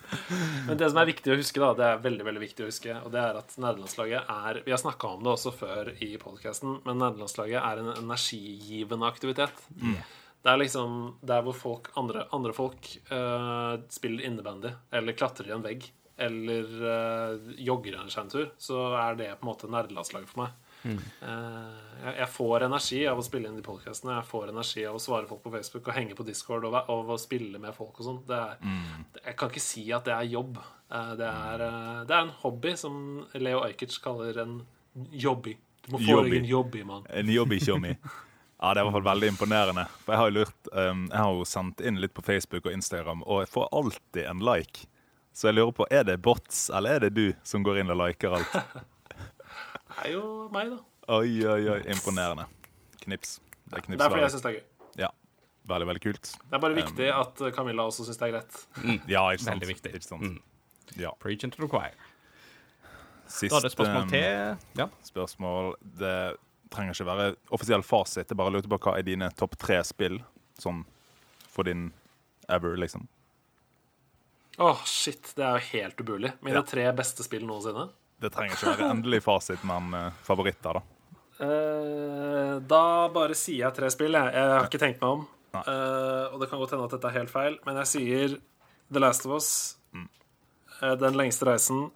[laughs] Men det som er viktig å huske, da, det er veldig veldig viktig å huske, og det er at nerdelandslaget er Vi har snakka om det også før i podkasten, men nerdelandslaget er en energigivende aktivitet. Det er liksom der hvor folk, andre, andre folk eh, spiller innebandy, eller klatrer i en vegg, eller jogger en skjermtur, så er det på en måte nerdelandslaget for meg. Eh, jeg, jeg får energi av å spille inn de podcastene. Jeg får energi av å svare folk på Facebook og henge på Discord og, og, og spille med folk og sånn. Det er, Jeg kan ikke si at det er jobb. Eh, Det er, eh, det er en hobby som Leo Ajkic kaller en jobby. Du må få Jobby. deg en jobby, mann. En jobb i Tjommi. Ja, det er i hvert fall veldig imponerende. For jeg har jo lurt um, Jeg har jo sendt inn litt på Facebook og Instagram, og jeg får alltid en like. Så jeg lurer på, er det bots, eller er det du som går inn og liker alt? [laughs] Det er jo meg, da. Oi, oi, oi. Imponerende. Knips. Det er Det er fordi jeg syns det er gøy. Ja. Veldig, veldig kult. Det er bare viktig at Camilla også syns det er greit. [laughs] Ja, ikke sant. Veldig viktig. Ikke sant? Ja. Preach into the choir. Sist Da er det spørsmål um, til. Ja. spørsmål. Det trenger ikke være offisiell fasit. Jeg bare lurte på hva er dine topp tre spill sånn for din ever, liksom. Åh, shit. Det er jo helt umulig. Mine Ja. tre beste spill noensinne. Det trenger ikke være endelig fasit, men uh, favoritter, da. Uh, da bare sier jeg tre spill, jeg. Jeg har ikke tenkt meg om. Eh, og det kan godt hende at dette er helt feil, men jeg sier The Last of Us, eh, Den lengste reisen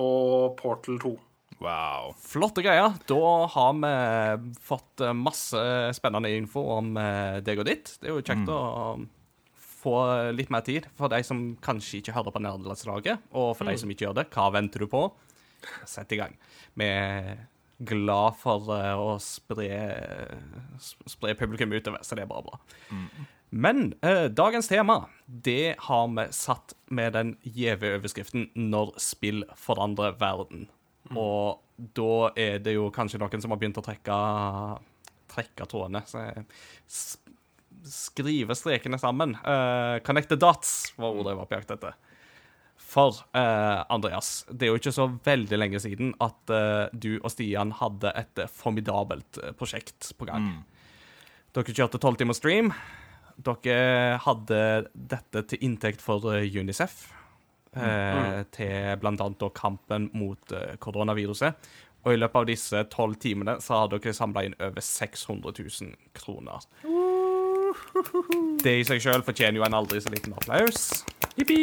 og Portal 2. Wow. Flotte greier. Da har vi fått masse spennende info om deg og ditt. Det er jo kjekt å få litt mer tid for de som kanskje ikke hører på Nerdelandslaget, og for de som ikke gjør det, hva venter du på? Sett i gang. Vi er glad for eh, å spre, spre publikum utover, så det er bare bra. Men eh, dagens tema, det har vi satt med den gjeve overskriften 'Når spill forandrer verden'. Og da er det jo kanskje noen som har begynt å trekke, trekke trådene. Så jeg skrive strekene sammen. Eh, connect the dots var ordet jeg var på jakt etter. For uh, Andreas, det er jo ikke så veldig lenge siden at uh, du og Stian hadde et eh, formidabelt prosjekt på gang. Dere kjørte 12 timer stream. Dere hadde dette til inntekt for Unicef. Unicef. Uh, Til annet kampen mot koronaviruset. Og i løpet av disse tolv timene så har dere samla inn over 600 000 kroner. Det i seg sjøl fortjener jo en aldri så liten applaus. Jippi!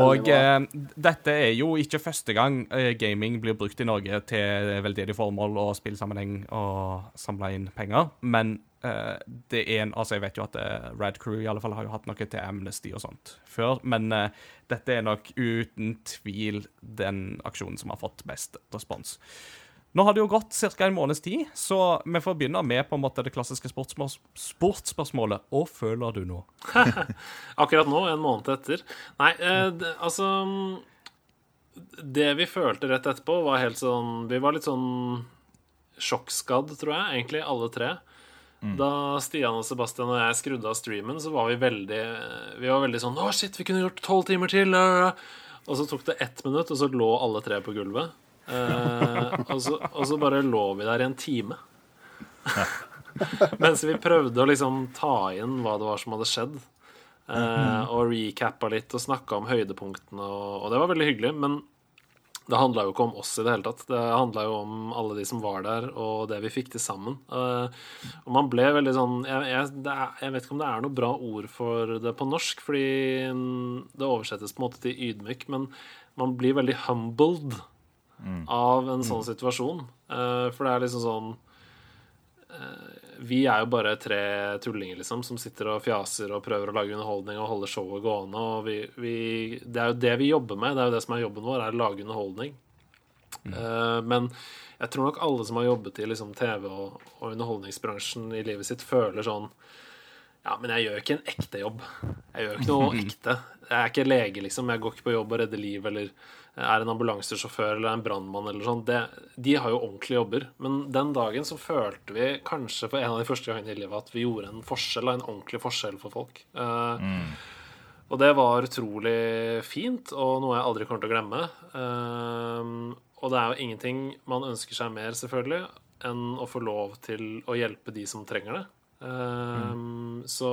Og eh, dette er jo ikke første gang eh, gaming blir brukt i Norge til veldedige formål og spillsammenheng og samle inn penger, men eh, det er en Altså, jeg vet jo at eh, Rad Crew i alle fall har jo hatt noe til Amnesty og sånt før, men eh, dette er nok uten tvil den aksjonen som har fått best respons. Nå har det jo gått ca. en måneds tid, så vi får begynne med på en måte det klassiske sportsmål- sportsspørsmålet. Hva føler du nå? [laughs] Akkurat nå, en måned etter. Nei, eh, det, altså Det vi følte rett etterpå, var helt sånn Vi var litt sånn sjokkskadd, tror jeg, egentlig, alle tre. Da Stian og Sebastian og jeg skrudde av streamen, så var vi veldig Vi var veldig sånn Å, shit, vi kunne gjort tolv timer til! øh». Og så tok det ett minutt, og så lå alle tre på gulvet. Eh, og, så, og så bare lå vi der i en time. [laughs] Mens vi prøvde å liksom ta inn hva det var som hadde skjedd. eh, og recappa litt og snakka om høydepunktene, og, og det var veldig hyggelig. Men det handla jo ikke om oss i det hele tatt. Det handla jo om alle de som var der, og det vi fikk til sammen. Eh, og man ble veldig sånn jeg, jeg, er, jeg vet ikke om det er noe bra ord for det på norsk, fordi det oversettes på en måte til ydmyk, men man blir veldig humbled av en sånn situasjon. Eh, for det er liksom sånn eh, Vi er jo bare tre tullinger, liksom, som sitter og fjaser og prøver å lage underholdning og holde showet gående. Og vi, vi, det er jo det vi jobber med. Det er jo det som er jobben vår, er å lage underholdning. Eh, men jeg tror nok alle som har jobbet i liksom, TV og, og underholdningsbransjen i livet sitt, føler sånn Ja, men jeg gjør ikke en ekte jobb. Jeg gjør ikke noe [laughs] ekte. Jeg er ikke lege, liksom. Jeg går ikke på jobb og redder liv eller er en ambulansesjåfør eller en brannmann eller sånn. De har jo ordentlige jobber. Men den dagen så følte vi kanskje for en av de første gangene i livet at vi gjorde en forskjell, en ordentlig forskjell for folk. Mm. Og det var utrolig fint, og noe jeg aldri kommer til å glemme. Eh, og det er jo ingenting man ønsker seg mer, selvfølgelig, enn å få lov til å hjelpe de som trenger det. Mm. Så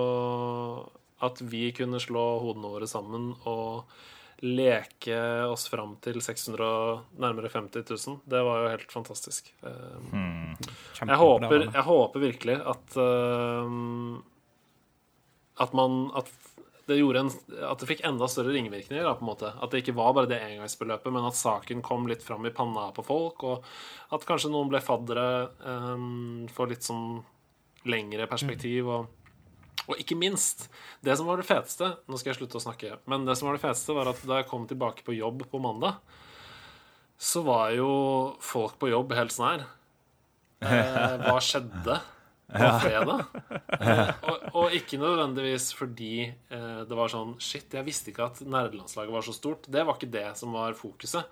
at vi kunne slå hodene våre sammen og leke oss fram til 600 og nærmere 50 000, det var jo helt fantastisk. Hmm. jeg håper, jeg håper virkelig at uh, At man at det, gjorde en, at det fikk enda større ringvirkninger. Da, på en måte. At det ikke var bare det engangsbeløpet, men at saken kom litt fram i panna på folk. Og at kanskje noen ble faddere um, for litt sånn lengre perspektiv. Og, og ikke minst, det som var det feteste Nå skal jeg slutte å snakke, men det som var det feteste, var at da jeg kom tilbake på jobb på mandag, så var jo folk på jobb helt sånn her. Eh, hva skjedde på fredag? Eh, og, og ikke nødvendigvis fordi eh, det var sånn Shit, jeg visste ikke at nerdelandslaget var så stort. Det var ikke det som var fokuset.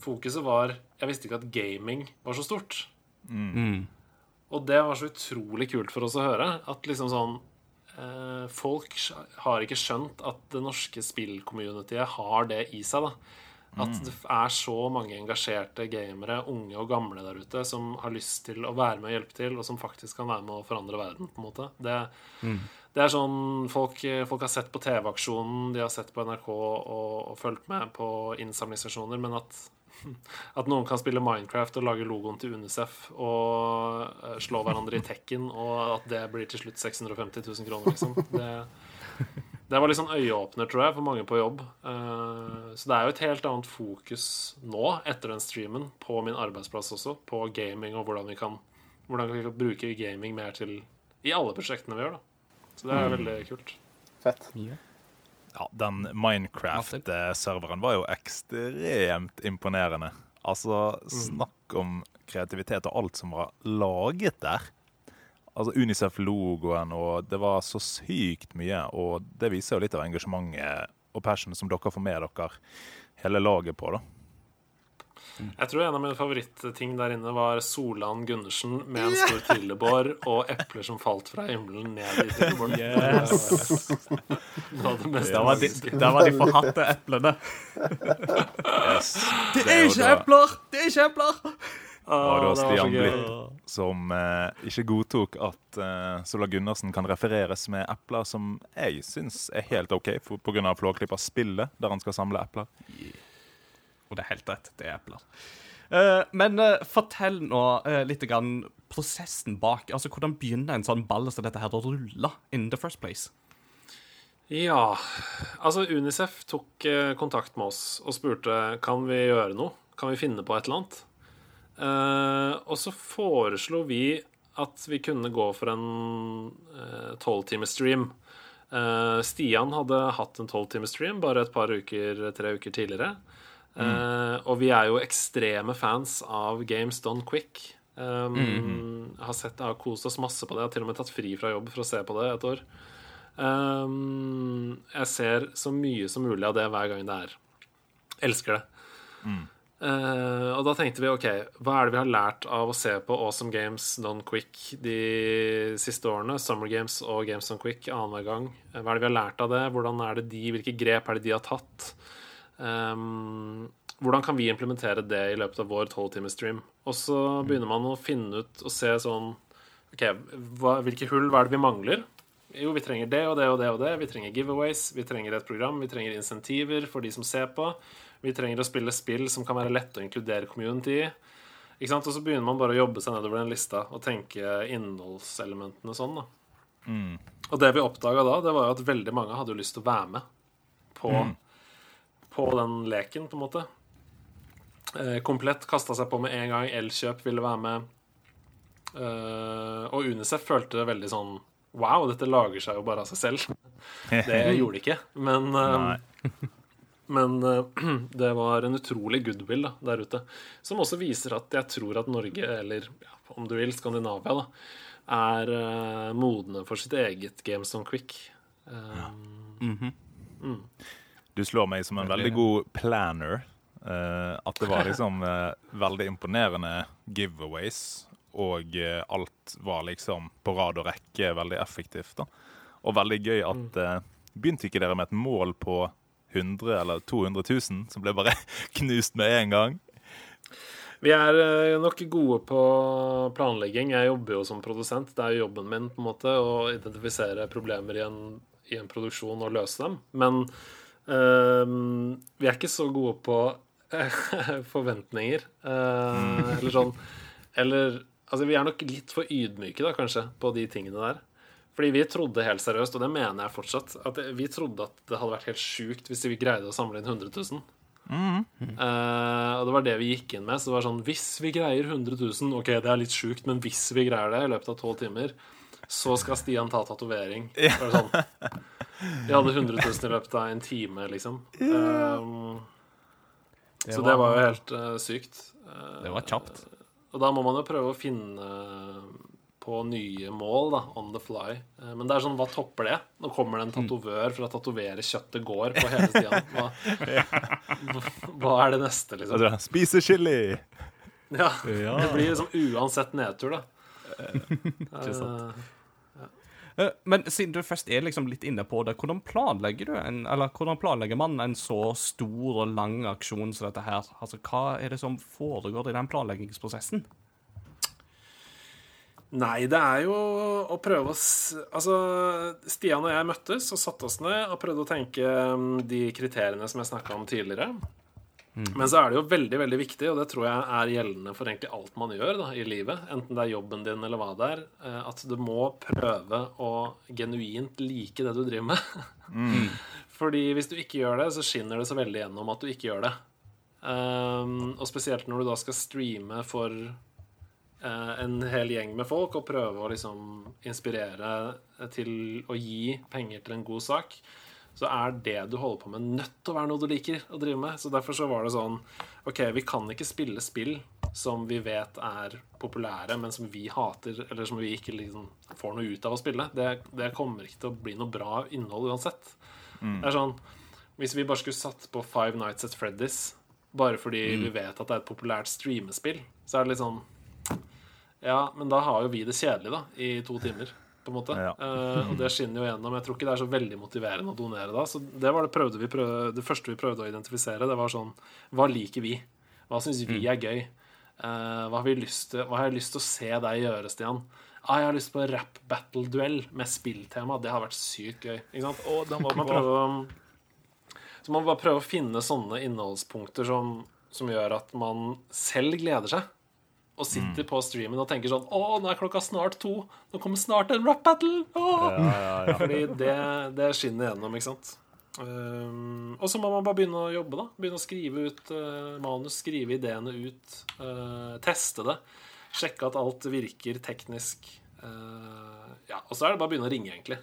Fokuset var Jeg visste ikke at gaming var så stort. Og det var så utrolig kult for oss å høre. At liksom sånn Folk har ikke skjønt at det norske spillcommunityet har det i seg. da At det er så mange engasjerte gamere, unge og gamle der ute, som har lyst til å være med og hjelpe til, og som faktisk kan være med å forandre verden. på en måte Det, det er sånn folk, folk har sett på TV-aksjonen, de har sett på NRK og, og fulgt med på innsamlingsstasjoner, men at [laughs] at noen kan spille Minecraft og lage logoen til Unicef og eh, slå hverandre i tekken, og at det blir til slutt 650 000 kroner, liksom. Det, det var litt sånn øyeåpner, tror jeg, for mange på jobb. Eh, Så det er jo et helt annet fokus nå, etter den streamen, på min arbeidsplass også, på gaming og hvordan vi kan, hvordan vi kan bruke gaming mer til i alle prosjektene vi gjør, da. Så det er veldig kult. Fett. Ja, den Minecraft-serveren var jo ekstremt imponerende. Altså, snakk om kreativitet og alt som var laget der. Altså Unicef-logoen, og det var så sykt mye. Og det viser jo litt av engasjementet og passionen som dere får med dere hele laget på, da. Jeg tror en av mine favorittting der inne var Solan Gundersen med en stor trillebår og epler som falt fra himmelen ned i trillebåren. Det var det mest Der var de, der var de forhatte eplene. Yes. Det er ikke epler! Det er ikke epler! var da var Stian. Blipp som eh, ikke godtok at eh, Sola Gundersen kan refereres med epler som jeg syns er helt OK, pga. på grunn av Flåklypa-spillet, der han skal samle epler. Og det er helt rett. Det er epler. Uh, men uh, fortell nå uh, litt grann prosessen bak. Altså, Hvordan begynner en sånn ball som dette her å rulle in the first place? Ja, altså Unicef tok eh, kontakt med oss og spurte kan vi gjøre noe. Kan vi finne på et eller annet? Eh, og så foreslo vi at vi kunne gå for en tolvtimers-stream. Eh, Stian hadde hatt en tolvtimers-stream bare et par uker, tre uker tidligere. Eh, og vi er jo ekstreme fans av Games Done Quick. Um, har, sett, har kost oss masse på det. Jeg har til og med tatt fri fra jobb for å se på det et år. Um, jeg ser så mye som mulig av det hver gang det er. Elsker det. Eh, og da tenkte vi OK, hva er det vi har lært av å se på Awesome Games Done Quick de siste årene? Summer Games og Games Done Quick annenhver gang. Eh, Hva er det vi har lært av det? Hvordan er det de, Hvilke grep er det de har tatt? Um, hvordan kan vi implementere det i løpet av vår tolvtimesstream? Og så begynner man å finne ut og se sånn OK, hva, hvilke hull hva er det vi mangler? Jo, vi trenger det og det og det og det. Vi trenger giveaways, vi trenger et program, vi trenger insentiver for de som ser på. Vi trenger å spille spill som kan være lette å inkludere community i. Ikke sant? Og så begynner man bare å jobbe seg nedover den lista og tenke innholdselementene sånn. da. Og det vi oppdaga da, det var jo at veldig mange hadde lyst til å være med på, på den leken, på en måte. Eh, komplett kasta seg på med en gang. Elkjøp ville være med. Eh, og Unicef følte det veldig sånn Wow, dette lager seg jo bare av seg selv. [laughs] Det gjorde det ikke. Men, eh, [laughs] men [clears throat] det var en utrolig goodwill da, der ute. Som også viser at jeg tror at Norge, eller ja, om du vil Skandinavia, da, er modne for sitt eget Games on Quick. Eh, Du slår meg som en veldig god planner. Uh, at det var liksom uh, veldig imponerende giveaways, og uh, alt var liksom på rad og rekke veldig effektivt. da. Og veldig gøy at eh, Begynte ikke dere med et mål på 100 eller 200 000, som ble bare [laughs] knust med en gang? Vi er nok gode på planlegging. Jeg jobber jo som produsent. Det er jo jobben min på en måte å identifisere problemer i en, i en produksjon og løse dem. Men eh, vi er ikke så gode på [laughs] forventninger. Uh, eller sånn Eller altså, vi er nok litt for ydmyke, da, kanskje, på de tingene der. Fordi vi trodde helt seriøst, og det mener jeg fortsatt, at vi trodde at det hadde vært helt sjukt hvis vi greide å samle inn 100 000. Eh, og det var det vi gikk inn med. Så det var sånn Hvis vi greier 100 000 Ok, det er litt sjukt, men hvis vi greier det i løpet av tolv timer, så skal Stian ta tatovering. Så Sånn. Vi hadde 100 000 i løpet av en time, liksom. Um, så det var jo helt uh, sykt. Uh, Det var kjapt. og da må man jo prøve å finne på nye mål, da, on the fly. Eh, Men det er sånn, hva topper det? Nå kommer det en tatovør for å tatovere kjøttet går på hele Stian. [laughs] Hva, hva- er det neste, liksom? Spise chili! Ja, det blir liksom uansett nedtur, da. [laughs] Ikke sant. Eh, Men siden du først er liksom litt inne på det, hvordan planlegger en, hvordan planlegger man en så stor og lang aksjon som dette her? Altså, Hva er det som foregår i den planleggingsprosessen? Nei, det er jo å prøve å Altså, Stian og jeg møttes og satte oss ned og prøvde å tenke um, de kriteriene som jeg snakka om tidligere. Men så er det jo veldig veldig viktig, og det tror jeg er gjeldende for egentlig alt man gjør da, i livet, enten det er jobben din eller hva det er, eh, at du må prøve å genuint like det du driver med. [laughs] Fordi hvis du ikke gjør det, så skinner det så veldig gjennom at du ikke gjør det. Um, og spesielt når du da skal streame for uh, en hel gjeng med folk og prøve å liksom inspirere til å gi penger til en god sak, så er det du holder på med, nødt til å være noe du liker å drive med. Så derfor så var det sånn OK, vi kan ikke spille spill som vi vet er populære, men som vi hater, eller som vi ikke liksom får noe ut av å spille. Det, det kommer ikke til å bli noe bra innhold uansett. Det er sånn Hvis vi bare skulle satt på Five Nights at Freddy's bare fordi vi vet at det er et populært streamespill, så er det litt sånn Ja, men da har jo vi det kjedelig, da, i to timer, på en måte. Ja. Uh, og det skinner jo gjennom. Jeg tror ikke det er så veldig motiverende å donere da. Så det var det, prøvde vi prøvde, det første vi prøvde å identifisere. Det var sånn Hva liker vi? Hva syns vi er gøy? Uh, hva, har vi lyst til, hva har jeg lyst til å se deg gjøre, Stian? Ah, jeg har lyst på rap battle-duell med spilltema. Det har vært sykt gøy. Ikke sant? Og da må Man prøve å- så man bare prøve å finne sånne innholdspunkter som, som gjør at man selv gleder seg. Og sitter på streamen og tenker sånn Å, nå er klokka snart to. Nå kommer snart en rap battle. Åh! Fordi det, det skinner gjennom, ikke sant. Um, og så må man bare begynne å jobbe, da. Begynne å skrive ut uh, manus, skrive ideene ut. uh, teste det. Sjekke at alt virker teknisk. Uh, ja, og så er det bare å begynne å ringe, egentlig.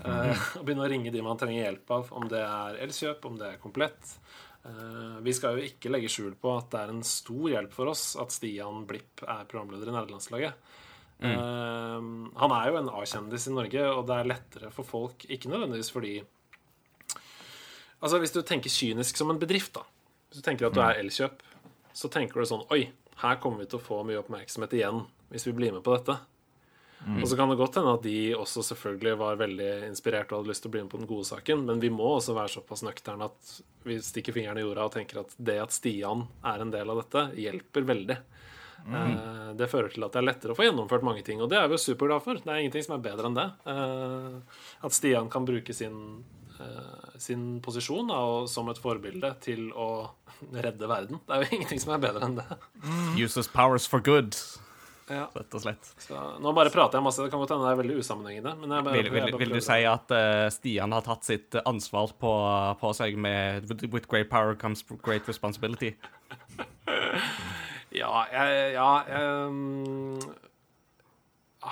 Uh, [laughs] begynne å ringe de man trenger hjelp av, om det er Elkjøp, om det er Komplett. Uh, vi skal jo ikke legge skjul på at det er en stor hjelp for oss at Stian Blipp er programleder i nederlandslaget. Mm. han er jo en A-kjendis i Norge, og det er lettere for folk Ikke nødvendigvis fordi Altså Hvis du tenker kynisk som en bedrift, da Hvis du tenker at du er Elkjøp, så tenker du sånn Oi, her kommer vi til å få mye oppmerksomhet igjen hvis vi blir med på dette. Og så kan det godt hende at de også selvfølgelig var veldig inspirert og hadde lyst til å bli med på den gode saken, men vi må også være såpass nøkterne at vi stikker fingeren i jorda og tenker at det at Stian er en del av dette, hjelper veldig. Mm. det fører til at det er lettere å få gjennomført mange ting, og det er vi jo superglade for. Det er ingenting som er bedre enn det. Eh, at Stian kan bruke sin, eh, sin posisjon da, som et forbilde til å redde verden. Det er jo ingenting som er bedre enn det. Uses powers for good, Ja. rett og slett. Så, nå bare prater jeg masse, det kan godt hende det er veldig usammenhengende. Men jeg, bare- Vil, jeg vil, bare vil du si at uh, Stian har tatt sitt ansvar på, på seg med with, great power comes great responsibility? [laughs] Ja, jeg, ja um,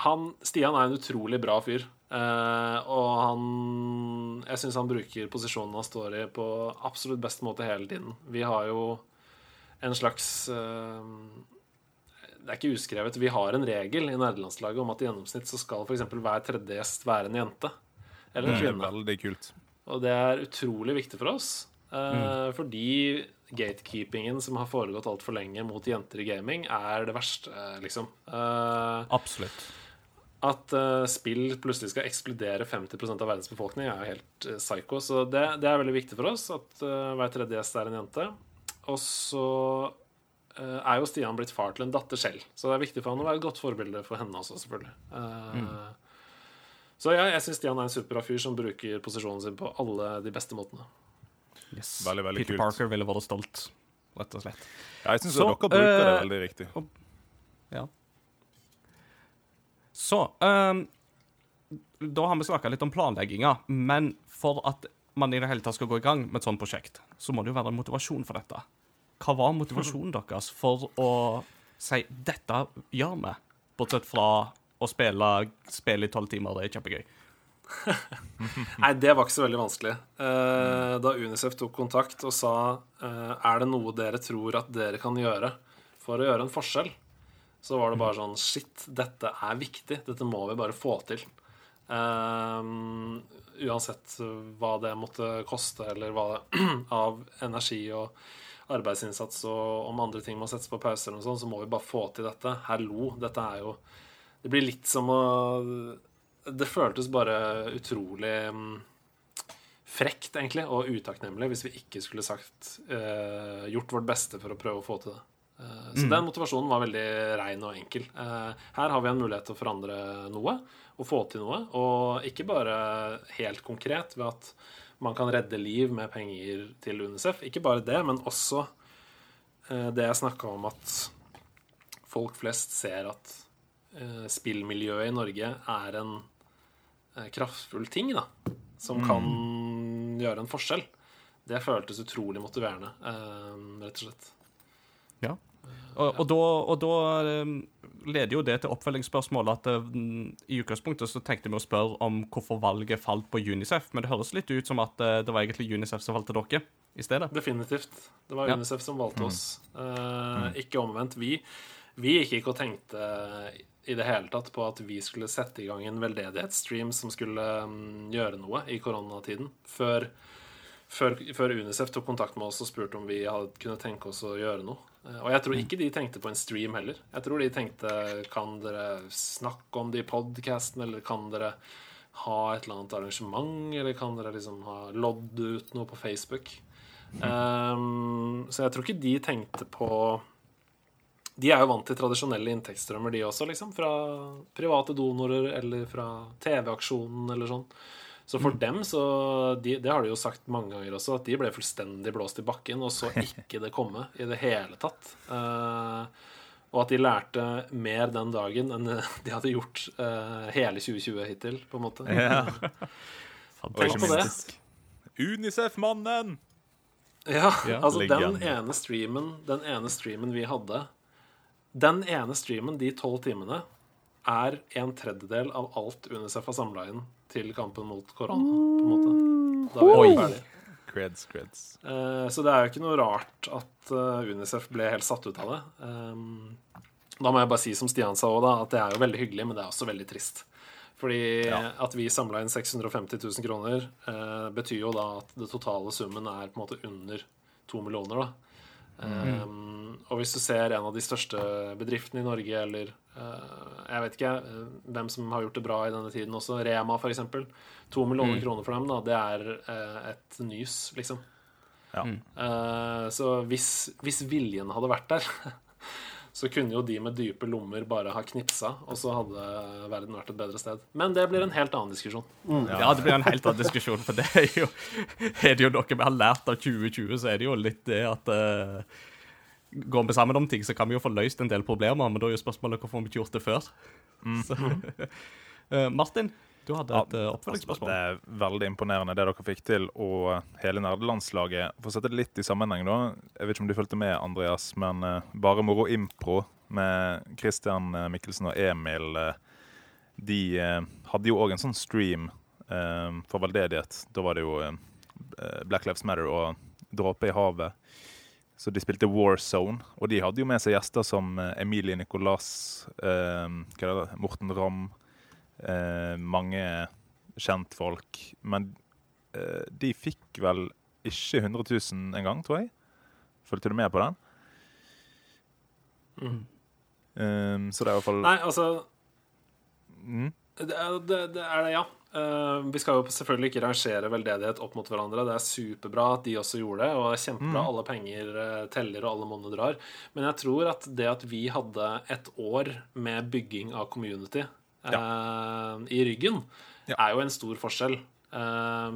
han, Stian er en utrolig bra fyr. Uh, og han Jeg syns han bruker posisjonen han står i, på absolutt best måte hele tiden. Vi har jo en slags eh, Det er ikke uskrevet. Vi har en regel i nerdelandslaget om at i gjennomsnitt så skal f.eks. hver tredje gjest være en jente. Eller en Det er kvinne. veldig kult. Og det er utrolig viktig for oss. Mm. Fordi gatekeepingen som har foregått altfor lenge mot jenter i gaming, er det verste, eh, liksom. Eh, Absolutt. at eh, spill plutselig skal ekskludere 50 av verdens befolkning, er jo helt eh, psycho. Så det, det er veldig viktig for oss at eh, hver tredje gjest er en jente. Og så eh, er jo Stian blitt far til en datter selv, så det er viktig for han å være et godt forbilde for henne også, selvfølgelig. Mm. Så ja, jeg syns Stian er en superbra fyr som bruker posisjonen sin på alle de beste måtene. Yes. Veldig, veldig Peter kult. Parker ville vært stolt, rett og slett. Ja, jeg syns dere bruker det eh, veldig riktig. Ja. Så um, Da har vi snakka litt om planlegginga, men for at man i det hele tatt skal gå i gang med et sånt prosjekt, så må det jo være en motivasjon for dette. Hva var motivasjonen deres for å si 'dette gjør vi', bortsett fra å spille spille i tolv timer? Det er kjempegøy. [laughs] Nei, det var ikke så veldig vanskelig. Eh, da Unicef tok kontakt og sa eh, Er det noe dere tror at dere kan gjøre for å gjøre en forskjell, så var det bare sånn Shit, dette er viktig. Dette må vi bare få til. Eh, uansett hva det måtte koste, eller hva det [clears throat] av energi og arbeidsinnsats og om andre ting må settes på pause, eller noe sånt, så må vi bare få til dette. Hallo, dette er jo Det blir litt som å Det føltes bare utrolig mm, frekt, egentlig, og utakknemlig hvis vi ikke skulle sagt uh, gjort vårt beste for å prøve å få til det. Eh, så den motivasjonen var veldig rein og enkel. Eh, her har vi en mulighet til å forandre noe og få til noe, og ikke bare helt konkret ved at man kan redde liv med penger til UNICEF. Ikke bare det, men også eh, det jeg snakka om at folk flest ser at eh, spillmiljøet i Norge er en eh, kraftfull ting, da, som kan gjøre en forskjell. Det føltes utrolig motiverende, rett og slett. Ja. Og, og da, og da eh, leder jo det til oppfølgingsspørsmålet at eh, i utgangspunktet så tenkte vi å spørre om hvorfor valget falt på Unicef, men det høres litt ut som at eh, det var egentlig Unicef som valgte dere i stedet. Definitivt. Det var Ja. UNICEF som valgte oss, eh, ikke omvendt. Vi, vi gikk ikke og tenkte i det hele tatt på at vi skulle sette i gang en veldedighetsstream som skulle mm, gjøre noe i koronatiden, før, før, før UNICEF tok kontakt med oss og spurte om vi hadde kunne tenke oss å gjøre noe. Eh, Og jeg tror ikke de tenkte på en stream heller. Jeg tror de tenkte kan dere snakke om det i podkasten, eller kan dere ha et eller annet arrangement, eller kan dere liksom ha lodd ut noe på Facebook? Um, så jeg tror ikke de tenkte på De er jo vant til tradisjonelle inntektsstrømmer, de også, liksom. Fra private donorer eller fra TV-aksjonen eller sånn. Så for dem, så de, Det har de jo sagt mange ganger også, at de ble fullstendig blåst i bakken og så [laughs] ikke det komme i det hele tatt. Uh, og at de lærte mer den dagen enn [laughs] de hadde gjort uh, hele 2020 hittil, på en måte. Ja. [laughs] Og på det. Unicef-mannen! Ja, Ja. altså den ene streamen Den ene streamen vi hadde Den ene streamen, de tolv timene Er en tredjedel av alt UNICEF har samlet inn Til kampen mot korona på en måte. Da vi Oi. var ferdig Creds, creds. Uh, Så det er jo ikke noe rart At eh, UNICEF ble helt satt ut av det Um, Da må jeg bare si som Stian sa da At det er jo veldig hyggelig, men det er også veldig trist fordi at vi samla inn 650 000 kroner, eh, betyr jo da at det totale summen er på en måte under to millioner. da. Um, og hvis du ser en av de største bedriftene i Norge, eller jeg vet ikke eh, hvem som har gjort det bra i denne tiden også, Rema f.eks. To millioner kroner for dem, da, det er eh, et nys, liksom. Ja. Eh, så hvis, hvis viljen hadde vært der, [laughs] så kunne jo de med dype lommer bare ha knipsa, og så hadde verden vært et bedre sted. Men det blir en helt annen diskusjon. Ja, det blir en helt annen diskusjon, for det er jo, [laughs] er det jo noe vi har lært av 2020, så er det jo litt det at eh, Går vi sammen om ting, så kan vi jo få løst en del problemer, men da er jo spørsmålet hvorfor vi ikke gjort det før? Så, [laughs] Eh, Martin, du hadde et eh, Altså, oppfølgingsspørsmål. det er veldig imponerende det dere fikk til, og hele nerdelandslaget. For å sette det litt i sammenheng, da. Jeg vet ikke om du fulgte med, Andreas, men uh, Bare Moro Impro med Christian eh, Mikkelsen og Emil, uh, de eh, hadde jo òg en sånn stream eh, for veldedighet. Da var det jo eh, Black Lives Matter og Dråpe i havet. Så de spilte War Zone, og de hadde jo med seg gjester som eh, Emilie Nicolas, eh, Morten Ramm, eh, mange kjentfolk. Men eh, de fikk vel ikke 100 000 en gang, tror jeg. Fulgte du med på den? Eh, så det er i hvert fall Nei, altså mm, Det det, det, er det ja. Eh, vi skal jo selvfølgelig ikke rangere veldedighet opp mot hverandre. Det er superbra at de også gjorde det, og det er kjempebra. Alle penger eh, teller, og alle monner drar. Men jeg tror at det at vi hadde et år med bygging av community eh, i ryggen, Ja. er jo en stor forskjell. Uh,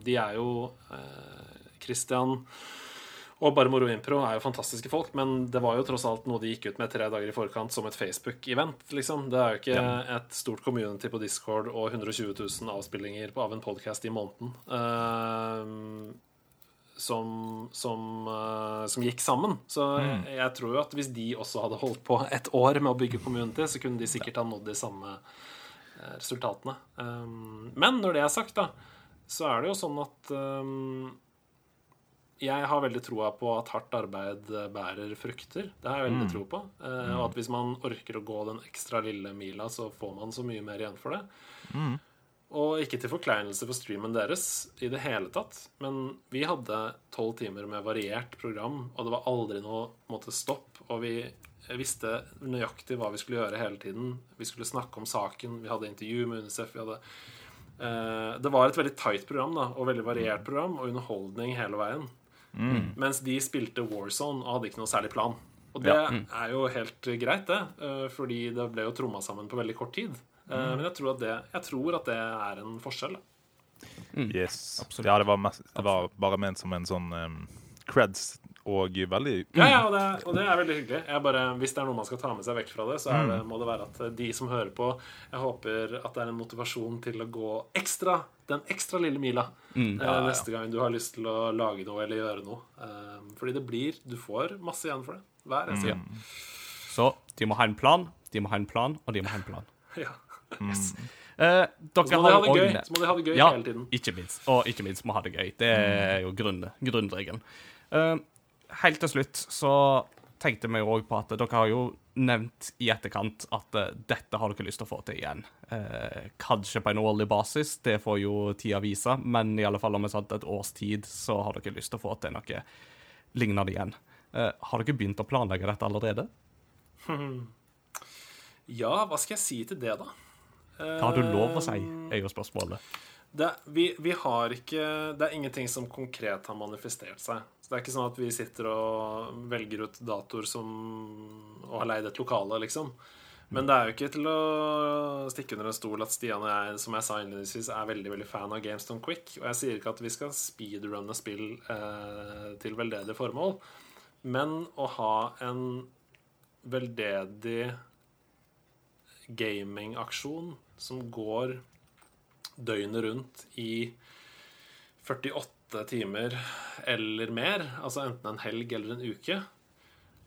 de er jo uh, Christian og Bare Moro Impro er jo fantastiske folk, men det var jo tross alt noe de gikk ut med tre dager i forkant som et Facebook-event. liksom. Det er jo ikke et stort community på Discord og 120 000 avspillinger av en podkast i måneden Uh, som, som, uh, som gikk sammen. Så jeg, jeg tror jo at hvis de også hadde holdt på et år med å bygge community, så kunne de sikkert ha nådd de samme eh, resultatene. Um, men når det er sagt, da, så er det jo sånn at um, jeg har veldig troa på at hardt arbeid eh, bærer frukter. Det har jeg veldig tro på. Eh, og at hvis man orker å gå den ekstra lille mila, så får man så mye mer igjen for det. Og ikke til forkleinelse for streamen deres i det hele tatt, men vi hadde tolv timer med variert program, og det var aldri noe måte, stopp. Og vi visste nøyaktig hva vi skulle gjøre hele tiden. Vi skulle snakke om saken, vi hadde intervju med UNICEF. vi hadde Eh, det var et veldig tight program da, og veldig variert program, og underholdning hele veien. Mens de spilte Warzone og hadde ikke noe særlig plan. Og det er jo helt greit, det, eh, fordi det ble jo tromma sammen på veldig kort tid. Eh, Men jeg tror, at det, jeg tror at det er en forskjell. Da. Yes. absolutt. Ja, det var, mest, det var bare ment som en sånn um, creds og veldig Ja, ja, og det, og det er veldig hyggelig. Jeg bare, hvis det er noe man skal ta med seg vekk fra det, så er det, må det være at de som hører på Jeg håper at det er en motivasjon til å gå ekstra, den ekstra lille mila eh, neste gang du har lyst til å lage noe eller gjøre noe. Eh, fordi det blir Du får masse igjen for det. Hver eneste gang. Så de må ha en plan, de må ha en plan, og de må ha en plan. [laughs] Ja. Eh, Så må de ha det gøy, så må de ha det gøy Ja, hele tiden. ikke minst. Og ikke minst må ha det gøy. Det er jo grunnregelen. Eh, helt til slutt så tenkte vi òg på at dere har jo nevnt i etterkant at eh, dette har dere lyst til å få til igjen. Eh, kanskje på en årlig basis, det får jo tida vise, men i alle fall om vi et års tid, så har dere lyst til å få til noe lignende igjen. Eh, har dere begynt å planlegge dette allerede? [laughs] Ja, hva skal jeg si til det, da? Hva har du lov å si, er jo spørsmålet. Det, vi, vi har ikke Det er ingenting som konkret har manifestert seg. Så det er ikke sånn at vi sitter og velger ut datoer som og har leid et lokale, liksom. Men det er jo ikke til å stikke under en stol at Stian og jeg, som jeg sa innledningsvis, er veldig veldig fan av GameStone Quick. Og jeg sier ikke at vi skal speedrunne spill eh, til veldedige formål, men å ha en veldedig gamingaksjon som går døgnet rundt i 48 timer eller mer, altså enten en helg eller en uke,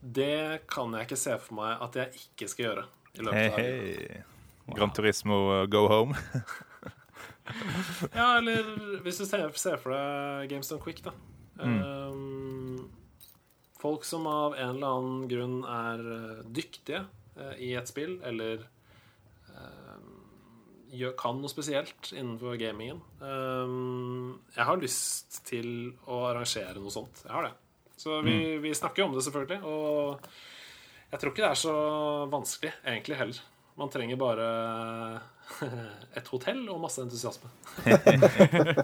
det kan jeg ikke se for meg at jeg ikke skal gjøre. i løpet Hei, hey, hey. hei. Gran Turismo uh, go home. [laughs] Ja, eller hvis du ser, ser for deg GameStone Quick, da. Um, folk som av en eller annen grunn er eh, dyktige eh, i et spill, eller kan noe spesielt innenfor gamingen. Um, jeg har lyst til å arrangere noe sånt. Jeg har det. Så vi, vi snakker jo om det, selvfølgelig. Og jeg tror ikke det er så vanskelig, egentlig, heller. Man trenger bare [laughs] et hotell og masse entusiasme. [laughs]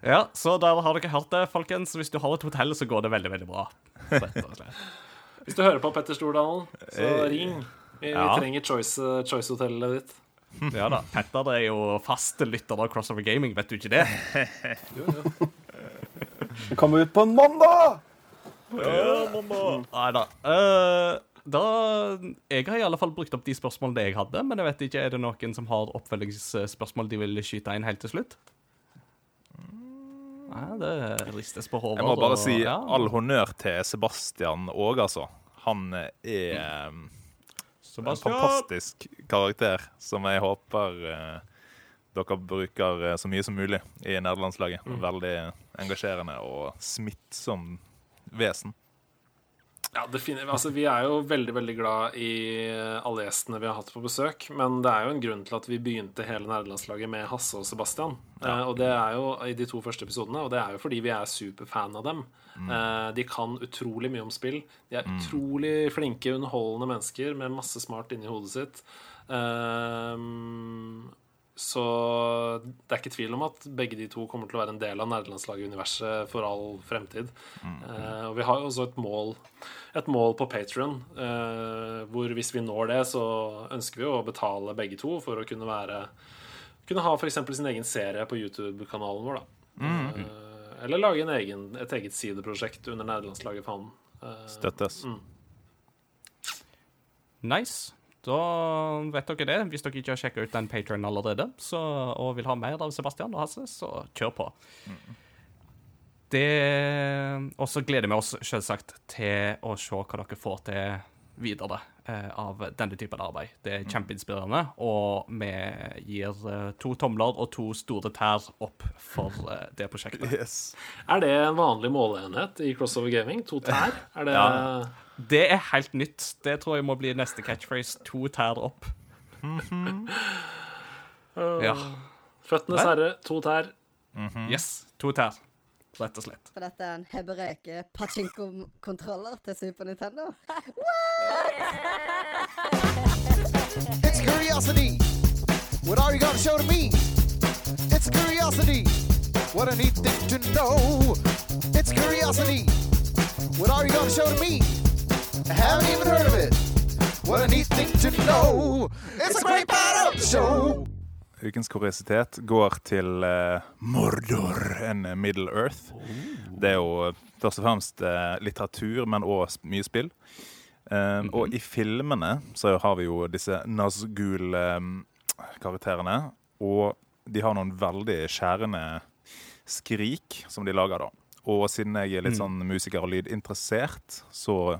Ja, så der har dere hørt det, folkens. Hvis du har et hotell, så går det veldig, veldig bra. [laughs] Hvis du hører på Petter Stordalen, så ring. Vi, Ja. vi trenger Choice- Choice-hotellet ditt. [laughs] Ja da. Petter er jo fast lytter av Crossover Gaming, vet du ikke det? [laughs] Jo, Det kommer ut på en mandag! Nei da. Eh, da Jeg har i alle fall brukt opp de spørsmålene jeg hadde, men jeg vet ikke, er det noen som har oppfølgingsspørsmål de vil skyte inn helt til slutt? Nei, det ristes på hodet. Jeg må bare si ja. all honnør til Sebastian òg, altså. Han er eh, en fantastisk karakter som jeg håper eh, dere bruker eh, så mye som mulig i nederlandslaget. Veldig engasjerende og smittsom vesen. Ja. Altså, vi er jo veldig veldig glad i alle gjestene vi har hatt på besøk. Men det er jo en grunn til at vi begynte hele nerdelandslaget med Hasse og Sebastian. Eh, og det er jo i de to første episodene, og det er jo fordi vi er superfan av dem. Eh, de kan utrolig mye om spill. De er utrolig flinke, underholdende mennesker med masse smart inni hodet sitt. Eh, så det er ikke tvil om at begge de to kommer til å være en del av nerdelandslaget-universet for all fremtid. Eh, og vi har jo også et mål, et mål på Patron, hvor hvis vi når det, så ønsker vi å betale begge to for å kunne være Kunne ha f.eks. sin egen serie på YouTube-kanalen vår. da Eh, Eller lage en egen, et eget sideprosjekt under nerdelandslaget fanen. Eh, Støttes. Nice. Da vet dere det. Hvis dere ikke har sjekka ut den patrionen allerede så, og vil ha mer av Sebastian og Hasse, så kjør på. Det Og så gleder vi oss selvsagt til å se hva dere får til videre eh, av denne typen arbeid. Det er kjempeinspirerende, og vi gir eh, to tomler og to store tær opp for eh, det prosjektet. [laughs] Yes. Er det en vanlig måleenhet i crossover gaming? To tær? [laughs] Er det Ja. Det er helt nytt. Det tror jeg må bli neste catchphrase. To tær opp. Ja. Føttenes herre, to tær? Yes. To tær, rett og slett. For dette er en hebreke pachinko-kontroller til Super Nintendo. It's curiosity. What are you gonna show to me? It's curiosity. What a neat thing to know. It's curiosity. What are you gonna show to me? What thing to know. It's a great part of the show. Ukens kuriositet går til eh, Mordor, eh, Middle Earth. Det er jo eh, først og fremst eh, litteratur, men òg mye spill. Eh, Og i filmene så har vi jo disse Nazgul-karakterene. og de har noen veldig skjærende skrik som de lager, da. Og siden jeg er litt sånn musiker- og lydinteressert, så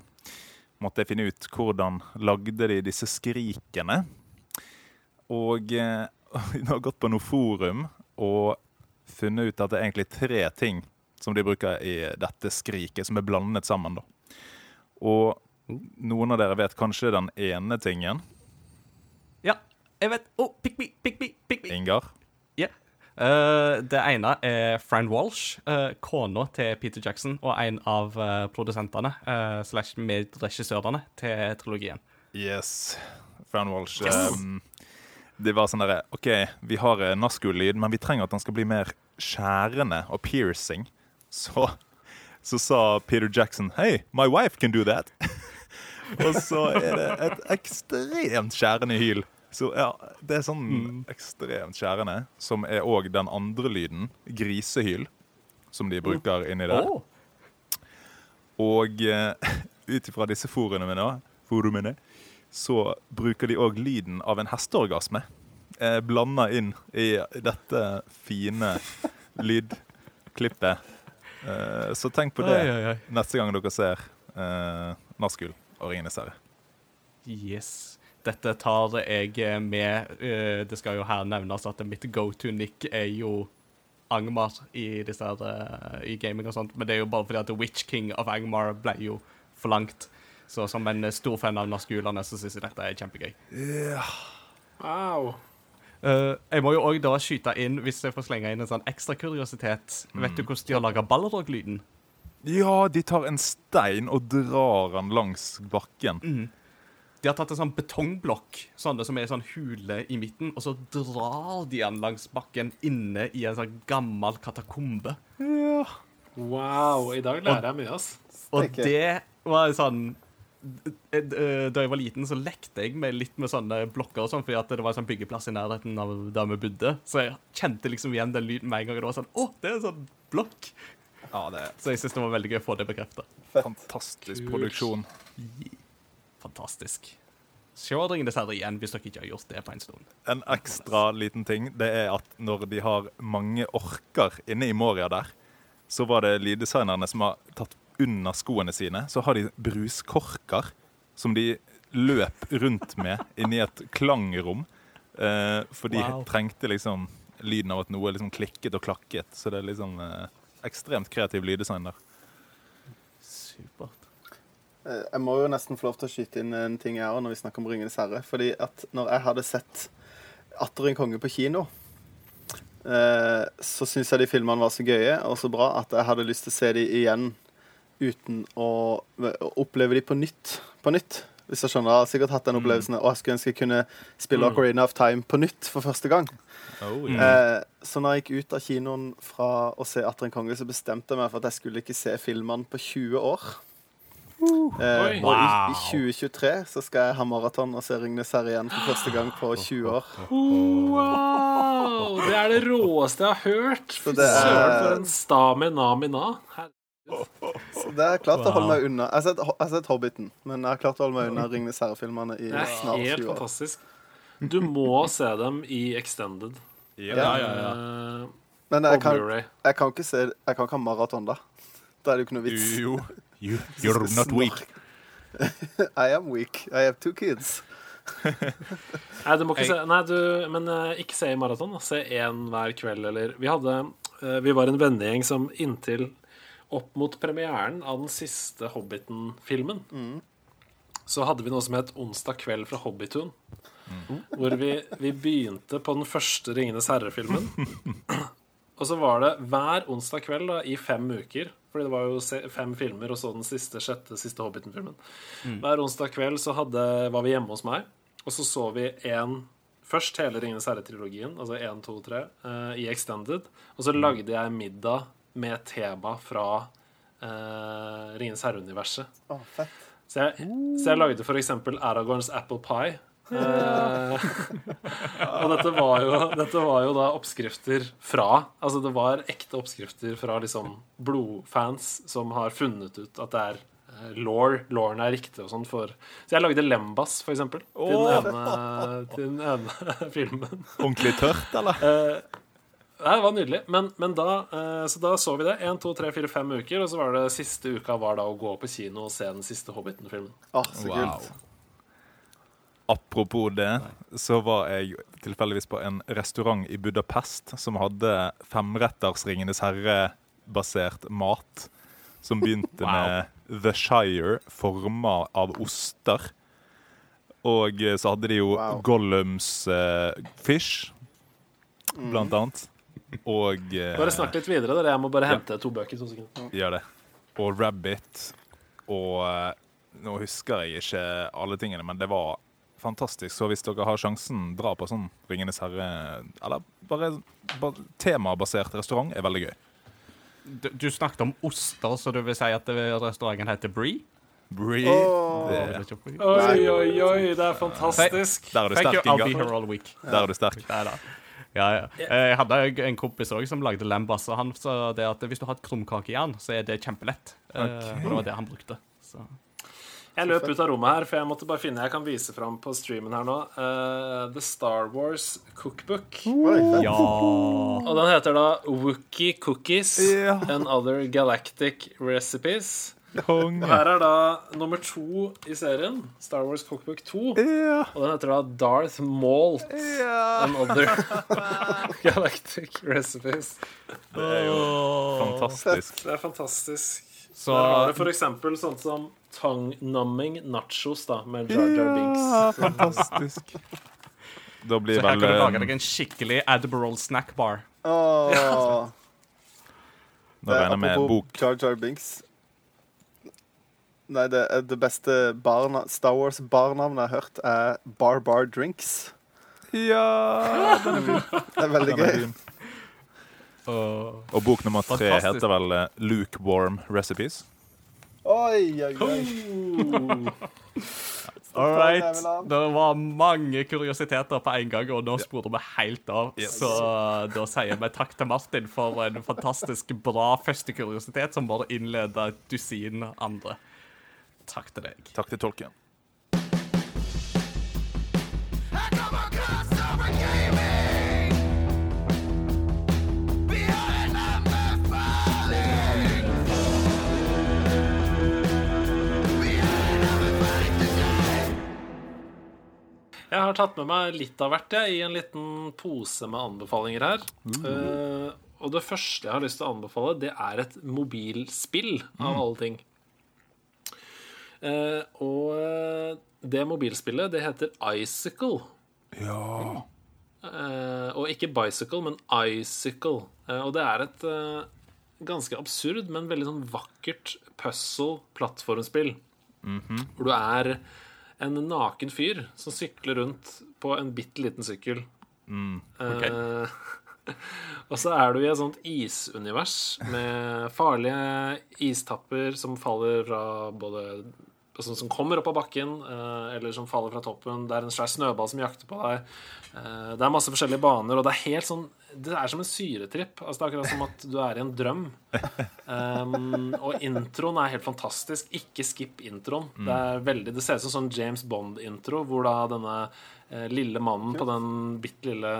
måtte jeg finne ut hvordan lagde de disse skrikene. Og eh, [laughs] jeg har gått på noe forum og funnet ut at det er egentlig tre ting som de bruker i dette skriket, som er blandet sammen. da. Og noen av dere vet kanskje den ene tingen. Ja, jeg vet. Oh, pick me, pick me, pick me. Ingar. Eh, det ene er Fran Walsh, uh, kona til Peter Jackson, og en av uh, produsentene, uh, slash medregissørene, til trilogien. Yes. Fran Walsh. ehm, det var sånn derre OK, vi har Nazgul-lyd, men vi trenger at den skal bli mer skjærende og piercing. Så, så sa Peter Jackson Hey, my wife can do that. [laughs] og så er det et ekstremt skjærende hyl. Så ja, det er sånn ekstremt skjærende, som er òg den andre lyden, grisehyl, som de bruker inni der. Oh. Og uh, [laughs] ut ifra disse forumene, mine, forumene så bruker de òg lyden av en hesteorgasme. Eh, Blanda inn i dette fine [laughs] lydklippet. Eh, så tenk på det Oi, oi, oi. neste gang dere ser eh, Naskul og Ringenes herre. Yes. Dette tar jeg med. Eh, det skal jo her nevnes at mitt go to nick er jo Angmar i, disse her, eh, i gaming og sånt, men det er jo bare fordi at The Witch King of Angmar ble jo for langt. Så som en stor fan av Nazgulene, så syns jeg dette er kjempegøy. Wow. Uh, jeg må jo òg da skyte inn, hvis jeg får slenge inn en sånn ekstra kuriositet Vet du hvordan de har laga Balrog-lyden? Ja, de tar en stein og drar den langs bakken. De har tatt en sånn betongblokk sånne som er sånn hule i midten, og så drar de den langs bakken inne i en sånn gammel katakombe. wow. I dag lærer jeg mye, ass. Og det var sånn eh, Da jeg var liten, så lekte jeg med litt med sånne blokker og sånn, fordi at det var en sånn byggeplass i nærheten av der vi bodde. Så jeg kjente liksom igjen den lyden med en gang. Og det var sånn Å, det er en sånn blokk! Ja, det Så jeg syns det var veldig gøy å få det bekrefta. Fantastisk fantastisk produksjon. Fantastisk. Se Ringenes herre igjen hvis dere ikke har gjort det på en stund. En ekstra liten ting det er at når de har mange orker inne i Moria der, så var det lyddesignerne som har tatt under skoene sine, så har de bruskorker som de løp rundt med inni et klangrom. Eh, for de Wow. trengte liksom lyden av at noe liksom klikket og klakket. Så det er liksom eh, ekstremt kreativ lyddesign der. Supert. Eh, Jeg må jo nesten få lov til å skyte inn en ting her når vi snakker om Ringenes herre. Fordi at når jeg hadde sett Atter en konge på kino, eh, så syns jeg de filmene var så gøye og så bra at jeg hadde lyst til å se de igjen uten å, å oppleve de på nytt. På nytt. Hvis jeg skjønner. Jeg har sikkert hatt den opplevelsen Og jeg skulle ønske jeg kunne spille Ocarina of Time på nytt for første gang. Oh, yeah. så når jeg gikk ut av kinoen fra å se Atter en konge, så bestemte jeg meg for at jeg skulle ikke se filmene på 20 år. Eh, og i, i 2023 så skal jeg ha maraton og se Ringnes herre igjen for første gang på 20 år. Wow! Det er det råeste jeg har hørt. Fy er- søren, for en stamina-mina. Så det er klart å holde meg unna. Jeg har sett, jeg har sett Hobbiten, men jeg har klart å holde meg unna Ringnes herre-filmene i Det er helt fantastisk. Du må se dem i extended. Ja, Ja, ja, ja. Men jeg kan, jeg kan ikke se Jeg kan ikke ha maraton, da. Da er det jo ikke noe vits. Jo. You, you're not [laughs] weak. I am weak. I have two kids. [laughs] Nei, du må ikke se Nei, du, men uh, ikke se i maraton. Se én hver kveld, eller Vi hadde uh, Vi var en vennegjeng som inntil opp mot premieren av den siste Hobbiten-filmen, så hadde vi noe som het Onsdag kveld fra Hobbitun. Hvor vi, vi begynte på den første Ringenes herre-filmen. [laughs] Og så var det hver onsdag kveld da, i fem uker. Fordi det var jo fem filmer, og så den siste, sjette, siste Hobbiten-filmen. Hver onsdag kveld så hadde, var vi hjemme hos meg, og så så vi én Først hele Ringenes herre-trilogien, altså 1, 2, 3, uh, i Extended. Og så lagde jeg middag med tema fra uh, Ringenes herre-universet. Fett. Så så jeg lagde eksempel Aragorns Apple Pie. Eh, [laughs] og dette var, jo, dette var jo da oppskrifter fra Altså det var ekte oppskrifter fra liksom blodfans som har funnet ut at det er lore law. Lawen er riktig og sånn for Så jeg lagde Lembas, for eksempel, til den ene, til den ene filmen. Ordentlig tørt, eller? Eh, Nei, det var nydelig. Men, men da, eh, så da så vi det. Én, to, tre, fire, fem uker. Og så var det siste uka var da å gå på kino og se den siste Hobbiten-filmen. Å, så kult. Apropos det, så var jeg tilfeldigvis på en restaurant i Budapest som hadde femretters Ringenes herre-basert mat. Som begynte Wow. med The Shire, forma av oster. Og så hadde de jo Wow. Gollums uh, fish, blant annet. Og uh, Bare snakk litt videre. Dere. Jeg må bare hente to bøker. To sekunder. Gjør det. Og Rabbit. Og uh, nå husker jeg ikke alle tingene, men det var fantastisk. Så hvis dere har sjansen, dra på sånn Ringenes herre Eller bare, bare temabasert restaurant er veldig gøy. Du, du snakket om oster, så du vil si at restauranten heter Bree? Bree. Oh. Oi, oi, oi, det er fantastisk. der er du sterk, I'll be Inga. here all week. Der er du sterk. Ja, ja. Eh, Jeg hadde en kompis også som lagde lambas, og han sa det at hvis du har et krumkakejern, så er det kjempelett. Okay. Og det var det han brukte. Så. Jeg løp ut av rommet her, for jeg måtte bare finne Jeg kan vise fram på streamen her nå. Uh, The Star Wars Cookbook. Ja Og den heter da Wookie Cookies Ja. and Other Galactic Recipes. Kong. Og her er da nummer to i serien, Star Wars Cookbook 2. Ja. Og den heter da Darth Malt ja. and Other [laughs] Galactic Recipes. Det er jo fantastisk. Det er fantastisk. Så Der har du for eksempel sånt som tongue-numbing nachos da, med Jar Jar Binks. Ja, fantastisk. [laughs] Da blir Så her vel kan du eh, lage deg en skikkelig Admiral snack bar. Åh. Nå regner jeg med bok. Jar Jar Binks. Nei, det, er det beste barna, Star Wars-barnavnet jeg har hørt, er Bar Bar Drinks. Ja, den er fin. [laughs] Det er veldig gøy. Og bok nummer tre Fantastisk. heter vel Luke Lukewarm Recipes. Oi, oi, oi. [laughs] All right. Det var mange kuriositeter på en gang, og nå sporer vi helt av. Så da sier vi takk til Martin for en fantastisk bra første kuriositet, som bare innleder et dusin andre. Takk til deg. Takk til tolken. Jeg har tatt med meg litt av hvert jeg, i en liten pose med anbefalinger her. Eh, og det første jeg har lyst til å anbefale, det er et mobilspill, av alle ting. Uh, og eh, det mobilspillet, det heter Icicle. Ja. Uh, og ikke bicycle, men icicle. Og det er et ganske absurd, men veldig sånn vakkert puzzle-plattformspill. Hvor du er en naken fyr som sykler rundt på en bitte liten sykkel. Eh, [laughs] og så er du i et sånt isunivers med farlige istapper som faller fra både altså, Som kommer opp av bakken, eh, eller som faller fra toppen. Det er en svær snøball som jakter på deg. Eh, det er masse forskjellige baner, og det er helt sånn Det er som en syretripp. Altså, det er akkurat som at du er i en drøm. Um, og introen er helt fantastisk. Ikke skip introen. Det, er veldig, det ser ut som sånn James Bond-intro, hvor da denne eh, lille mannen på den bitte lille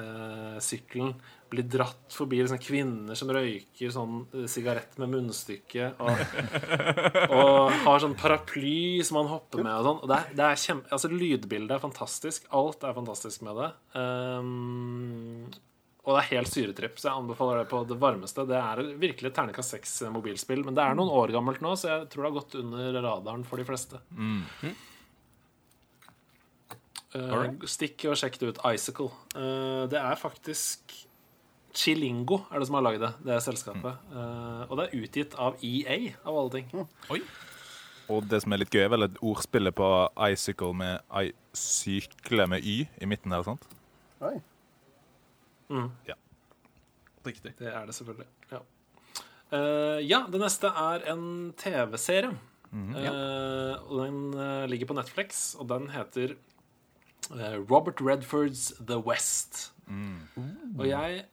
eh, sykkelen blir dratt forbi liksom, kvinner som røyker sånn eh, sigarett med munnstykke, og, [laughs] og har sånn paraply som han hopper med og sånn. Og det er, det er kjempe... Altså, lydbildet er fantastisk. Alt er fantastisk med det. Um, og det er helt syretripp, så jeg anbefaler det på det varmeste. Det er virkelig et terningkast seks mobilspill, men det er noen år gammelt nå, så jeg tror det har gått under radaren for de fleste. Eh, stikk og sjekk det ut. Icicle. Uh, det er faktisk Chilingo er det som har lagd det, det er selskapet. Mm. og det er utgitt av EA, av alle ting. Oi. Og det som er litt gøy, er vel et ordspillet på icicle med I sykle med Y i midten der, sant? Oi. Ja. Riktig. Det er det selvfølgelig. Ja. Uh, ja, det neste er en TV-serie. Eh, og den uh, ligger på Netflix, og den heter Robert Redfords The West. Og jeg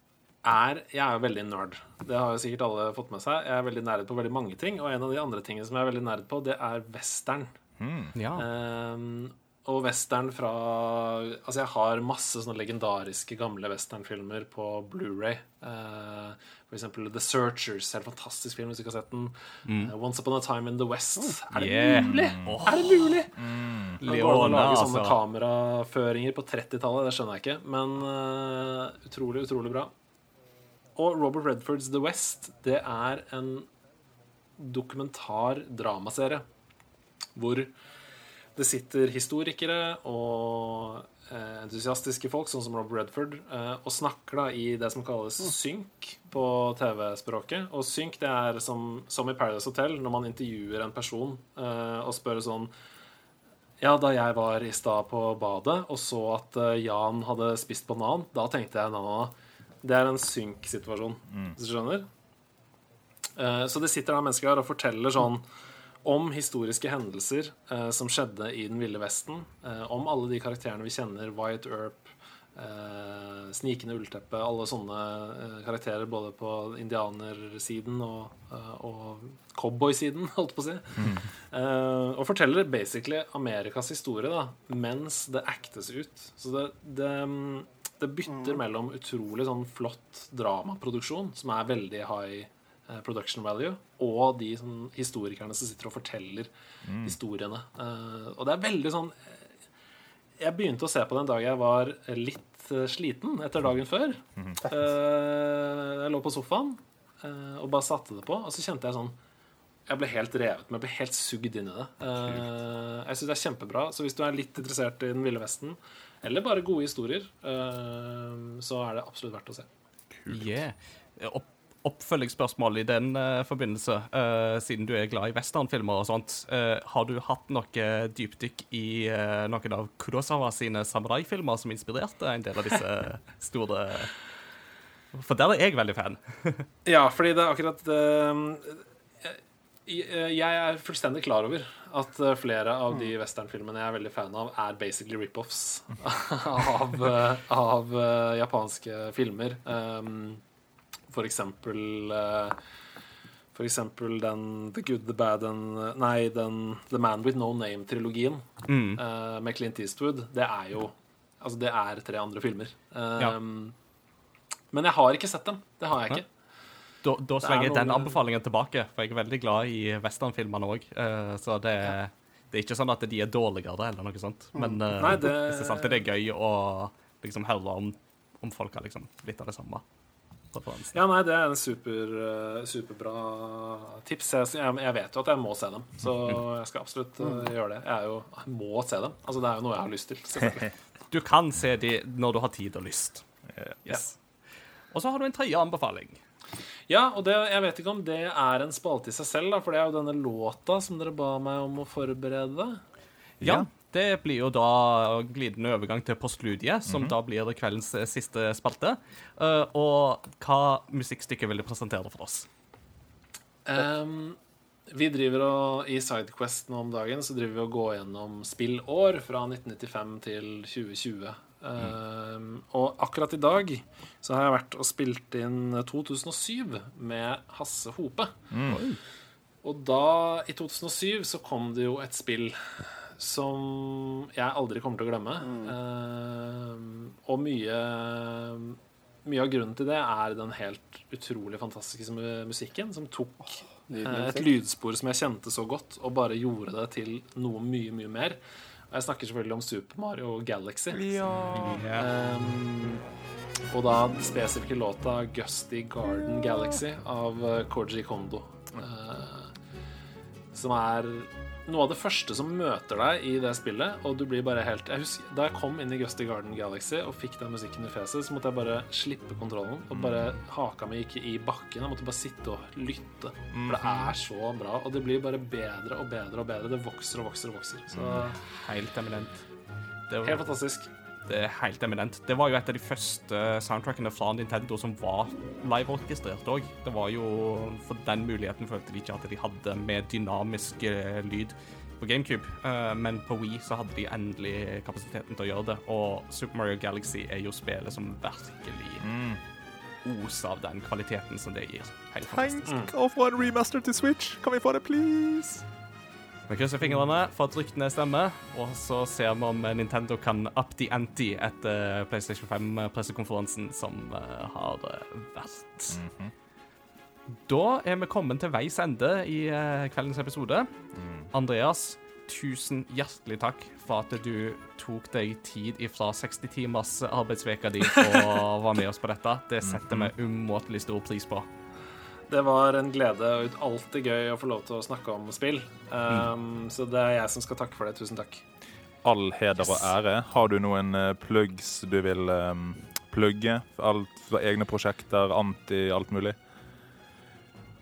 er Jeg er jo veldig nerd. Det har jo sikkert alle fått med seg. Jeg er veldig nerd på veldig mange ting, og en av de andre tingene som jeg er veldig nerd på, det er western. Ja. um, og western fra Altså, jeg har masse sånne legendariske gamle westernfilmer på Blu-ray. Uh, for eksempel The Searchers. Helt fantastisk film, hvis du ikke har sett den. Eh, Once Upon a Time in the West. Er det Yeah. mulig? Er det mulig? An å lage sånne altså. kameraføringer på 30-tallet, det skjønner jeg ikke. Men uh, utrolig, utrolig bra. Og Robert Redfords The West, det er en dokumentar-dramaserie hvor det sitter historikere og eh, entusiastiske folk, sånn som Robert Redford, eh, og snakker da i det som kalles synk på TV-språket. Og synk det er som, som i Paradise Hotel, når man intervjuer en person eh, og spør sånn Ja, da jeg var i stad på badet og så at Jan hadde spist banan, da tenkte jeg na-na-na. Det er en synk-situasjon, hvis du skjønner? Eh, Så det sitter da mennesker her og forteller sånn om historiske hendelser eh, som skjedde i Den ville vesten. Eh, om alle de karakterene vi kjenner. Wyatt Earp, eh, Snikende ullteppe. Alle sånne karakterer både på indianersiden og, og cowboysiden, [laughs] holdt på å si. Eh, og forteller basically Amerikas historie da, mens det actes ut. Så det, det, det bytter mellom utrolig sånn flott dramaproduksjon, som er veldig high eh, production value, og de sånn, historikerne som sitter og forteller historiene. Uh, og det er veldig sånn eh, Jeg begynte å se på den dag jeg var litt sliten etter dagen før. Eh, jeg lå på sofaen uh, og bare satte det på, og så kjente jeg sånn jeg ble helt revet med. Jeg ble helt sugd inn i det. Uh, jeg syns det er kjempebra. Så hvis du er litt interessert i Den ville vesten, eller bare gode historier, eh, så er det absolutt verdt å se. Yeah. Opp Oppfølgingsspørsmål i den uh, forbindelse, uh, siden du er glad i westernfilmer og sånt. Uh, har du hatt noe dypdykk i noen av Kurosawa sine samuraifilmer som inspirerte en del av disse [laughs] store For der er jeg veldig fan. [laughs] Ja, fordi det er akkurat eh, jeg er fullstendig klar over at eh, flere av de westernfilmene jeg er veldig fan av, er basically rip-offs [laughs] av, eh, av eh, japanske filmer. Um, for eksempel eh, For eksempel den The Good, The Bad and Nei, den The Man With No Name-trilogien Mm. eh, med Clint Eastwood. Det er jo Altså, det er tre andre filmer. Ja. Men jeg har ikke sett dem. Det har jeg ikke. Da, da slenger jeg den anbefalingen tilbake, for jeg er veldig glad i westernfilmene òg. så det, det er ikke sånn at de er dårligere eller noe sånt. Men eh, Nei, det- jeg syns alltid det er gøy å liksom høre om, om folk har liksom litt av det samme. Ja, nei, det er en super, eh, superbra tips. Jeg, jeg, vet jo at jeg må se dem, så jeg skal absolutt eh, gjøre det. Jeg, jo, jeg må se dem. Altså, det er jo noe jeg har lyst til. [laughs] Du kan se de når du har tid og lyst. Yes. Og så har du en tredje anbefaling. Ja, og det, jeg vet ikke om det er en spalte i seg selv, da, for det er jo denne låta som dere ba meg om å forberede. Ja, det blir jo da glidende overgang til postludiet, som da blir kveldens eh, siste spalte. Uh, og hva musikkstykke vil du presentere for oss? Um, vi driver og I Sidequest nå om dagen så driver vi og går gjennom spillår fra 1995 til 2020. Ehm, og akkurat i dag så har jeg vært og spilt inn 2007 med Hasse Hope. Og da, i 2007, så kom det jo et spill som jeg aldri kommer til å glemme. Ehm, og mye Mye av grunnen til det er den helt utrolig fantastiske musikken, som tok oh, et lydspor som jeg kjente så godt, og bare gjorde det til noe mye, mye mer. Jeg snakker selvfølgelig om Super Mario Galaxy. Ehm, og da den spesifikke låta 'Gusty Garden Galaxy' av eh, Koji Kondo. Uh, som er noe av det første som møter deg i det spillet, og du blir bare helt jeg husker, Da jeg kom inn i Gusty Garden Galaxy og fikk den musikken i fjeset, så måtte jeg bare slippe kontrollen og bare haka mi ikke i bakken. Jeg måtte bare sitte og lytte. For det er så bra, og det blir bare bedre og bedre og bedre. Det vokser og vokser og vokser. Så Helt eminent. Det helt fantastisk. Det er helt eminent. Det var jo et av de første soundtrackene fra Nintendo som var live-orkestrert òg. Det var jo For den muligheten følte de ikke at de hadde med dynamisk eh, lyd på GameCube. Eh, men på Wii så hadde de endelig kapasiteten til å gjøre det. Og Super Mario Galaxy er jo spillet som virkelig oser av den kvaliteten som det gir. Helt fantastisk. Å få en remaster til Switch. Kan vi få det, please? Vi krysser fingrene for at ryktene stemmer, og så ser vi om Nintendo kan up the ante etter PlayStation 5-pressekonferansen som har har Mm vært. Da er vi kommet til veis ende i eh, kveldens episode. Andreas, tusen hjertelig takk for at du tok deg tid ifra 60 timers arbeidsveka di og [laughs] var med oss på dette. Det setter vi umåtelig stor pris på. Det var en glede og alltid gøy å få lov til å snakke om spill. Um, Så det er jeg som skal takke for det. Tusen takk. All heder og ære. Har du noen eh, plugs du vil um, plugge? Alt fra egne prosjekter, anti, alt mulig?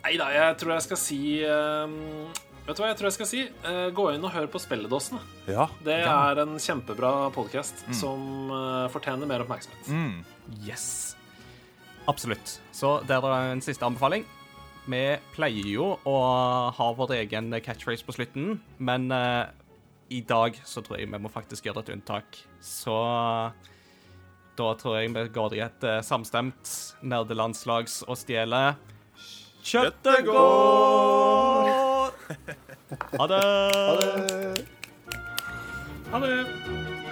Nei da, jeg tror jeg skal si um, Vet du hva jeg tror jeg skal si? Eh, gå inn og hør på Spelledåsene. Ja. Det ja. er en kjempebra podkast som eh, fortjener mer oppmerksomhet. Mm. Yes. Absolutt. Så der er en siste anbefaling. Vi pleier jo å ha vår egen catchphrase på slutten, men uh, i dag så tror jeg vi må faktisk gjøre et unntak. Så da tror jeg vi går i et uh, samstemt nerdelandslags og stjeler Kjøttet går! Ha det! [laughs] Ha det. Ha det!